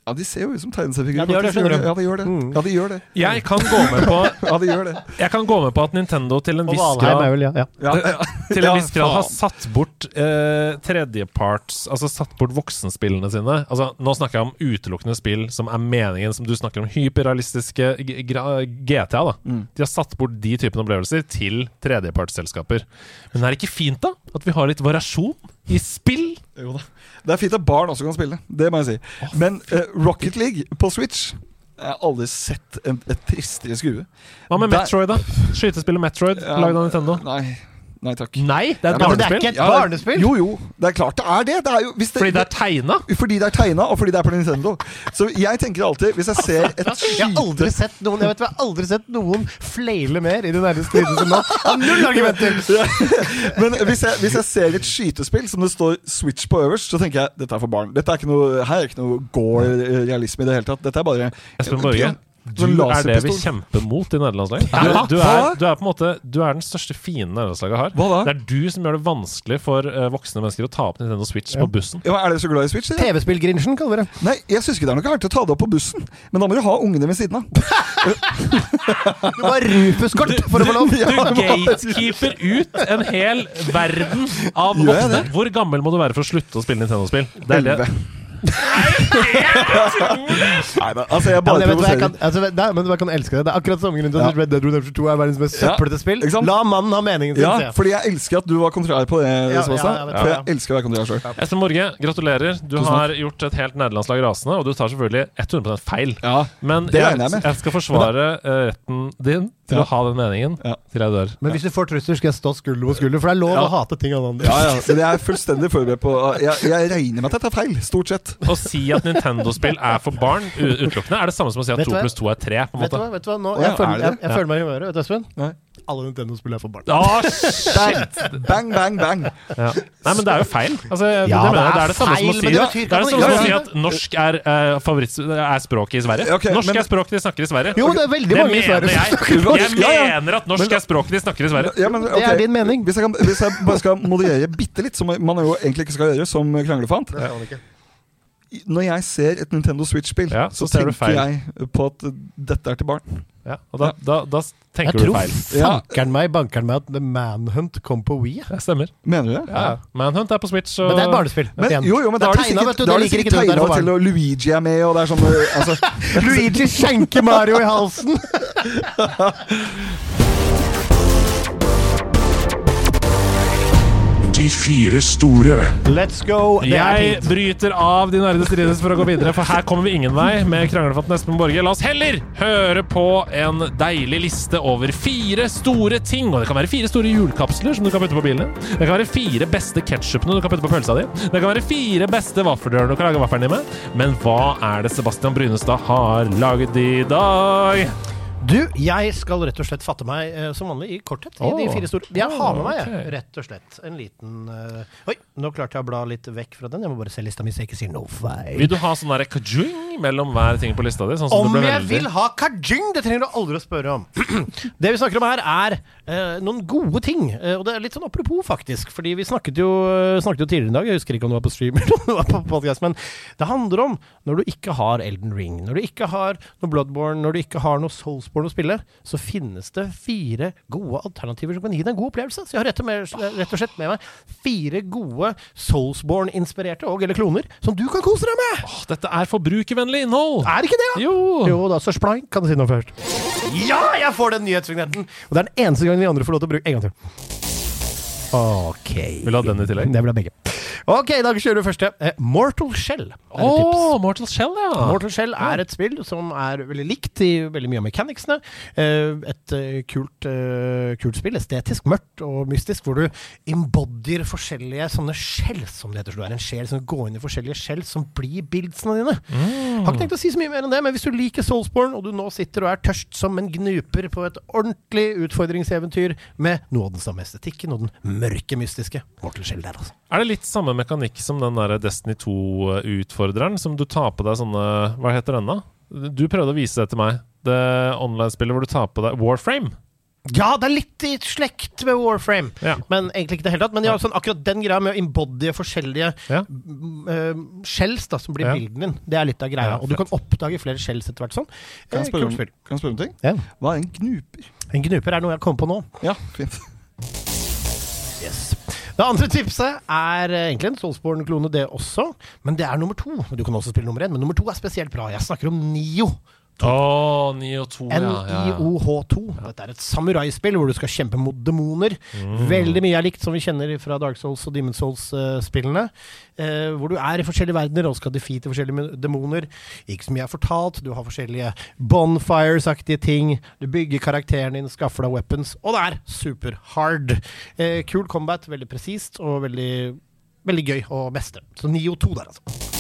[SPEAKER 4] Ja, De ser jo ut som tegneseriefigurer.
[SPEAKER 1] Ja, de gjør det, skjønner du.
[SPEAKER 4] Ja, de gjør det. Ja, de gjør det.
[SPEAKER 3] Jeg kan gå med på
[SPEAKER 4] Ja, de gjør det.
[SPEAKER 3] Jeg kan gå med på at Nintendo til en
[SPEAKER 1] Og
[SPEAKER 3] viss
[SPEAKER 1] Valheim er
[SPEAKER 3] grad
[SPEAKER 1] vel, ja. ja.
[SPEAKER 4] Ja, ja.
[SPEAKER 3] til en viss grad har satt bort eh, tredjeparts Altså satt bort voksenspillene sine. Altså Nå snakker jeg om utelukkende spill som er meningen, som du snakker om hyperrealistiske GTA. da
[SPEAKER 4] Mm.
[SPEAKER 3] De har satt bort de typene opplevelser til tredjepartsselskaper. Men er det ikke fint, da? At vi har litt variasjon i spill?
[SPEAKER 4] Jo da. Det er fint at barn også kan spille. Det må jeg si. Men uh, Rocket League på Switch Jeg har aldri sett en, et tristere skue.
[SPEAKER 3] Hva med
[SPEAKER 4] Der-
[SPEAKER 3] Metroid, da? Skytespillet Metroid,
[SPEAKER 4] Ja,
[SPEAKER 3] lagd av Nintendo.
[SPEAKER 4] Nei. Nei takk.
[SPEAKER 3] Nei, det er et
[SPEAKER 1] men det er ikke et
[SPEAKER 4] Ja,
[SPEAKER 1] barnespill!
[SPEAKER 4] Jo, jo. Det er klart det er det. det, er jo, hvis det
[SPEAKER 3] Fordi det er tegna?
[SPEAKER 4] fordi det er tegna, og fordi det er på Nintendo. Så jeg tenker alltid, hvis jeg ser et
[SPEAKER 1] Jeg har aldri sett noen Jeg vet, jeg har aldri sett noen fleile mer i det nærmeste tiden som nå. Null argumenter!
[SPEAKER 4] Men hvis jeg, hvis jeg ser et skytespill som det står Switch på øverst, så tenker jeg dette er for barn. Dette er ikke noe, her er ikke noe gore-realisme i det hele tatt. Dette er bare
[SPEAKER 3] Espen Borge, du er det vi kjemper mot i nederlandslaget. Du, du, er, du er på en måte Du er den største fienden nederlandslaget har.
[SPEAKER 4] Hva da?
[SPEAKER 3] Det er du som gjør det vanskelig for uh, voksne mennesker å ta opp Nintendo Switch på bussen.
[SPEAKER 4] Ja, Er dere så glad i Switch?
[SPEAKER 1] TV-spill-grinsjen, kaller vi det.
[SPEAKER 4] Nei, jeg syns ikke det er noe gærent å ta det opp på bussen, men da må du ha ungene ved siden av.
[SPEAKER 1] Du må ha Rufus-kort for å få lov.
[SPEAKER 3] Du gatekeeper ut en hel verden av voksne. Hvor gammel må du være for å slutte å spille Nintendo-spill? Det er det.
[SPEAKER 4] Elleve. Nei da, altså jeg
[SPEAKER 1] Ja,
[SPEAKER 4] bare
[SPEAKER 1] men jeg jeg kan, altså, nei, men jeg kan elske det. Det er akkurat samme grunn til at
[SPEAKER 4] Ja.
[SPEAKER 1] Red Dead Redemption 2 er verdens mest
[SPEAKER 4] Ja,
[SPEAKER 1] søplete spill. La mannen ha meningen sin.
[SPEAKER 4] Ja,
[SPEAKER 1] jeg.
[SPEAKER 4] fordi jeg elsker at du var kontrær på det,
[SPEAKER 1] Ja, ja, jeg vet
[SPEAKER 4] for jeg elsker å være kontrær sjøl.
[SPEAKER 3] Espen Morge, gratulerer. Du
[SPEAKER 4] Tusen
[SPEAKER 3] har gjort et helt nederlandslag rasende, og du tar selvfølgelig 100 feil.
[SPEAKER 4] Ja,
[SPEAKER 3] Men
[SPEAKER 4] det
[SPEAKER 3] jeg,
[SPEAKER 4] jeg
[SPEAKER 3] jeg skal forsvare eh, retten din til
[SPEAKER 4] Ja.
[SPEAKER 3] å ha den meningen
[SPEAKER 4] Ja.
[SPEAKER 3] til jeg dør.
[SPEAKER 1] Men hvis du får trusler, skal jeg stå skulder mot skulder, for det er lov
[SPEAKER 4] Ja.
[SPEAKER 1] å hate ting av andre.
[SPEAKER 4] ja, ja, men jeg er fullstendig forberedt på Jeg, jeg regner med at dette er feil, stort sett.
[SPEAKER 3] Å si at Nintendo-spill er for barn utelukkende, er det samme som å si at
[SPEAKER 1] Vet du
[SPEAKER 3] to pluss to er tre. på en
[SPEAKER 1] Vet du
[SPEAKER 3] måte
[SPEAKER 1] hva? Vet du hva? Nå, jeg, føler,
[SPEAKER 4] er
[SPEAKER 1] jeg, jeg føler meg i humøret. Vet du, Espen?
[SPEAKER 4] Nei.
[SPEAKER 1] Alle Nintendo-spill er for barn.
[SPEAKER 3] Ah, shit!
[SPEAKER 4] Bang, bang, bang.
[SPEAKER 3] Ja. Nei, men det er jo feil. Altså,
[SPEAKER 1] Ja,
[SPEAKER 3] det, mener
[SPEAKER 1] det er
[SPEAKER 3] det samme som å si,
[SPEAKER 1] det betyr
[SPEAKER 3] det er
[SPEAKER 1] at
[SPEAKER 3] det
[SPEAKER 1] man
[SPEAKER 3] samme som å si at norsk er, uh, favoritt, er språket i Sverige.
[SPEAKER 4] Okay,
[SPEAKER 3] norsk
[SPEAKER 4] men-
[SPEAKER 3] er språket de snakker i Sverige.
[SPEAKER 1] Jo, det er veldig
[SPEAKER 3] det
[SPEAKER 1] mange i Sverige som
[SPEAKER 3] jeg.
[SPEAKER 1] snakker
[SPEAKER 4] norsk.
[SPEAKER 3] Jeg mener at norsk er språket de snakker i Sverige.
[SPEAKER 4] Ja, men,
[SPEAKER 1] Det er din mening.
[SPEAKER 4] Hvis jeg, kan, hvis jeg bare skal moderere bitte litt, som man jo egentlig ikke skal gjøre som kranglefant Når jeg ser et Nintendo Switch-spill,
[SPEAKER 3] Ja,
[SPEAKER 4] så,
[SPEAKER 3] så
[SPEAKER 4] tenker jeg på at dette er til barn.
[SPEAKER 3] Ja, og da, da, da
[SPEAKER 1] Jeg
[SPEAKER 3] tenker du
[SPEAKER 1] feil.
[SPEAKER 3] feil.
[SPEAKER 4] tror
[SPEAKER 1] fankeren meg bankeren meg at The Manhunt kom på Wii.
[SPEAKER 3] Det stemmer.
[SPEAKER 4] Mener du det?
[SPEAKER 3] Ja. Manhunt er på Switch. Og
[SPEAKER 1] Men det er et barnespill.
[SPEAKER 4] Men, jo, jo, men da
[SPEAKER 1] er
[SPEAKER 4] det sikkert,
[SPEAKER 1] du,
[SPEAKER 4] da er det sikkert
[SPEAKER 1] ikke du, det er
[SPEAKER 4] tegna til, og Luigi er med, og det er sånn uh, altså,
[SPEAKER 1] Luigi skjenker Mario i halsen!
[SPEAKER 9] De fire store.
[SPEAKER 1] Let's go.
[SPEAKER 3] Jeg bryter av de nerde strides for å gå videre, for her kommer vi ingen vei med kranglefatten Espen Borge. La oss heller høre på en deilig liste over fire store ting. Og det kan være fire store hjulkapsler som du kan putte på bilen din. Det kan være fire beste ketsjupene du kan putte på pølsa di. Det kan være fire beste vaffelrør du kan lage vaffelen din med. Men hva er det Sebastian Brynestad har laget i dag?
[SPEAKER 1] Du, jeg skal rett og slett fatte meg eh, som vanlig i korthet i de fire store. Jeg har med meg, jeg, rett og slett, en liten eh, Oi, nå klarte jeg å bla litt vekk fra den. Jeg må bare se lista mi så jeg ikke sier no feil.
[SPEAKER 3] Vil du ha sånn der kajung mellom hver ting på lista di? Sånn som
[SPEAKER 1] Om
[SPEAKER 3] det ble
[SPEAKER 1] jeg
[SPEAKER 3] veldig-
[SPEAKER 1] vil ha kajing! Det trenger du aldri å spørre om. det vi snakker om her, er eh, noen gode ting. Eh, og det er litt sånn apropos, faktisk. Fordi vi snakket jo, eh, snakket jo tidligere i dag, jeg husker ikke om det var på stream eller om det var på podcast, men det handler om når du ikke har Elden Ring, når du ikke har noe Bloodborne, når du ikke har noe Soulsborne å spille, så finnes det fire gode alternativer som kan gi deg en god opplevelse. Så jeg har rett og, med, rett og slett med meg fire gode Soulsborne-inspirerte og eller kloner som du kan kose deg med!
[SPEAKER 3] Åh, Dette er forbrukervennlig innhold!
[SPEAKER 1] Er ikke det, da?
[SPEAKER 3] Jo!
[SPEAKER 1] Jo da, så splank kan du si noe først. Ja, jeg får den nyhetsvignetten! Og det er den eneste gangen vi andre får lov til å bruke En gang til. Ok.
[SPEAKER 3] Vil du ha den i tillegg?
[SPEAKER 1] Det vil jeg begge. Ok, da kjører vi første. Eh, Mortal Shell er et
[SPEAKER 3] Å,
[SPEAKER 1] tips.
[SPEAKER 3] Mortal Shell, ja!
[SPEAKER 1] Mortal Shell er et spill som er veldig likt i veldig mye av mechanicsene. Eh, Et eh, kult, eh, kult spill, estetisk, mørkt og mystisk, hvor du embodyer forskjellige sånne skjell, som det heter. Så du er en sjel som går inn i forskjellige skjell, som blir bildsene dine. Har ikke tenkt å si så mye mer enn det, men hvis du liker Soulsborne, og du nå sitter og er tørst som en gnuper på et ordentlig utfordringseventyr med noe av den samme estetikken og den mørke, mystiske Mortal Shell der, altså.
[SPEAKER 3] Er det litt samme mekanikk som den der Destiny 2-utfordreren? Som du tar på deg sånne Hva heter den, da? Du prøvde å vise det til meg. Det online-spillet hvor du tar på deg Warframe.
[SPEAKER 1] Ja, det er litt i slekt med Warframe,
[SPEAKER 3] Ja.
[SPEAKER 1] men egentlig ikke det hele tatt. Men de har sånn, akkurat den greia med å embodye forskjellige
[SPEAKER 3] Ja.
[SPEAKER 1] eh, shells da, som blir
[SPEAKER 3] Ja.
[SPEAKER 1] bilden din. Det er litt av greia.
[SPEAKER 3] Ja,
[SPEAKER 1] og du kan oppdage flere shells etter hvert sånn.
[SPEAKER 4] Kan
[SPEAKER 1] Eh,
[SPEAKER 4] jeg spørre
[SPEAKER 1] kult
[SPEAKER 4] om, kan jeg spørre om ting?
[SPEAKER 1] Ja.
[SPEAKER 4] Hva er en gnuper?
[SPEAKER 1] En gnuper er noe jeg kom på nå.
[SPEAKER 4] Ja, fint.
[SPEAKER 1] Det andre tipset er eh, egentlig en Soulsborne-klone, det også. Men det er nummer to. Du kan også spille nummer én, men nummer to er spesielt bra. Jeg snakker om Nio.
[SPEAKER 3] Å, 9 og 2, ja. ja, ja.
[SPEAKER 1] NIOH2. Dette er et samuraispill hvor du skal kjempe mot demoner.
[SPEAKER 3] Mm.
[SPEAKER 1] Veldig mye er likt som vi kjenner fra Dark Souls og Demon Souls-spillene. Eh, hvor du er i forskjellige verdener og skal defeate forskjellige demoner. Ikke så mye er fortalt. Du har forskjellige bonfires-aktige ting. Du bygger karakteren din, skaffer deg weapons. Og det er super-hard. Eh, kul combat, veldig presist og veldig, veldig gøy å mestre. Så Nio 2 der, altså.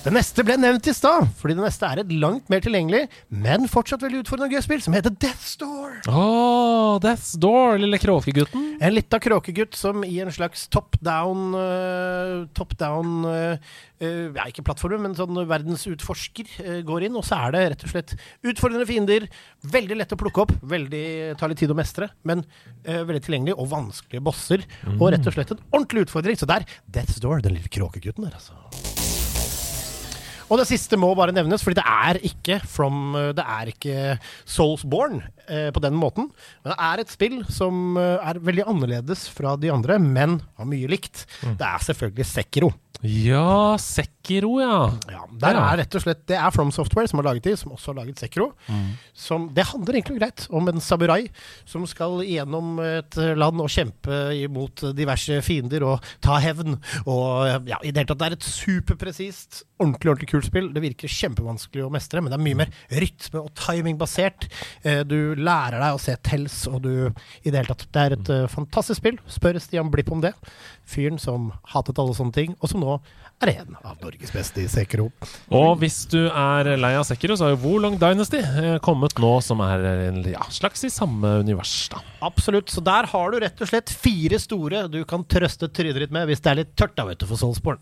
[SPEAKER 1] Det neste ble nevnt i stad, fordi det neste er et langt mer tilgjengelig, men fortsatt veldig utfordrende gøy spill, som heter Death's Door.
[SPEAKER 3] Oh, Death's Door, lille kråkegutten.
[SPEAKER 1] En lita kråkegutt som i en slags top down uh, Top down uh, uh, Ja, ikke plattformen, men sånn verdensutforsker går inn. Og så er det rett og slett utfordrende fiender. Veldig lett å plukke opp. Veldig tar litt tid å mestre, men veldig tilgjengelig. Og vanskelige bosser. Og rett og slett en ordentlig utfordring. Så der, Death's Door, den lille kråkegutten der, altså. Og det siste må bare nevnes, fordi det er ikke from eh, Det er ikke Soulsborne eh, på den måten. Men det er et spill som eh, er veldig annerledes fra de andre, men har mye likt. Det er selvfølgelig Sekiro.
[SPEAKER 3] Ja, Sekiro, ja.
[SPEAKER 1] Ja, der er rett og slett Det er From Software som har laget de, som også har laget Sekiro. Som, det handler egentlig greit om en samurai som skal gjennom et land og kjempe imot diverse fiender og ta hevn. Og ja, i det hele tatt, det er et superpresist, ordentlig ordentlig kult spill. Det virker kjempevanskelig å mestre, men det er mye mer rytme og timingbasert. Eh, Du lærer deg å se tells, og du I det hele tatt. Det er et eh, fantastisk spill. Spør Stian Blipp om det. Fyren som hatet alle sånne ting, og som nå er en av Norges beste i Sekiro.
[SPEAKER 3] Og hvis du er lei av Sekiro, så har jo Wolong Dynasty eh, kommet nå, som er en ja, slags i samme univers, da.
[SPEAKER 1] Absolutt. Så der har du rett og slett fire store du kan trøste trynet ditt med hvis det er litt tørt da, vet du, for Soulsborne.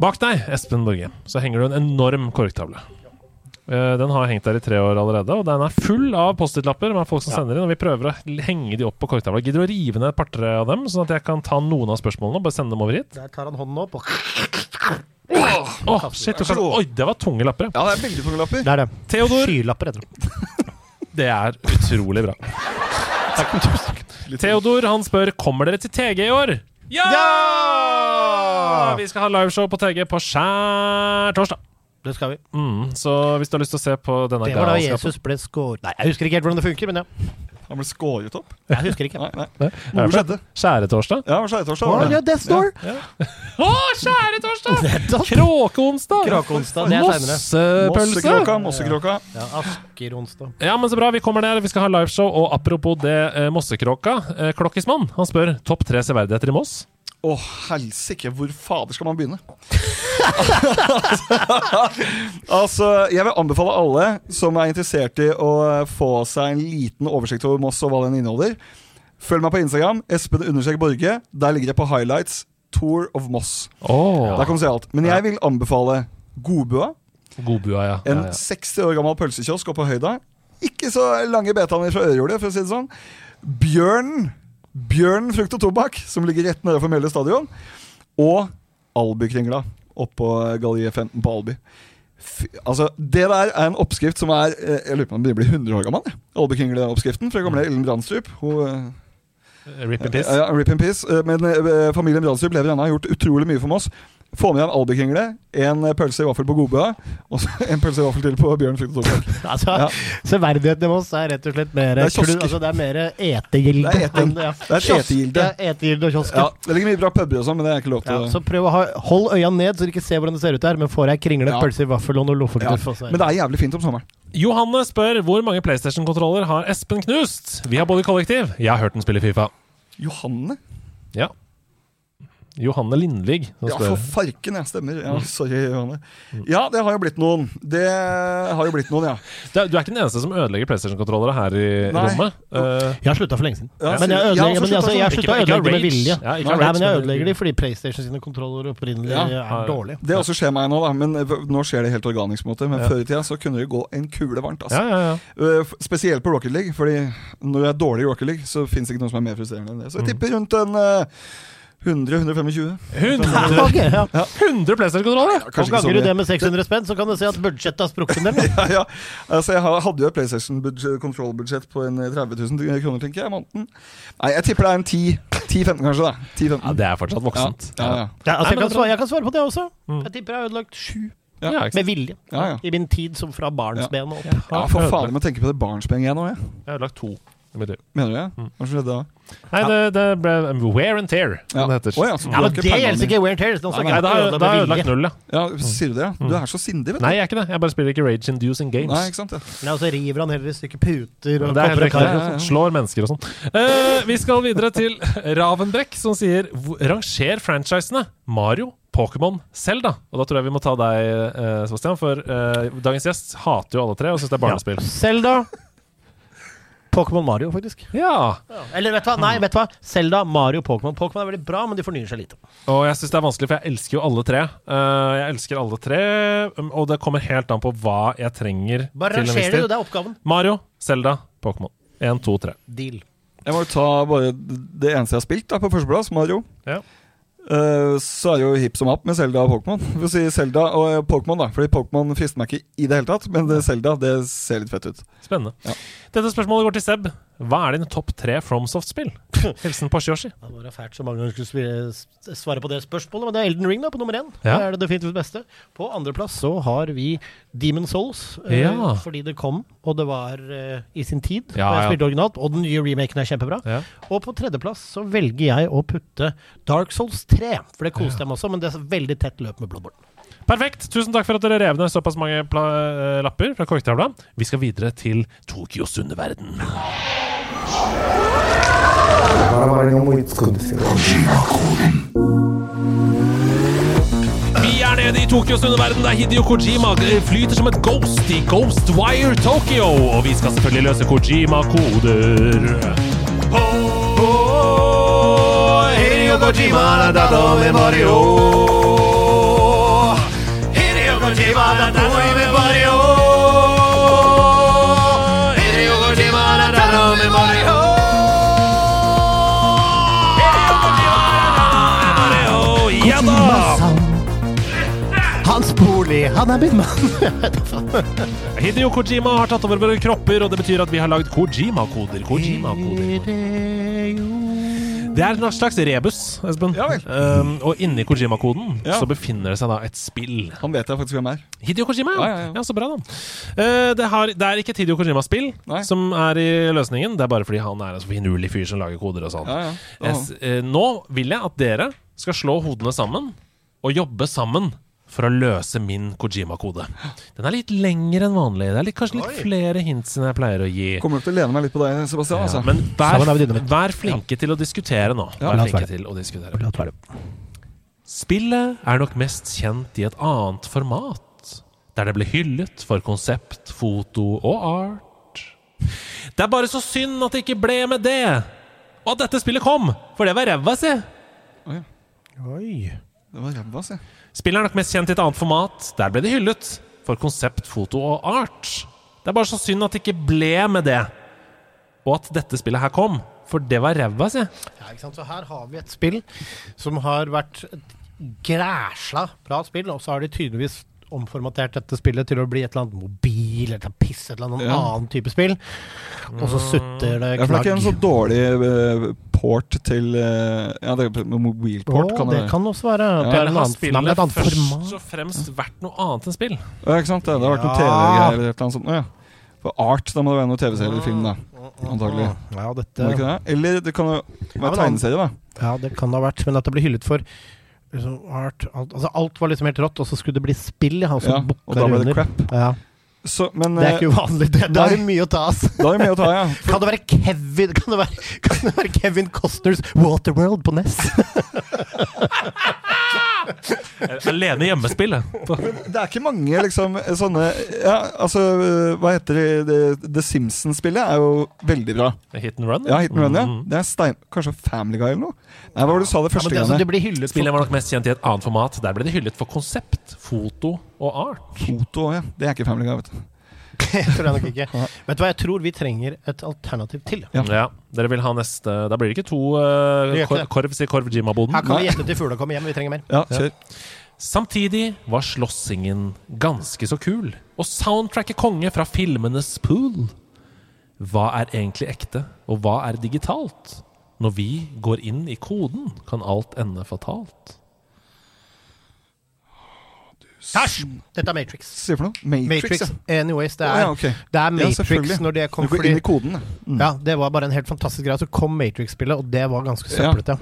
[SPEAKER 3] Bak deg, Espen Borge, så henger det en enorm korktavle. Eh, Den har hengt der i tre år allerede, og den er full av Post-It-lapper med folk som sender inn. Og vi prøver å henge de opp på korktavla. Gidder du å rive ned et par-tre av dem, sånn at jeg kan ta noen av spørsmålene og bare sende dem over hit?
[SPEAKER 1] Der tar han hånden opp og
[SPEAKER 3] Åh, shit, du kan... Oi, det var tunge lapper, ja.
[SPEAKER 4] Ja, det er veldig tunge lapper.
[SPEAKER 1] Det er det.
[SPEAKER 3] Theodor,
[SPEAKER 1] Skylapper heter det.
[SPEAKER 3] det er utrolig bra. Takk. Theodor han spør Kommer dere til TG i år. Ja! Vi skal ha liveshow på TG på skjær torsdag.
[SPEAKER 1] Det skal vi.
[SPEAKER 3] Mm, så hvis du har lyst til å se på denne
[SPEAKER 1] Det var da Jesus ble skåret Nei, jeg husker ikke helt hvordan det funker, men ja.
[SPEAKER 4] Han ble skåret opp.
[SPEAKER 1] Jeg husker ikke.
[SPEAKER 4] Nei, nei.
[SPEAKER 3] Det
[SPEAKER 4] Noe skjedde.
[SPEAKER 3] Skjæretorsdag?
[SPEAKER 4] Ja, skjæretorsdag. Det.
[SPEAKER 1] ja, Death Door!
[SPEAKER 3] Å, skjæretorsdag! Kråkeonsdag!
[SPEAKER 1] Kråkeonsdag, det er seinere.
[SPEAKER 3] Mossepølse!
[SPEAKER 4] Mossekråka, Mossekråka.
[SPEAKER 1] Ja, Askeronsdag.
[SPEAKER 3] Ja, men så bra. Vi kommer ned, Vi skal ha liveshow. Og apropos det, eh, Mossekråka. Eh, Klokkismann han spør topp tre severdigheter i Moss.
[SPEAKER 4] Å, helsike, hvor fader skal man begynne? altså, jeg vil anbefale alle som er interessert i å få seg en liten oversikt over Moss og hva den inneholder. Følg meg på Instagram. Espen understrek Borge. Der ligger jeg på highlights. Tour of Moss.
[SPEAKER 3] Oh.
[SPEAKER 4] Der kan du se alt. Men jeg vil anbefale Godbua.
[SPEAKER 3] Godbua, ja.
[SPEAKER 4] En
[SPEAKER 3] ja, ja.
[SPEAKER 4] 60 år gammel pølsekiosk oppe på høyda. Ikke så lange betaner fra ørehjulet, for å si det sånn. Bjørnen. Bjørnen frukt og tobakk, som ligger rett nede for Mølle stadion. Og Albykringla oppå Galliet 15 på Alby. Fy, altså, Det der er en oppskrift som er eh, Jeg lurer på om den blir 100 år gammel. Albykringla-oppskriften fra gamle Ellen Brandstrup. Hun eh,
[SPEAKER 3] Rip in peace.
[SPEAKER 4] ja, ja, rip in peace. Eh, Men eh, familien Brandstrup lever ennå, har gjort utrolig mye for Moss. Få med deg en albykringle, en pølse i vaffel på Godbua, og så en pølse i vaffel til på Bjørn frukt og tobakk.
[SPEAKER 1] Altså,
[SPEAKER 4] Ja.
[SPEAKER 1] Severdigheten i oss er rett og slett mer
[SPEAKER 4] Det er kiosker.
[SPEAKER 1] klu- altså, det er mer etegilde.
[SPEAKER 4] Det er
[SPEAKER 1] enn- ja.
[SPEAKER 4] Det er et
[SPEAKER 1] Kiosk-
[SPEAKER 4] etegilde.
[SPEAKER 1] Ja, etegilde og kiosk.
[SPEAKER 4] Ja, Det ligger mye bra puber og sånn, men det er ikke lov til
[SPEAKER 1] Ja, så prøv å ha, hold øynene ned, så du ikke ser hvordan det ser ut der. Men får jeg kringle,
[SPEAKER 4] Ja.
[SPEAKER 1] pølse i vaffel og noe
[SPEAKER 4] ja. Men det er jævlig fint om sommeren.
[SPEAKER 3] Johanne spør hvor mange PlayStation-kontroller har Espen knust. Vi har både kollektiv. Jeg har hørt den spille Fifa.
[SPEAKER 4] Johanne?
[SPEAKER 3] Ja. Johanne Lindvig
[SPEAKER 4] Ja, for farken, jeg Stemmer. Ja, sorry, Johanne. Ja, det har jo blitt noen. Det har jo blitt noen, ja.
[SPEAKER 3] Det Du er ikke den eneste som ødelegger PlayStation-kontrollere her i
[SPEAKER 4] Nei.
[SPEAKER 3] rommet. Uh,
[SPEAKER 1] Jeg har slutta for lenge siden.
[SPEAKER 4] Ja,
[SPEAKER 1] men jeg
[SPEAKER 4] jeg har
[SPEAKER 1] ødelegger, men altså, jeg slutta å.
[SPEAKER 3] Ikke- ikke
[SPEAKER 1] med vilje.
[SPEAKER 3] Ja,
[SPEAKER 1] Nei,
[SPEAKER 3] rage,
[SPEAKER 1] men jeg ødelegger de fordi PlayStation sine kontroller opprinnelig
[SPEAKER 4] Ja.
[SPEAKER 1] er dårlige.
[SPEAKER 4] Det også skjer meg nå, da. Men eh, nå skjer det helt organisk. på en måte Men
[SPEAKER 3] Ja.
[SPEAKER 4] før i tida så kunne det gå en kule varmt. Altså.
[SPEAKER 3] ja, ja, ja.
[SPEAKER 4] Eh, Spesielt på Rocket League, Fordi når du er dårlig i Rocket League, så fins det ikke noe som er mer frustrerende enn det. Så jeg tipper rundt en eh, 100-125.
[SPEAKER 3] 100,
[SPEAKER 1] Ok, ja.
[SPEAKER 3] 100 PlayStation-kontroller!
[SPEAKER 1] Og ganger sånn.
[SPEAKER 4] du
[SPEAKER 1] det med 600 spenn, så kan du se at budsjettet har sprukket en del.
[SPEAKER 4] ja, ja. Altså, jeg hadde jo et PlayStation budget- control-budsjett på en 30 000 kroner, tenker jeg, måneden. Nei, jeg tipper det er en 10 10-15, kanskje. da 10-15.
[SPEAKER 3] Ja, det er fortsatt voksent.
[SPEAKER 4] ja, ja.
[SPEAKER 1] Ja, altså, jeg, kan svare, jeg kan svare på det også.
[SPEAKER 3] Mm.
[SPEAKER 1] Jeg tipper jeg har ødelagt sju.
[SPEAKER 4] Ja,
[SPEAKER 3] Ja.
[SPEAKER 1] Med vilje.
[SPEAKER 4] Ja, ja.
[SPEAKER 1] I min tid som fra barnsben og opp.
[SPEAKER 4] ja, for faen, jeg må tenke på det barnsbenet igjen nå, jeg.
[SPEAKER 3] Jeg har lagt to. Mitt.
[SPEAKER 4] Mener du det? Hva skjedde da?
[SPEAKER 3] Nei, det, det ble wear and tear,
[SPEAKER 4] Ja.
[SPEAKER 3] det heter.
[SPEAKER 4] Oh, ja,
[SPEAKER 1] Ja, men det gjelder ikke wear and tear.
[SPEAKER 4] Nei,
[SPEAKER 3] Nei, da har jeg lagt null, ja.
[SPEAKER 4] Ja, Sier du det? Du er så sindig, vet du.
[SPEAKER 3] Nei, jeg er ikke det. Jeg bare spiller ikke rage-inducing games.
[SPEAKER 4] Nei, ikke sant? Ja.
[SPEAKER 1] Nei, og så river han heller i stykker puter og
[SPEAKER 3] Det er
[SPEAKER 1] kopper og kar.
[SPEAKER 4] ja, ja.
[SPEAKER 3] Slår mennesker og sånn. Uh, vi skal videre til Ravenbrekk, som sier Ranger franchisene Mario, Pokémon, Zelda. Og da tror jeg vi må ta deg, eh, Sebastian, for uh, dagens gjest hater jo alle tre og syns det er barnespill.
[SPEAKER 1] Selda. Pokémon Mario, faktisk.
[SPEAKER 3] Ja.
[SPEAKER 1] Eller vet du hva? Nei, vet du hva? Selda, Mario, Pokémon. Pokémon er veldig bra, men de fornyer seg lite.
[SPEAKER 3] Og jeg syns det er vanskelig, for jeg elsker jo alle tre. Uh, jeg elsker alle tre, um, og det kommer helt an på hva jeg trenger.
[SPEAKER 1] Bare
[SPEAKER 3] til
[SPEAKER 1] rangerer du, det er oppgaven.
[SPEAKER 3] Mario, Zelda, Pokémon. Én, to, tre.
[SPEAKER 1] Deal.
[SPEAKER 4] Jeg må jo ta bare det eneste jeg har spilt, da, på førsteplass, Mario.
[SPEAKER 3] Ja.
[SPEAKER 4] Uh, så er det jo hipp som happ med Zelda og Pokémon. For å si Zelda og eh, Pokémon, da. Fordi Pokémon frister meg ikke i det hele tatt, men Selda Zelda det ser litt fett ut.
[SPEAKER 3] Spennende.
[SPEAKER 4] Ja.
[SPEAKER 3] Dette spørsmålet går til Seb. Hva er din topp tre FromSoft-spill? Hilsen Porsche-Yoshi.
[SPEAKER 1] Det var fælt så mange ganger skulle svare på det spørsmålet, men det er Elden Ring da, på nummer én.
[SPEAKER 3] Ja.
[SPEAKER 1] Det er det definitivt beste. På andreplass så har vi Demon Souls, eh,
[SPEAKER 3] Ja.
[SPEAKER 1] fordi det kom, og det var eh, i sin tid.
[SPEAKER 3] Ja,
[SPEAKER 1] jeg spilte originalt, og den nye remaken er kjempebra.
[SPEAKER 3] Ja.
[SPEAKER 1] Og på tredjeplass så velger jeg å putte Dark Souls 3, for det koste dem også, men det er veldig tett løp med Bloodborne.
[SPEAKER 3] Perfekt. Tusen takk for at dere rev ned såpass mange eh, lapper fra korktavla. Vi skal videre til Tokyos underverden. Vi er nede i Tokyos underverden der Hideo Kojima flyter som et ghost i Ghostwire Tokyo. Og vi skal selvfølgelig løse Kojima-koder. Da med Mario. Kojima, da da. Ja da!
[SPEAKER 1] Hans bolig, han er min mann!
[SPEAKER 3] Hideo Kojima har tatt over våre kropper, og det betyr at vi har lagd Kojima-koder. Kojima-koder. Det er en slags rebus, Espen.
[SPEAKER 4] Ja vel.
[SPEAKER 3] Um, og inni Kojima-koden
[SPEAKER 4] Ja.
[SPEAKER 3] så befinner det seg da et spill.
[SPEAKER 4] Han vet jeg faktisk hvem er.
[SPEAKER 3] Hideo Kojima, ja.
[SPEAKER 4] Ja, ja,
[SPEAKER 3] så bra, da. Uh, det, har, det er ikke et Hideo Kojima-spill som er i løsningen. Det er bare fordi han er en så finurlig fyr som lager koder og sånn. Eh, nå vil jeg at dere skal slå hodene sammen og jobbe sammen for å løse min Kojima-kode. Den er litt lengre enn vanlig. Det er litt, kanskje litt flere hints enn jeg pleier å gi.
[SPEAKER 4] Kommer du til å lene meg litt på deg, Sebastian.
[SPEAKER 3] Ja,
[SPEAKER 4] altså.
[SPEAKER 3] men vær, vær flinke til å diskutere nå. Vær flinke til å diskutere. Spillet er nok mest kjent i et annet format, der det ble hyllet for konsept, foto og art. Det er bare så synd at det ikke ble med det, og at dette spillet kom, for det var ræva si.
[SPEAKER 1] Oi.
[SPEAKER 4] Det var ræva, si.
[SPEAKER 3] Spillet er nok mest kjent i et annet format, der ble det hyllet for konsept, foto og art. Det er bare så synd at det ikke ble med det, og at dette spillet her kom, for det var ræva si.
[SPEAKER 1] Ja, ikke sant? Så her har vi et spill som har vært græsla bra spill, og så har de tydeligvis omformatert dette spillet til å bli et eller annet mobil eller et piss, et eller annet
[SPEAKER 4] Ja.
[SPEAKER 1] annen type spill. Og så sutter det
[SPEAKER 4] Ja, for det er ikke en så dårlig eh, port til eh, Ja, det er mobilport,
[SPEAKER 1] oh,
[SPEAKER 4] kan
[SPEAKER 1] det
[SPEAKER 4] det
[SPEAKER 1] kan også være.
[SPEAKER 4] Ja,
[SPEAKER 1] det er en
[SPEAKER 3] har
[SPEAKER 1] annen, nei,
[SPEAKER 3] spillet
[SPEAKER 1] et annet
[SPEAKER 3] først og fremst vært noe annet enn spill?
[SPEAKER 4] Ja, ikke sant? Det har vært noe TV-greier eller et eller annet sånt. Ja. For art, da må det være noe TV-serie eller film, da. Antagelig.
[SPEAKER 1] Ja,
[SPEAKER 4] det
[SPEAKER 1] dette,
[SPEAKER 4] det? Eller det kan jo være tegneserie, da.
[SPEAKER 1] ja, det kan det ha vært, men at det ble hyllet for liksom, art, alt, altså alt var liksom helt rått, og så skulle det bli spill, ja, og så
[SPEAKER 4] Ja, og da ble det
[SPEAKER 1] under.
[SPEAKER 4] crap.
[SPEAKER 1] Ja.
[SPEAKER 4] Så, men
[SPEAKER 1] Det er ikke
[SPEAKER 4] eh,
[SPEAKER 1] uvanlig. Det, da er det mye å ta, ass.
[SPEAKER 4] Da er det mye å ta, ja.
[SPEAKER 1] Kan det være Kevin Kan det være, kan det være Kevin Costners Waterworld på NES?
[SPEAKER 3] Alene hjemmespillet.
[SPEAKER 4] Det er ikke mange liksom sånne Ja, altså Hva heter det? The, The Simpsons-spillet er jo veldig bra.
[SPEAKER 3] Hit and run?
[SPEAKER 4] Ja, Hit and Run, ja.
[SPEAKER 3] Mm.
[SPEAKER 4] Det er stein... Kanskje Family Guy eller noe? Nei, hva var det du sa det første
[SPEAKER 1] ja, det, altså,
[SPEAKER 4] gangen?
[SPEAKER 1] det
[SPEAKER 3] Spillet var nok mest kjent i et annet format. Der ble det hyllet for konsept, foto og art.
[SPEAKER 4] Foto, ja. Det er ikke Family Guy, vet du.
[SPEAKER 1] Jeg tror jeg nok ikke. Vet du hva, jeg tror vi trenger et alternativ til.
[SPEAKER 4] Ja.
[SPEAKER 3] Ja. Dere vil ha neste Da blir det ikke to uh,
[SPEAKER 1] Det ikke
[SPEAKER 3] kor
[SPEAKER 1] det.
[SPEAKER 3] Korv sier Korv Jim-boden.
[SPEAKER 1] Her kan vi gjette til fugla kommer hjem. Vi trenger mer.
[SPEAKER 4] Ja, kjør.
[SPEAKER 3] Samtidig var slåssingen ganske så kul, og soundtracket konge fra filmenes pool. Hva er egentlig ekte, og hva er digitalt? Når vi går inn i koden, kan alt ende fatalt.
[SPEAKER 1] Æsj! Dette er Matrix.
[SPEAKER 4] Se for noe? Matrix,
[SPEAKER 1] Matrix,
[SPEAKER 4] ja.
[SPEAKER 1] anyways. Det
[SPEAKER 4] er,
[SPEAKER 1] er,
[SPEAKER 4] ja, okay.
[SPEAKER 1] det er Matrix
[SPEAKER 4] ja,
[SPEAKER 1] når det kom
[SPEAKER 4] Du går inn i koden, ja. Mm.
[SPEAKER 1] Ja, det var bare en helt fantastisk greie. Så kom Matrix-spillet, og det var ganske søplete.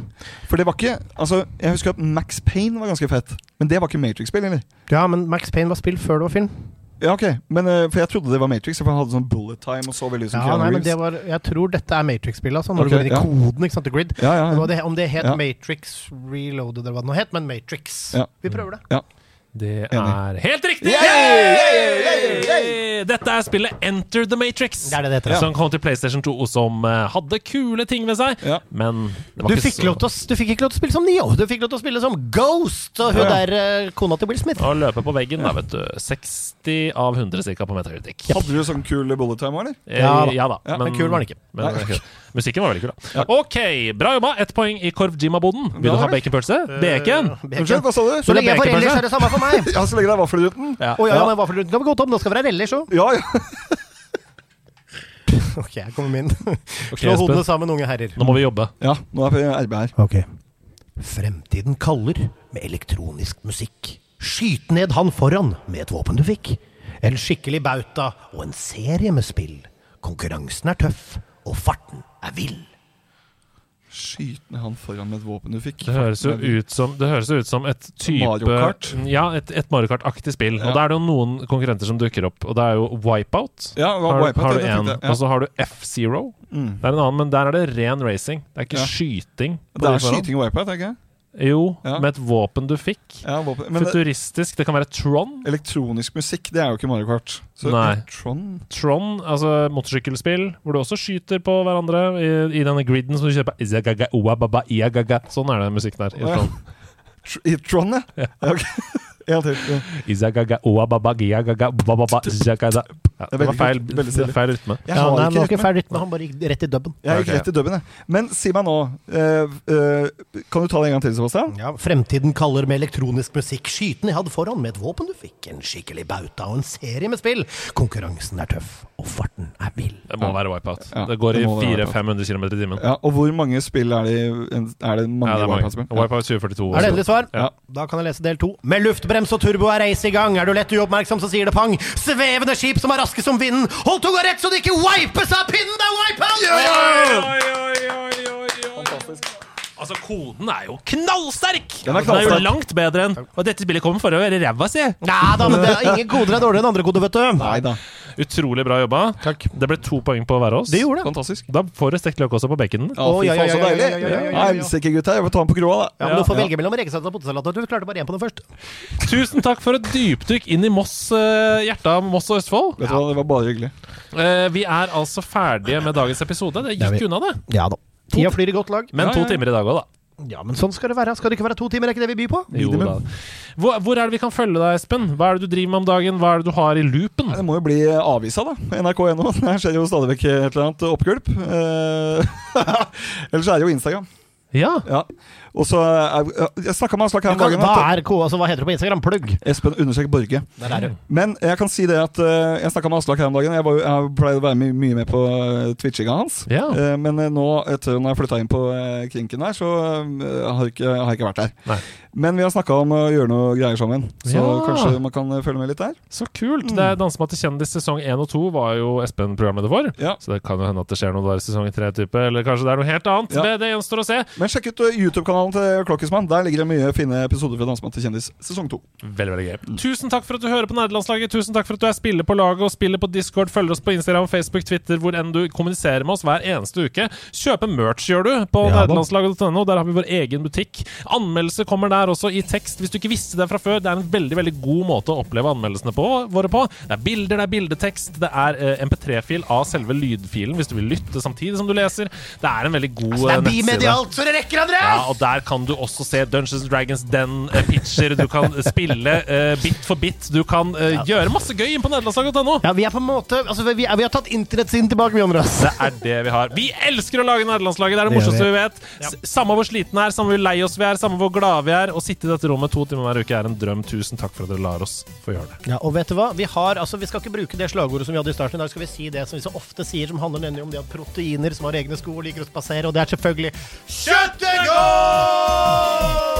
[SPEAKER 4] For det var ikke Altså, jeg husker at Max Payne var ganske fett. Men det var ikke Matrix-spill, eller?
[SPEAKER 1] Ja, men Max Payne var spill før det var film.
[SPEAKER 4] Ja, ok. Men, eh, for jeg trodde det var Matrix, for han hadde sånn bullet time og så veldig ut som
[SPEAKER 1] Ja, nei, men det var, jeg tror dette er Matrix-spillet. Altså, når
[SPEAKER 4] okay,
[SPEAKER 1] du går inn i
[SPEAKER 4] ja.
[SPEAKER 1] koden, ikke sant, til Grid.
[SPEAKER 4] Ja, ja, ja.
[SPEAKER 1] Det var det, om det het
[SPEAKER 4] Ja.
[SPEAKER 1] Matrix Reloaded eller hva det nå het, men Matrix.
[SPEAKER 4] Ja.
[SPEAKER 1] Vi prøver det.
[SPEAKER 4] Ja.
[SPEAKER 3] Det
[SPEAKER 4] Enig.
[SPEAKER 3] er helt riktig!
[SPEAKER 4] Yay! Yay! Yay! Yay!
[SPEAKER 3] Dette er spillet Enter the Matrix.
[SPEAKER 1] Det er det det heter. ja.
[SPEAKER 3] Som kom til PlayStation 2, og som eh, hadde kule ting ved seg.
[SPEAKER 4] Ja.
[SPEAKER 3] Men det var
[SPEAKER 1] Du
[SPEAKER 3] ikke
[SPEAKER 1] fikk,
[SPEAKER 3] så
[SPEAKER 1] lov til å, du fikk ikke lov til å spille som Neo, du fikk lov til å spille som Ghost! Og hun
[SPEAKER 4] Ja.
[SPEAKER 1] der eh, kona til Will Smith.
[SPEAKER 3] Og løpe på veggen, da, vet du. 60 av 100 cirka på Metacritic.
[SPEAKER 4] Hadde du sånn kul bullet time eller?
[SPEAKER 3] Eh,
[SPEAKER 1] Ja da.
[SPEAKER 3] ja da.
[SPEAKER 4] Ja,
[SPEAKER 1] men kul var den ikke.
[SPEAKER 3] Men. Musikken var veldig kul, da. Ok, bra jobba. Ett poeng i Korv Jima-boden. Vil
[SPEAKER 4] Ja,
[SPEAKER 3] du ha baconpølse? Bacon?
[SPEAKER 4] Unnskyld, hva sa du?
[SPEAKER 1] Så lenge jeg får ellers, er det samme for meg.
[SPEAKER 4] Ja, så lenge det er vaffelruten?
[SPEAKER 3] Ja.
[SPEAKER 1] Å ja, ja, men vaffelruten kan vi gå tom. Nå skal vi være ellers òg.
[SPEAKER 4] Ja, ja.
[SPEAKER 1] Ok, jeg kommer min.
[SPEAKER 3] Okay,
[SPEAKER 1] Slå hodene sammen, unge herrer.
[SPEAKER 3] Nå må vi jobbe.
[SPEAKER 4] ja nå er vi i RB her.
[SPEAKER 1] Ok. Fremtiden kaller med elektronisk musikk. Skyt ned han foran med et våpen du fikk. En skikkelig bauta og en serie med spill. Konkurransen er tøff, og farten er vill.
[SPEAKER 4] Skyt ned han foran med et våpen du fikk.
[SPEAKER 3] Det høres jo ut som, det høres ut som et type
[SPEAKER 4] Mario Kart?
[SPEAKER 3] Ja, et, et Mario Kart-aktig spill.
[SPEAKER 4] Ja.
[SPEAKER 3] Og da er det jo noen konkurrenter som dukker opp. Og det er jo Wipeout.
[SPEAKER 4] Ja,
[SPEAKER 3] har,
[SPEAKER 4] Wipeout,
[SPEAKER 3] har du
[SPEAKER 4] jeg, ja.
[SPEAKER 3] Og så har du F-Zero.
[SPEAKER 4] Mm.
[SPEAKER 3] Det er en annen, men der er det ren racing. Det er ikke
[SPEAKER 4] Ja.
[SPEAKER 3] skyting. på
[SPEAKER 4] Det er skyting i Wipeout, er det ikke?
[SPEAKER 3] Jo,
[SPEAKER 4] Ja.
[SPEAKER 3] med et våpen du fikk.
[SPEAKER 4] Ja, våpen. Det,
[SPEAKER 3] Futuristisk. Det kan være Tron.
[SPEAKER 4] elektronisk musikk, det er jo ikke Mario Kart. Så
[SPEAKER 3] Nei.
[SPEAKER 4] Tron
[SPEAKER 3] Tron, altså motorsykkelspill, hvor du også skyter på hverandre i, i denne griden som du kjøper. Sånn er det musikken der. i
[SPEAKER 4] ja.
[SPEAKER 3] Tron.
[SPEAKER 4] Tr I Tron, ja.
[SPEAKER 3] Ja.
[SPEAKER 4] ja ok. En til. Ja.
[SPEAKER 3] Ja,
[SPEAKER 4] Det
[SPEAKER 3] det var feil.
[SPEAKER 4] Veldig
[SPEAKER 3] det
[SPEAKER 4] stilig.
[SPEAKER 3] er feil rytme.
[SPEAKER 4] Jeg
[SPEAKER 1] Ja,
[SPEAKER 4] har
[SPEAKER 1] nei,
[SPEAKER 4] ikke
[SPEAKER 1] feil rytme, han bare gikk rett i dubben.
[SPEAKER 4] Jeg gikk rett i dubben, jeg. Men si meg nå uh, uh, Kan du ta det en gang til, Sebastian?
[SPEAKER 1] Ja, Fremtiden kaller med elektronisk musikk. Skyten jeg hadde foran med et våpen du fikk. En skikkelig bauta og en serie med spill. Konkurransen er tøff, og farten er vill.
[SPEAKER 3] Det må være Wipeout.
[SPEAKER 4] Ja,
[SPEAKER 3] det går
[SPEAKER 4] det
[SPEAKER 3] i 400-500 km i timen.
[SPEAKER 4] Ja, Og hvor mange spill er det Er det mange
[SPEAKER 3] Ja, er.
[SPEAKER 4] Wipeout-spill?
[SPEAKER 3] Wipeout 2042.
[SPEAKER 1] Er det endelig svar?
[SPEAKER 3] Ja.
[SPEAKER 1] Da kan jeg lese del to. Med luftbrems og turbo er race i gang. Er du lett uoppmerksom, så sier det pang. Svevende skip som er raske som vinden. Hold tunga rett så det ikke wipes av pinnen! Det er wipeout!
[SPEAKER 3] Yeah! oi, oi, oi, oi. Altså, koden er jo knallsterk!
[SPEAKER 4] Den er
[SPEAKER 3] Den er jo langt bedre enn Og dette spillet kommer for å være ræva, si!
[SPEAKER 1] Nei da, men det er ingen koder er dårligere enn andre koder, vet du.
[SPEAKER 4] Nei da.
[SPEAKER 3] Utrolig bra jobba.
[SPEAKER 1] Takk.
[SPEAKER 3] Det ble to poeng på hver av oss.
[SPEAKER 1] Det gjorde det.
[SPEAKER 4] Fantastisk.
[SPEAKER 3] Da får du stekt løk også på baconen.
[SPEAKER 4] Ja, fy
[SPEAKER 1] ja, ja, ja, ja, ja, ja, ja, ja, ja.
[SPEAKER 4] Helsike, gutta. Jeg får ta den på kroa, da.
[SPEAKER 1] Ja, men Du får velge mellom rekesalat og potetsalat. Du klarte bare én på den først.
[SPEAKER 3] Tusen takk for et dypdykk inn i Moss, uh, hjertet av Moss og Østfold.
[SPEAKER 4] Vet du hva, Det var bare hyggelig.
[SPEAKER 3] Uh, vi er altså ferdige med dagens episode. Det gikk
[SPEAKER 1] vi.
[SPEAKER 3] unna, det.
[SPEAKER 1] Ja da. Tida flyr i godt lag.
[SPEAKER 3] Men to
[SPEAKER 4] ja.
[SPEAKER 3] timer i dag òg, da.
[SPEAKER 1] Ja, men sånn skal det være. Skal det ikke være to timer? Er ikke det vi byr på?
[SPEAKER 3] Jo, da. Hvor, hvor er det vi kan følge deg, Espen? Hva er det du driver med om dagen? Hva er det du har i loopen?
[SPEAKER 4] Det må jo bli avisa, da. NRK.no. Her skjer jo stadig vekk et eller annet oppgulp. Eh, Ellers er det jo Instagram.
[SPEAKER 3] Ja.
[SPEAKER 4] Ja. Og så er- Jeg snakka med Aslak her om dagen.
[SPEAKER 1] hva er altså, hva heter du på Instagram? Plugg.
[SPEAKER 4] Espen understrek Borge.
[SPEAKER 1] Der er du.
[SPEAKER 4] Men jeg kan si det at eh, jeg snakka med Aslak her om dagen. Jeg, var, jeg pleide å være mye, mye med på twitchinga hans.
[SPEAKER 3] Ja.
[SPEAKER 4] Eh, men eh, nå, etter at jeg flytta inn på krinken der så har har, ikke, har jeg ikke vært der.
[SPEAKER 3] Nei.
[SPEAKER 4] Men vi har snakka om å gjøre noe greier sammen, så
[SPEAKER 3] Ja.
[SPEAKER 4] kanskje man kan eh, følge med litt der.
[SPEAKER 3] Så kult! Det er Dansemat til kjendis sesong 1 og 2 var jo Espen programleder for.
[SPEAKER 4] Ja.
[SPEAKER 3] Så det kan jo hende at det skjer noe der i sesong 3, type. Eller kanskje det er noe helt annet.
[SPEAKER 4] Ja.
[SPEAKER 3] Det, det gjenstår å se.
[SPEAKER 4] Men sjekk ut eh, YouTube-kanalen til Klokkismann. Der ligger det mye fine episoder fra Dansemann til kjendis sesong to.
[SPEAKER 3] Veldig, veldig gøy. Tusen takk for at du hører på Nerdelandslaget. Tusen takk for at du er spiller på laget og spiller på Discord. Følger oss på Instagram, Facebook, Twitter, hvor enn du kommuniserer med oss hver eneste uke. Kjøpe merch gjør du på
[SPEAKER 1] Ja
[SPEAKER 3] nerdelandslaget.no. Der har vi vår egen butikk. Anmeldelse kommer der også i tekst, hvis du ikke visste det fra før. Det er en veldig veldig god måte å oppleve anmeldelsene på, våre på. Det er bilder, det er bildetekst, det er uh, MP3-fil av selve lydfilen hvis du vil lytte samtidig som du leser. Det er en veldig god
[SPEAKER 1] Altså, det
[SPEAKER 3] eh,
[SPEAKER 1] er
[SPEAKER 3] nettside.
[SPEAKER 1] bimedialt så det rekker, Andreas!
[SPEAKER 3] Ja, der kan du også se Dungeons and Dragons Den eh, pitcher. Du kan spille eh, bit for bit. Du kan ja. gjøre masse gøy inn på nederlandslaget.no.
[SPEAKER 1] Ja, vi er på en måte Altså, vi, er, vi har tatt internett sin tilbake, vi, Andreas.
[SPEAKER 3] Det er det vi har. Vi elsker å lage nederlandslaget. Det er det
[SPEAKER 1] Det
[SPEAKER 3] morsomste vi vet. Ja. samme hvor sliten er, samme hvor lei oss vi er, samme hvor glade vi er. Å sitte i dette rommet to timer hver uke er en drøm. Tusen takk for at dere lar oss få gjøre det.
[SPEAKER 1] Ja, og vet du hva? Vi har, altså, vi skal ikke bruke det slagordet som vi hadde i starten. I dag skal vi si det som vi så ofte sier, som handler nemlig om det at proteiner som har egne sko, liker å spasere, og det er selvfølgelig Kjøttet går!